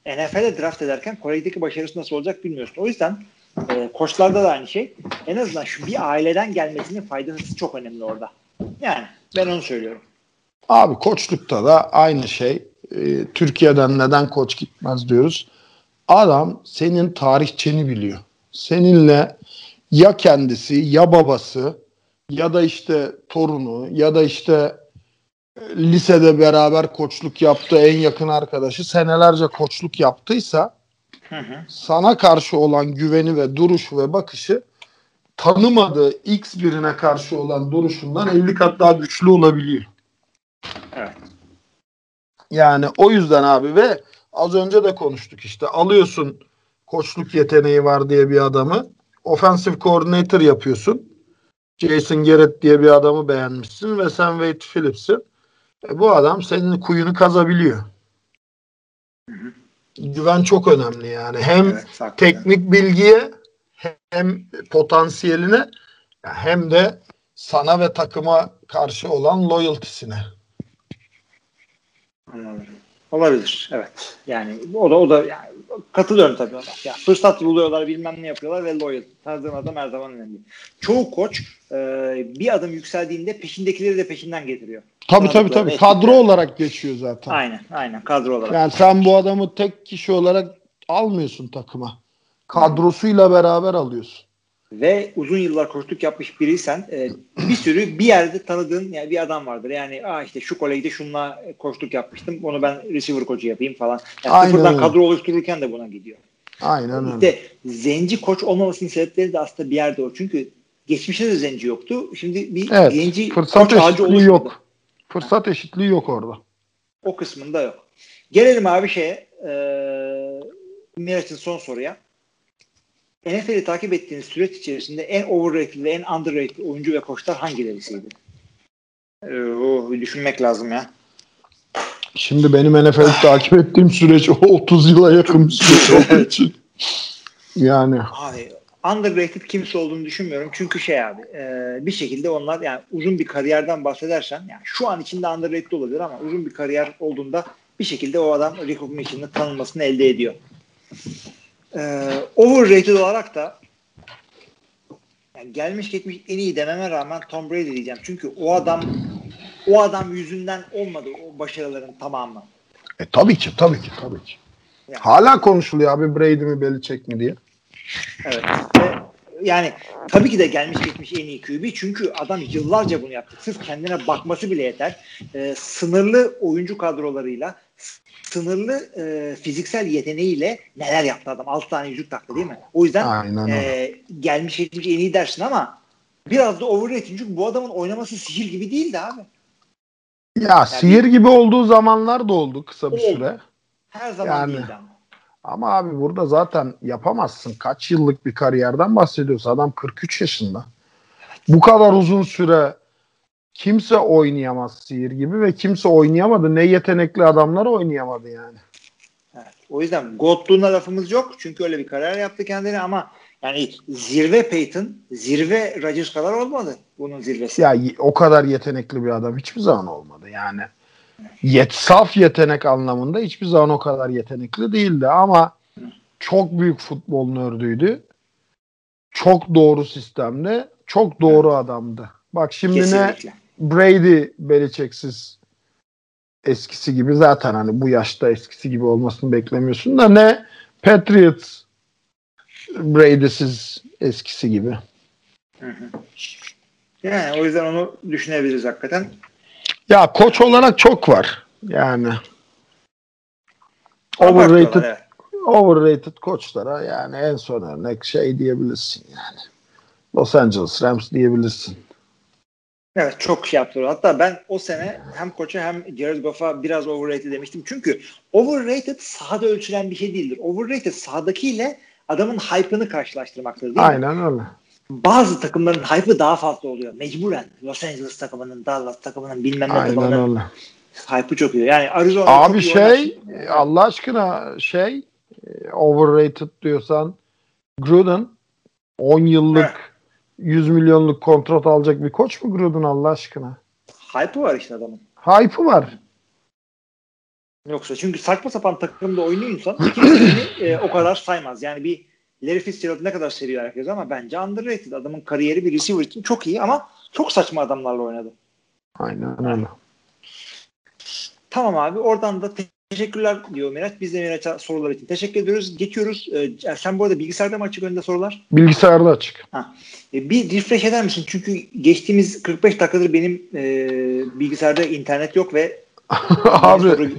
NFL'e draft ederken Kore'deki başarısı nasıl olacak bilmiyorsun. O yüzden e, koçlarda da aynı şey. En azından şu bir aileden gelmesinin faydası çok önemli orada. Yani ben onu söylüyorum. Abi koçlukta da aynı şey. Ee, Türkiye'den neden koç gitmez diyoruz. Adam senin tarihçeni biliyor. Seninle ya kendisi ya babası ya da işte torunu ya da işte e, lisede beraber koçluk yaptığı en yakın arkadaşı senelerce koçluk yaptıysa Hı hı. sana karşı olan güveni ve duruşu ve bakışı tanımadığı X birine karşı olan duruşundan 50 kat daha güçlü olabiliyor. Evet. Yani o yüzden abi ve az önce de konuştuk işte alıyorsun koçluk yeteneği var diye bir adamı offensive coordinator yapıyorsun. Jason Garrett diye bir adamı beğenmişsin ve sen Wade Phillips'in. E, bu adam senin kuyunu kazabiliyor. Güven çok önemli yani. Hem Evet, hakikaten. teknik bilgiye hem potansiyeline hem de sana ve takıma karşı olan loyaltysine. Anladım. Olabilir. Evet. Yani o da o da yani, katılıyorum tabii ona. Ya, fırsat buluyorlar bilmem ne yapıyorlar ve loyal. Tanıdığın adam her zaman önemli. Çoğu koç e, bir adım yükseldiğinde peşindekileri de peşinden getiriyor. Tabii tabii tabii. etkiliyor. Kadro olarak geçiyor zaten. Aynen. Aynen. Kadro olarak. Yani sen bu adamı tek kişi olarak almıyorsun takıma. Kadrosuyla beraber alıyorsun. Ve uzun yıllar koçluk yapmış biriysen e, bir sürü bir yerde tanıdığın yani bir adam vardır. Yani Aa işte şu kolejde şunla koçluk yapmıştım. Onu ben receiver koçu yapayım falan. Yani Aynen sıfırdan öyle. kadro oluştururken de buna gidiyor. Aynen öyle. İşte zenci koç olmamasının sebepleri de aslında bir yerde o. Çünkü geçmişte de zenci yoktu. Şimdi bir Evet. zenci Fırsat koç eşitliği oluşmadı. yok. Fırsat eşitliği yok orada. O kısmında yok. Gelelim abi şeye e, Miraç'ın son soruya. NFL'i takip ettiğiniz süreç içerisinde en overrated ve en underrated oyuncu ve koçlar hangilerisiydi? Ee, o düşünmek lazım ya. Şimdi benim NFL'i takip ettiğim süreç o 30 yıla yakın bir süreç olduğu için. Yani Abi underrated kimse olduğunu düşünmüyorum. Çünkü şey abi e, bir şekilde onlar yani uzun bir kariyerden bahsedersen yani şu an içinde underrated olabilir ama uzun bir kariyer olduğunda bir şekilde o adam recognition'ı tanınmasını elde ediyor. E, overrated olarak da yani gelmiş geçmiş en iyi dememe rağmen Tom Brady diyeceğim. Çünkü o adam o adam yüzünden olmadı o başarıların tamamı. e, tabii ki tabii ki tabii ki. Yani. Hala konuşuluyor abi Brady mi Belichick mi diye. Evet. Ve yani tabii ki de gelmiş geçmiş en iyi QB çünkü adam yıllarca bunu yaptı. Sırf kendine bakması bile yeter. Ee, sınırlı oyuncu kadrolarıyla sınırlı e, fiziksel yeteneğiyle neler yaptı adam. 6 tane yüzük taktı değil mi? O yüzden Aynen e, gelmiş geçmiş en iyi dersin ama biraz da overrated çünkü bu adamın oynaması sihir gibi değildi abi. Ya sihir gibi olduğu zamanlar da oldu kısa bir Oldu. süre. Her zaman Yani. değildi ama. Ama abi burada zaten yapamazsın. Kaç yıllık bir kariyerden bahsediyoruz. Adam 43 yaşında. Bu kadar uzun süre kimse oynayamaz sihir gibi ve kimse oynayamadı. Ne yetenekli adamlar oynayamadı yani. Evet. O yüzden Godluğuna lafımız yok. Çünkü öyle bir karar yaptı kendine ama yani zirve Peyton, zirve Rodgers kadar olmadı bunun zirvesi. Ya o kadar yetenekli bir adam hiçbir zaman olmadı. Yani yet saf yetenek anlamında hiçbir zaman o kadar yetenekli değildi ama çok büyük futbol nördüydü. Çok doğru sistemde, çok doğru adamdı. Bak şimdi ne Kesinlikle. Brady Belichick'siz eskisi gibi zaten hani bu yaşta eskisi gibi olmasını beklemiyorsun da ne Patriots Brady'siz eskisi gibi. Hı hı. Yani o yüzden onu düşünebiliriz hakikaten. Ya koç olarak çok var. Yani overrated evet. overrated koçlara yani en son örnek şey diyebilirsin yani. Los Angeles Rams diyebilirsin. Evet çok şey yaptılar. Hatta ben o sene hem koça hem Jared Goff'a biraz overrated demiştim. Çünkü overrated sahada ölçülen bir şey değildir. Overrated sahadakiyle adamın hype'ını karşılaştırmaktır değil mi? Aynen öyle. Bazı takımların hype'ı daha fazla oluyor. Mecburen. Los Angeles takımının, Dallas takımının bilmem ne Aynen takımının öyle. hype'ı çok iyi. Yani Arizona Abi çok iyi şey oynar. Allah aşkına şey e, overrated diyorsan Gruden 10 yıllık 100 milyonluk kontrat alacak bir koç mu Gruden Allah aşkına? hype'ı var işte adamın. Hype'ı var. Yoksa çünkü saçma sapan takımda oynuyorsan kimse seni e, o kadar saymaz. Yani bir Larry Fitzgerald ne kadar seviyor herkes ama bence underrated. Adamın kariyeri bir receiver için çok iyi ama çok saçma adamlarla oynadı. Aynen öyle. Tamam abi oradan da teşekkürler diyor Miraç. Biz de Miraç'a sorular için teşekkür ediyoruz. Geçiyoruz. Ee, sen bu arada bilgisayarda mı açık önünde sorular? Bilgisayarda açık. Ha. E, bir refresh eder misin? Çünkü geçtiğimiz 45 dakikadır benim e, bilgisayarda internet yok ve Abi soru,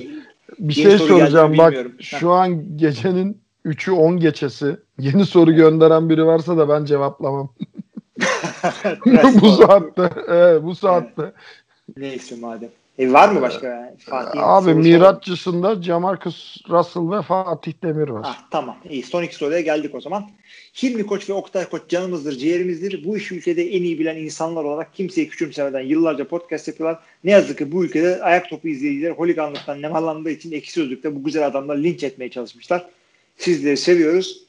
bir şey soracağım bak bilmiyorum. şu an gecenin 3'ü 10 geçesi yeni soru gönderen biri varsa da ben cevaplamam. bu saatte evet, bu saatte. Neyse madem. E, var mı başka? Yani? Fatih'in Abi sorusu Miraççısında Jamarcus Russell ve Fatih Demir var. Ah, tamam. İyi. Son iki soruya geldik o zaman. Hilmi Koç ve Oktay Koç canımızdır, ciğerimizdir. Bu işi ülkede en iyi bilen insanlar olarak kimseyi küçümsemeden yıllarca podcast yapıyorlar. Ne yazık ki bu ülkede ayak topu izleyiciler holiganlıktan nemalandığı için ekşi sözlükte bu güzel adamlar linç etmeye çalışmışlar. Sizleri seviyoruz.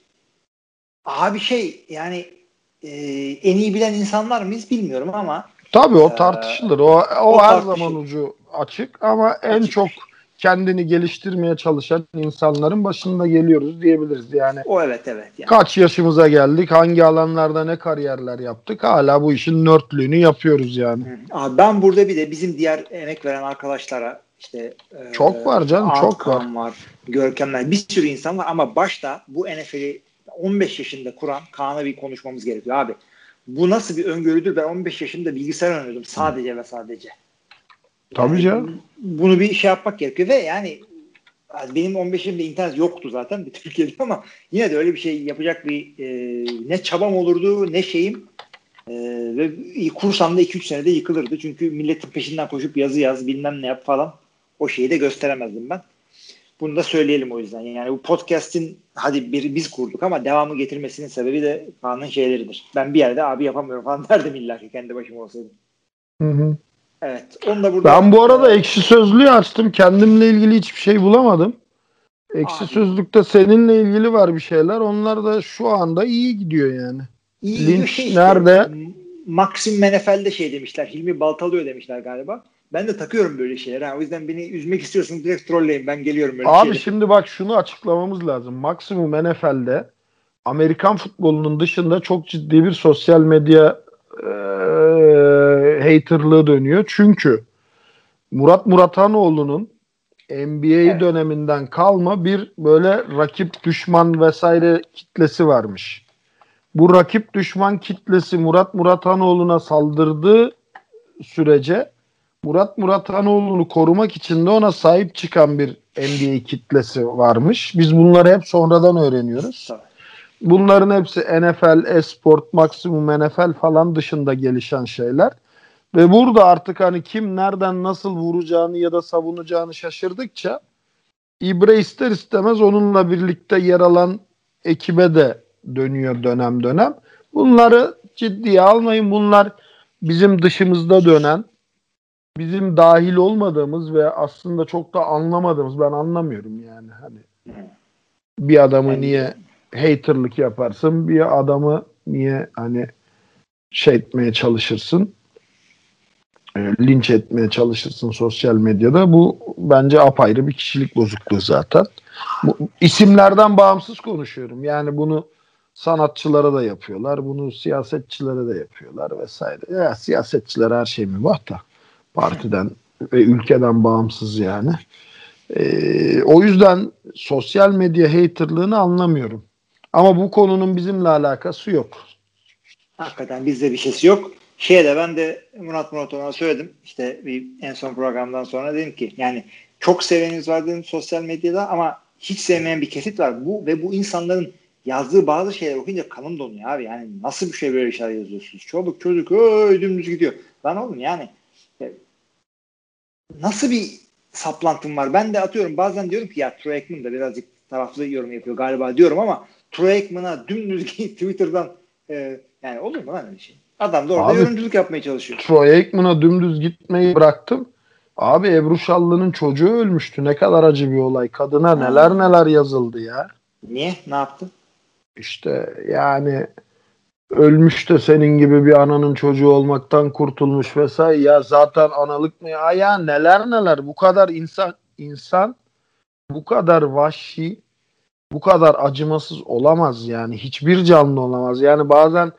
Abi şey yani e, en iyi bilen insanlar mıyız bilmiyorum ama Tabii o Ee, tartışılır. O, o, o her tartışılır. zaman ucu açık ama en Açık. çok kendini geliştirmeye çalışan insanların başında geliyoruz diyebiliriz. Yani o evet evet. Yani. kaç yaşımıza geldik, hangi alanlarda ne kariyerler yaptık, hala bu işin nörtlüğünü yapıyoruz yani. Hı. Abi ben burada bir de bizim diğer emek veren arkadaşlara işte e, Çok var canım, çok Hakan var. Görkemler bir sürü insan var ama başta bu NFL'i 15 yaşında kuran Kaan'a bir konuşmamız gerekiyor abi. Bu nasıl bir öngörüdür? Ben 15 yaşında bilgisayar oynuyordum sadece ve sadece. Tabii canım. Bunu bir şey yapmak gerekiyor ve yani benim 15 yaşımda internet yoktu zaten bir Türkiye'de ama yine de öyle bir şey yapacak bir e, ne çabam olurdu ne şeyim e, ve kursam da 2-3 senede yıkılırdı. Çünkü milletin peşinden koşup yazı yaz bilmem ne yap falan o şeyi de gösteremezdim ben. Bunu da söyleyelim o yüzden. Yani bu podcast'in hadi bir biz kurduk ama devamı getirmesinin sebebi de Kaan'ın şeyleridir. Ben bir yerde abi yapamıyorum falan derdim illa ki kendi başıma olsaydım. Hı hı. Evet. Onu da burada Ben bu arada ekşi sözlüğü açtım. Kendimle ilgili hiçbir şey bulamadım. Ekşi Abi. sözlükte seninle ilgili var bir şeyler. Onlar da şu anda iyi gidiyor yani. İyi bir şey işte. nerede? Maxim Menefel'de şey demişler. Hilmi Baltalıyor demişler galiba. Ben de takıyorum böyle şeyler. Ha. O yüzden beni üzmek istiyorsunuz direkt trolleyin. Ben geliyorum böyle Abi şeylere. şimdi bak şunu açıklamamız lazım. Maksimum NFL'de Amerikan futbolunun dışında çok ciddi bir sosyal medya e, haterlığı dönüyor. Çünkü Murat Muratanoğlu'nun NBA Evet. döneminden kalma bir böyle rakip düşman vesaire kitlesi varmış. Bu rakip düşman kitlesi Murat Muratanoğlu'na saldırdığı sürece Murat Muratanoğlu'nu korumak için de ona sahip çıkan bir NBA kitlesi varmış. Biz bunları hep sonradan öğreniyoruz. Bunların hepsi NFL, Esport, Maximum NFL falan dışında gelişen şeyler. Ve burada artık hani kim nereden nasıl vuracağını ya da savunacağını şaşırdıkça İbre ister istemez onunla birlikte yer alan ekibe de dönüyor dönem dönem. Bunları ciddiye almayın. Bunlar bizim dışımızda dönen, bizim dahil olmadığımız ve aslında çok da anlamadığımız ben anlamıyorum yani hani. Bir adamı niye haterlık yaparsın bir adamı niye hani şey etmeye çalışırsın e, linç etmeye çalışırsın sosyal medyada. Bu bence apayrı bir kişilik bozukluğu zaten. Bu, isimlerden bağımsız konuşuyorum. Yani bunu sanatçılara da yapıyorlar bunu siyasetçilere de yapıyorlar vesaire. Ya siyasetçiler her şey mi var da partiden ve ülkeden bağımsız yani ee, o yüzden sosyal medya haterlığını anlamıyorum. Ama bu konunun bizimle alakası yok. Hakikaten bizde bir şeysi yok. Şeye de ben de Murat Muratoğlu'na söyledim. İşte bir en son programdan sonra dedim ki yani çok seveniniz var dedim sosyal medyada ama hiç sevmeyen bir kesit var. Bu ve bu insanların yazdığı bazı şeyler okuyunca kanım donuyor abi. Yani nasıl bir şey böyle şeyler yazıyorsunuz? Çoluk çocuk öy dümdüz gidiyor. Lan oğlum yani nasıl bir saplantım var? Ben de atıyorum bazen diyorum ki ya Troy Aikman da birazcık taraflı yorum yapıyor galiba diyorum ama Troy Aikman'a dümdüz Twitter'dan e, yani olur mu lan öyle şey? Adam da orada Abi- yorumculuk yapmaya çalışıyor. Troy Aikman'a dümdüz gitmeyi bıraktım. Abi Ebru Şallı'nın çocuğu ölmüştü. Ne kadar acı bir olay. Kadına neler neler yazıldı ya. Niye? Ne yaptı? İşte yani ölmüş de senin gibi bir ananın çocuğu olmaktan kurtulmuş vesaire. Ya zaten analık mı ya? Ya neler neler. Bu kadar insan insan bu kadar vahşi, bu kadar acımasız olamaz yani. Hiçbir canlı olamaz. Yani bazen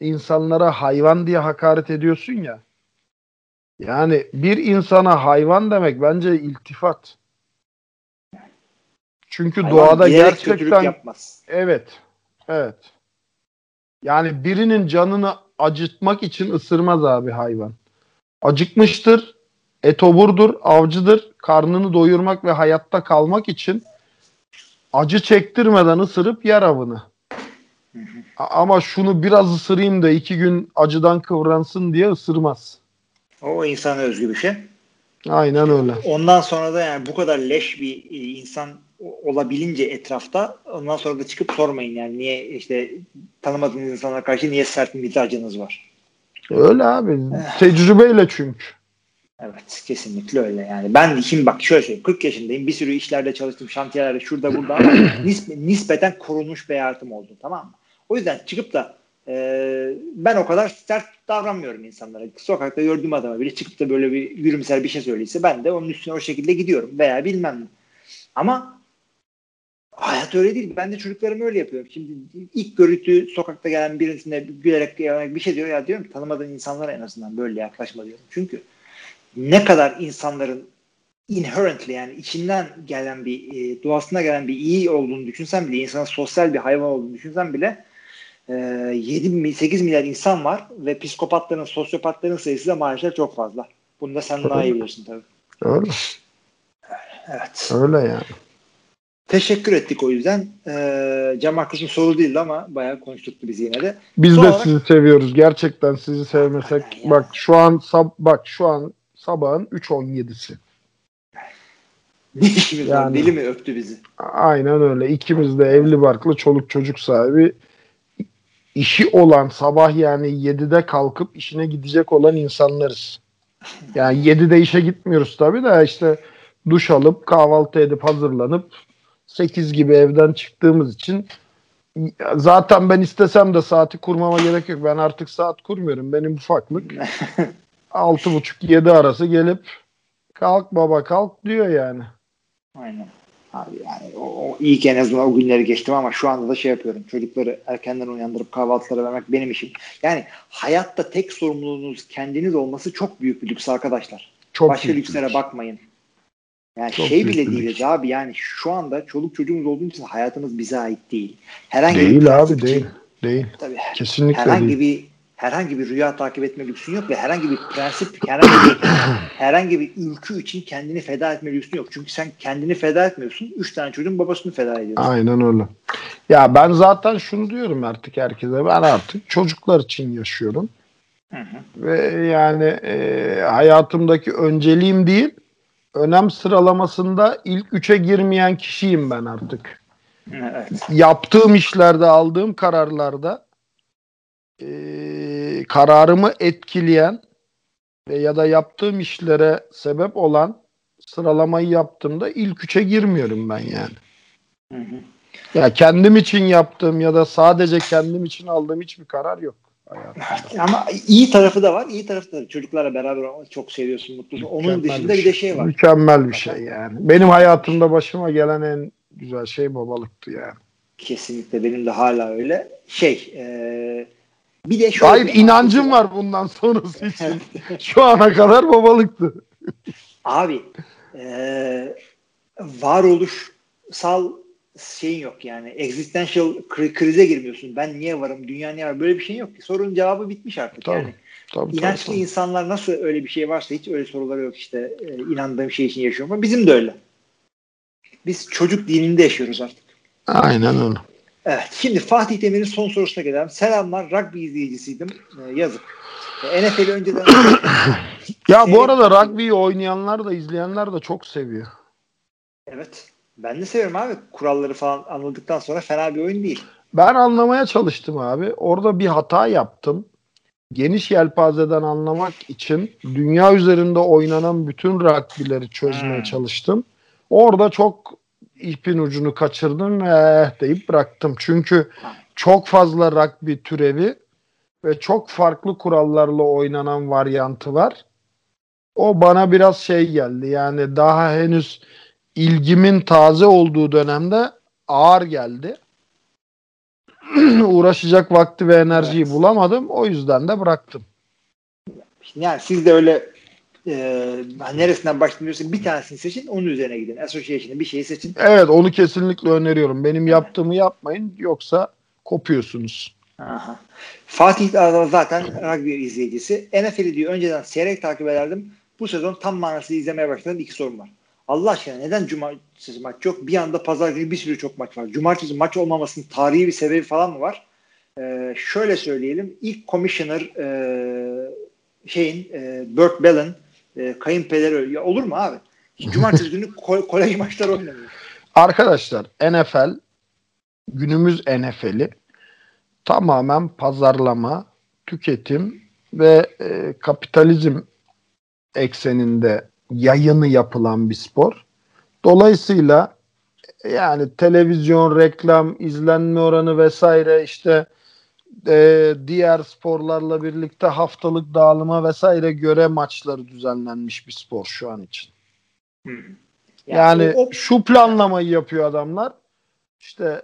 insanlara hayvan diye hakaret ediyorsun ya. Yani bir insana hayvan demek bence iltifat. Çünkü Hayvan doğada gerçekten yapmaz. evet. Evet. Yani birinin canını acıtmak için ısırmaz abi hayvan. Acıkmıştır, etoburdur, avcıdır. Karnını doyurmak ve hayatta kalmak için acı çektirmeden ısırıp yer avını. Ama şunu biraz ısırayım da iki gün acıdan kıvransın diye ısırmaz. O insana özgü bir şey. Aynen öyle. Ondan sonra da yani bu kadar leş bir e, insan olabilince etrafta ondan sonra da çıkıp sormayın yani niye işte tanımadığınız insanlara karşı niye sert bir mizacınız var. Öyle abi. Tecrübeyle çünkü. Evet kesinlikle öyle yani. Ben şimdi bak şöyle söyleyeyim 40 yaşındayım bir sürü işlerde çalıştım şantiyelerde şurada burada ama nisp- nispeten korunmuş bir hayatım oldu tamam mı? O yüzden çıkıp da e, ben o kadar sert davranmıyorum insanlara. Sokakta gördüğüm adama bile çıkıp da böyle bir yürümsel bir şey söyleyse ben de onun üstüne o şekilde gidiyorum veya bilmem ne. Ama hayat öyle değil. Ben de çocuklarımı öyle yapıyorum. Şimdi ilk görüntü sokakta gelen birisine gülerek bir şey diyor ya diyorum tanımadığın insanlara en azından böyle yaklaşma diyorum. Çünkü ne kadar insanların inherently yani içinden gelen bir e, doğasına gelen bir iyi olduğunu düşünsen bile insanın sosyal bir hayvan olduğunu düşünsen bile e, 7 mi 8 milyar insan var ve psikopatların sosyopatların sayısı da maalesef çok fazla. Bunu da sen daha iyi biliyorsun tabii. Öyle. Evet. Öyle yani. Teşekkür ettik o yüzden. Ee, Cem Arkadaş'ın soru değildi ama bayağı konuştuktu bizi yine de. Biz Son de olarak- sizi seviyoruz. Gerçekten sizi sevmesek Aynen ya. bak şu an sab bak şu an sabahın 3.17'si. Ne işimiz var? Yani. Deli mi öptü bizi? Aynen öyle. İkimiz de evli barklı çoluk çocuk sahibi işi olan sabah yani 7'de kalkıp işine gidecek olan insanlarız. Yani 7'de işe gitmiyoruz tabii de işte duş alıp kahvaltı edip hazırlanıp 8 gibi evden çıktığımız için zaten ben istesem de saati kurmama gerek yok. Ben artık saat kurmuyorum. Benim ufaklık 6.30-7 arası gelip kalk baba kalk diyor yani. Aynen. Abi yani o, o iyi ki en azından o günleri geçtim ama şu anda da şey yapıyorum. Çocukları erkenden uyandırıp kahvaltılara vermek benim işim. Yani hayatta tek sorumluluğunuz kendiniz olması çok büyük bir lüks arkadaşlar. Çok Başka lükslere lüks. bakmayın. Yani Çok şey bile bir değiliz lüks. abi yani şu anda çoluk çocuğumuz olduğu için hayatımız bize ait değil. Herhangi bir Değil prensip abi değil. Değil. Tabii Kesinlikle herhangi değil. bir herhangi bir rüya takip etme lüksün yok ve herhangi bir prensip, herhangi bir herhangi bir ülkü için kendini feda etme lüksün yok. Çünkü sen kendini feda etmiyorsun. Üç tane çocuğun babasını feda ediyorsun. Aynen öyle. Ya ben zaten şunu diyorum artık herkese. Ben artık çocuklar için yaşıyorum. Hı hı. Ve yani e, hayatımdaki önceliğim değil, önem sıralamasında ilk üçe girmeyen kişiyim ben artık. Evet. Yaptığım işlerde, aldığım kararlarda e, kararımı etkileyen ve ya da yaptığım işlere sebep olan sıralamayı yaptığımda ilk üçe girmiyorum ben yani. Hı hı. Ya kendim için yaptığım ya da sadece kendim için aldığım hiçbir karar yok. Hayatımda. Ama iyi tarafı da var. İyi tarafı da çocuklarla beraber çok seviyorsun, mutlusun. Onun Mükemmel dışında bir de şey var. Mükemmel bir şey yani. Benim hayatımda başıma gelen en güzel şey babalıktı yani. Kesinlikle benim de hala öyle. Şey, e, bir de şöyle Hayır bir- inancım var bundan sonrası için. Şu ana kadar babalıktı. Abi e, varoluşsal şeyin yok yani. Existential kri- krize girmiyorsun. Ben niye varım? Dünya niye var? Böyle bir şey yok ki. Sorunun cevabı bitmiş artık Tabii, yani. Tabii, İnançlı tabii. insanlar nasıl öyle bir şey varsa hiç öyle soruları yok işte. E, inandığım şey için yaşıyorum. Ama bizim de öyle. Biz çocuk dininde yaşıyoruz artık. Aynen öyle. Evet. Şimdi Fatih Demir'in son sorusuna gelelim. Selamlar. Rugby izleyicisiydim. E, yazık. E, NFL'i önceden Ya bu arada rugby'yi oynayanlar da izleyenler de çok seviyor. Evet. Ben de seviyorum abi. Kuralları falan anladıktan sonra fena bir oyun değil. Ben anlamaya çalıştım abi. Orada bir hata yaptım. Geniş yelpazeden anlamak için dünya üzerinde oynanan bütün rugby'leri çözmeye Hmm. çalıştım. Orada çok ipin ucunu kaçırdım ve eh deyip bıraktım. Çünkü çok fazla rugby türevi ve çok farklı kurallarla oynanan varyantı var. O bana biraz şey geldi. Yani daha henüz ilgimin taze olduğu dönemde ağır geldi. Uğraşacak vakti ve enerjiyi Evet. bulamadım. O yüzden de bıraktım. Yani siz de öyle e, neresinden başlıyorsa bir tanesini seçin onun üzerine gidin. Association'ı bir şeyi seçin. Evet onu kesinlikle öneriyorum. Benim yaptığımı yapmayın yoksa kopuyorsunuz. Aha. Fatih Dağlı zaten rugby izleyicisi. NFL'i diyor önceden seyrek takip ederdim. Bu sezon tam manasıyla izlemeye başladım. İki sorum var. Allah aşkına neden cumartesi maç yok? Bir anda pazar günü bir sürü çok maç var. Cumartesi maç olmamasının tarihi bir sebebi falan mı var? Ee, şöyle söyleyelim. İlk commissioner e, şeyin e, Burt Bell'in e, kayınpederi ya olur mu abi? Cumartesi günü ko- kolej maçları oynanıyor. Arkadaşlar NFL günümüz NFL'i tamamen pazarlama, tüketim ve e, kapitalizm ekseninde yayını yapılan bir spor. Dolayısıyla yani televizyon, reklam, izlenme oranı vesaire işte e, diğer sporlarla birlikte haftalık dağılıma vesaire göre maçları düzenlenmiş bir spor şu an için. Yani o- şu planlamayı yapıyor adamlar. İşte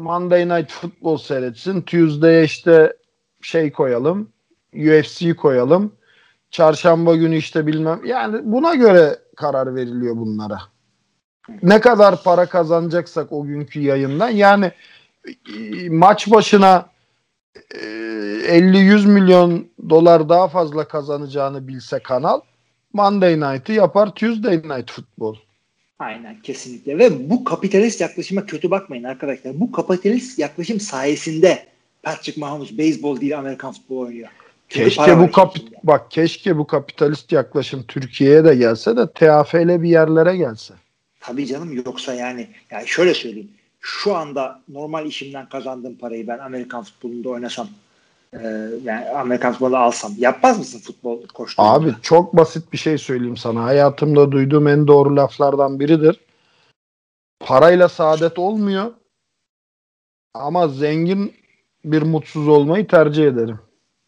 Monday Night Football seyretsin. Tuesday'e işte şey koyalım. UFC koyalım. Çarşamba günü işte bilmem. Yani buna göre karar veriliyor bunlara. Ne kadar para kazanacaksak o günkü yayından. Yani e, maç başına e, 50-100 milyon dolar daha fazla kazanacağını bilse kanal Monday Night'ı yapar Tuesday Night Football. Aynen kesinlikle ve bu kapitalist yaklaşıma kötü bakmayın arkadaşlar. Bu kapitalist yaklaşım sayesinde Patrick Mahomes beyzbol değil Amerikan futbolu oynuyor. Çünkü Keşke bu kapi içinde. bak keşke bu kapitalist yaklaşım Türkiye'ye de gelse de TAF'yle bir yerlere gelse. Tabii canım yoksa yani yani şöyle söyleyeyim. Şu anda normal işimden kazandığım parayı ben Amerikan futbolunda oynasam e, yani Amerikan futbolunda alsam yapmaz mısın futbol koçluğunda? Abi çok basit bir şey söyleyeyim sana. Hayatımda duyduğum en doğru laflardan biridir. Parayla saadet olmuyor. Ama zengin bir mutsuz olmayı tercih ederim.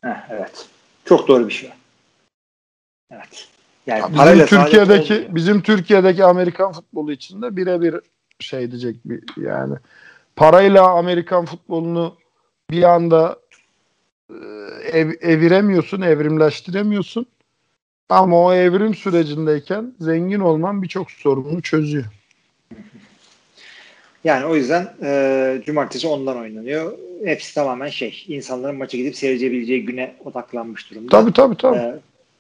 Heh, evet. Çok doğru bir şey. Evet. Yani Bizim parayla saadet Türkiye'deki olmuyor. bizim Türkiye'deki Amerikan futbolu için de birebir şey diyecek bir yani parayla Amerikan futbolunu bir anda e, ev, eviremiyorsun, evrimleştiremiyorsun. Ama o evrim sürecindeyken zengin olman birçok sorunu çözüyor. Yani o yüzden e, cumartesi ondan oynanıyor. Hepsi tamamen şey. insanların maça gidip seyredebileceği güne odaklanmış durumda. Tabii tabii tabii. E,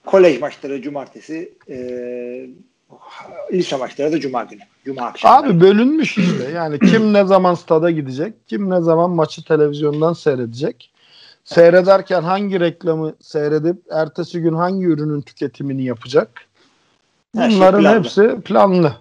kolej maçları cumartesi, e, lise maçları da cuma günü. Cuma akşamı. Abi bölünmüş işte. Yani kim ne zaman stada gidecek, kim ne zaman maçı televizyondan seyredecek. Seyrederken hangi reklamı seyredip ertesi gün hangi ürünün tüketimini yapacak? Her şey Bunların planlı. hepsi planlı.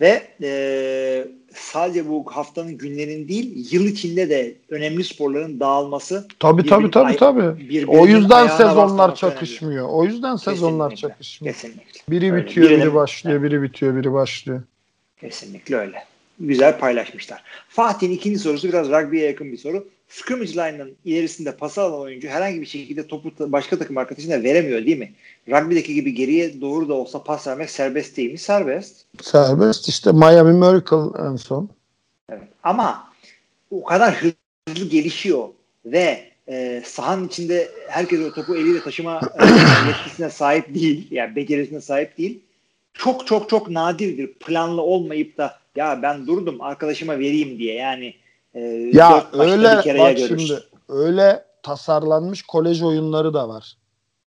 Ve e, sadece bu haftanın günlerinin değil, yıl içinde de önemli sporların dağılması Tabii tabii tabii tabii. O yüzden sezonlar çakışmıyor. O yüzden sezonlar Kesinlikle. çakışmıyor. Kesinlikle. Biri Öyle. bitiyor, Birinin- biri başlıyor, biri bitiyor, biri başlıyor. Kesinlikle öyle. Güzel paylaşmışlar. Fatih'in ikinci sorusu biraz rugby'ye yakın bir soru. Scrimmage line'ın ilerisinde pas alan oyuncu herhangi bir şekilde topu başka takım arkadaşına veremiyor değil mi? Rugby'deki gibi geriye doğru da olsa pas vermek serbest değil mi? Serbest. Serbest işte Miami Miracle en son. Evet. Ama o kadar hızlı gelişiyor ve e, sahanın içinde herkes o topu eliyle taşıma e, yetkisine sahip değil. Yani becerisine sahip değil. Çok çok çok nadirdir planlı olmayıp da ya ben durdum arkadaşıma vereyim diye yani e, Ya öyle bak görürsün. şimdi öyle tasarlanmış kolej oyunları da var.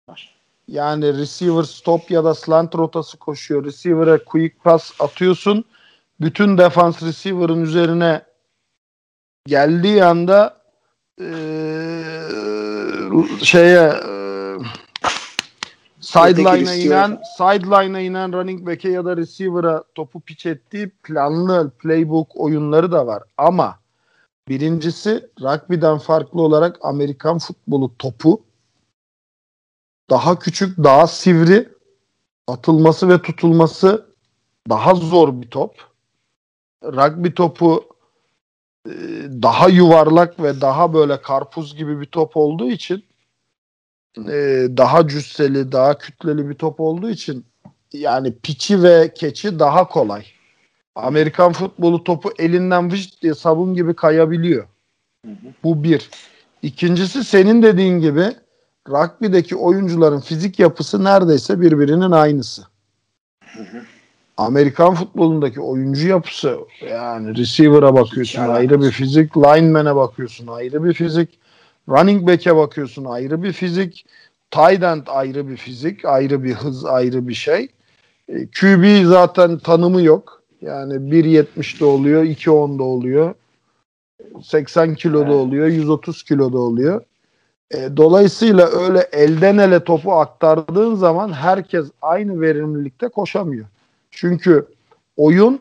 Var. Yani receiver stop ya da slant rotası koşuyor. Receiver'a quick pass atıyorsun. Bütün defans receiver'ın üzerine geldiği anda eee, şeye eee, sideline'a inen sideline'a inen running back'e ya da receiver'a topu pitch ettiği planlı playbook oyunları da var. Ama birincisi rugby'den farklı olarak Amerikan futbolu topu daha küçük, daha sivri, atılması ve tutulması daha zor bir top. Rugby topu e, daha yuvarlak ve daha böyle karpuz gibi bir top olduğu için e, daha cüsseli, daha kütleli bir top olduğu için yani piçi ve keçi daha kolay. Amerikan futbolu topu elinden vıç diye sabun gibi kayabiliyor. Bu bir. İkincisi senin dediğin gibi rugby'deki oyuncuların fizik yapısı neredeyse birbirinin aynısı. Amerikan futbolundaki oyuncu yapısı yani receiver'a bakıyorsun Hiç ayrı bir fizik, lineman'e bakıyorsun ayrı bir fizik, running back'e bakıyorsun ayrı bir fizik, tight end ayrı bir fizik, ayrı bir hız, ayrı bir şey. E, QB zaten tanımı yok. Yani 1.70'de oluyor, 2.10'da oluyor. 80 kiloda Evet. oluyor, 130 kiloda oluyor. E, dolayısıyla öyle elden ele topu aktardığın zaman herkes aynı verimlilikte koşamıyor. Çünkü oyun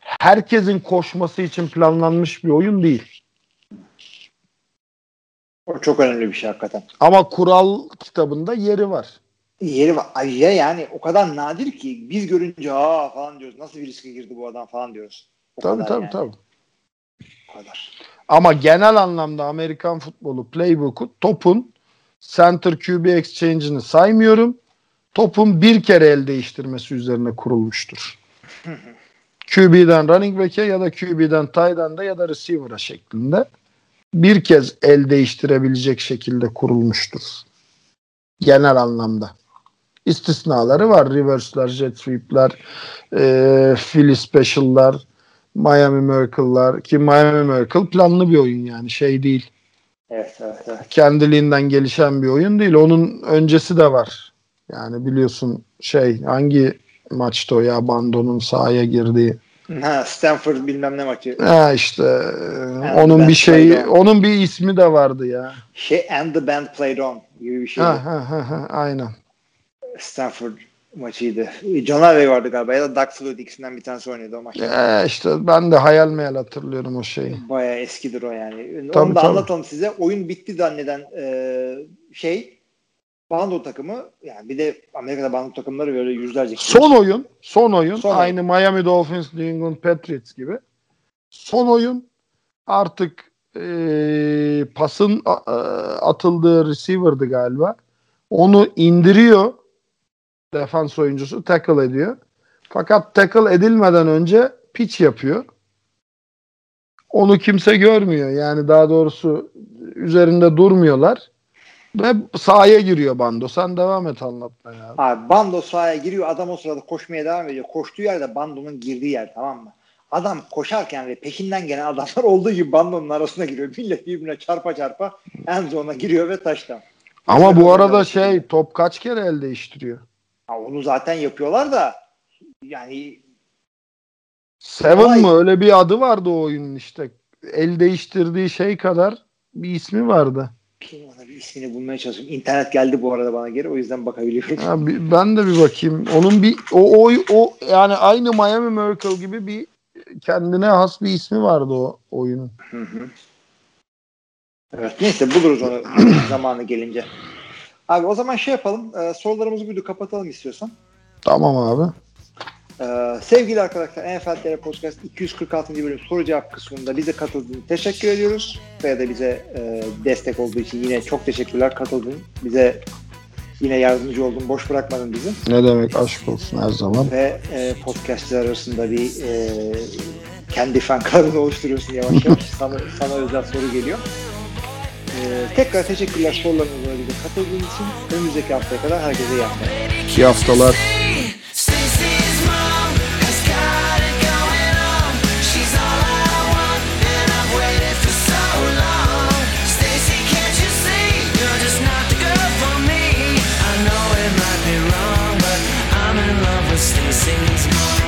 herkesin koşması için planlanmış bir oyun değil. O çok önemli bir şey hakikaten. Ama kural kitabında yeri var. Yeri var. Ay ya yani o kadar nadir ki biz görünce aa falan diyoruz. Nasıl bir riske girdi bu adam falan diyoruz. O Tabii tabii yani. tabii. O kadar. Ama genel anlamda Amerikan futbolu playbook'u topun center QB exchange'ini saymıyorum. Topun bir kere el değiştirmesi üzerine kurulmuştur. QB'den running back'e ya da QB'den tight end'e ya da receiver'a şeklinde bir kez el değiştirebilecek şekilde kurulmuştur. Genel anlamda. İstisnaları var. Reverse'ler, jet sweep'ler, e, Philly special'lar, Miami Miracle'lar ki Miami Miracle planlı bir oyun yani şey değil. Evet evet evet. Kendiliğinden gelişen bir oyun değil. Onun öncesi de var. Yani biliyorsun şey hangi maçta o ya Bando'nun sahaya girdiği. Ha, Stanford bilmem ne maçı. Ha işte e, And onun bir şeyi onun bir ismi de vardı ya. Şey and the band played on gibi bir şey. Ha, ha, ha, ha, aynen. Stanford maçıydı. John Harvey vardı galiba ya da Doug Flutie ikisinden bir tanesi oynuyordu o maçta. E, işte ben de hayal meyal hatırlıyorum o şeyi. Bayağı eskidir o yani. Tabii, Onu da tabii. anlatalım size. Oyun bitti zanneden e, şey Bando takımı yani bir de Amerika'da Bando takımları böyle yüzlerce kişi. Son oyun, son oyun Son aynı Miami Dolphins, New England Patriots gibi. Son oyun artık eee, pasın a- atıldığı receiver'dı galiba. Onu indiriyor defans oyuncusu tackle ediyor. Fakat tackle edilmeden önce pitch yapıyor. Onu kimse görmüyor. Yani daha doğrusu üzerinde durmuyorlar. Ve sahaya giriyor bando. Sen devam et anlatmaya. Abi Bando sahaya giriyor. Adam o sırada koşmaya devam ediyor. Koştuğu yerde Bando'nun girdiği yer tamam mı? Adam koşarken ve peşinden gelen adamlar olduğu gibi Bando'nun arasına giriyor. Millet birbirine çarpa çarpa en zone'a giriyor ve taştan. Ama bu arada şey top kaç kere el değiştiriyor? Ha, onu zaten yapıyorlar da yani Seven Vay. mı? Öyle bir adı vardı o oyunun işte. El değiştirdiği şey kadar bir ismi vardı. Kim ona bir ismini bulmaya çalışıyorum. İnternet geldi bu arada bana geri. O yüzden bakabiliyorum. Ha, bir- ben de bir bakayım. Onun bir o, o, o yani aynı Miami Miracle gibi bir kendine has bir ismi vardı o oyunun. Hı hı. evet. Neyse buluruz onu zamanı gelince. Abi o zaman şey yapalım. E, sorularımızı buydu kapatalım istiyorsan. Tamam abi. E, sevgili arkadaşlar NFL TR Podcast 246. bölüm soru cevap kısmında bize katıldığınız teşekkür ediyoruz. Veya da bize e, destek olduğu için yine çok teşekkürler katıldın. Bize yine yardımcı oldun. Boş bırakmadın bizi. Ne demek aşk olsun her zaman. Ve e, podcastler arasında bir e, kendi fan oluşturuyorsun yavaş yavaş. sana, sana özel soru geliyor. Ee, tekrar teşekkürler sorularınız bölgede katıldığınız için. Önümüzdeki haftaya kadar herkese iyi haftalar. İyi haftalar. Stacy's mom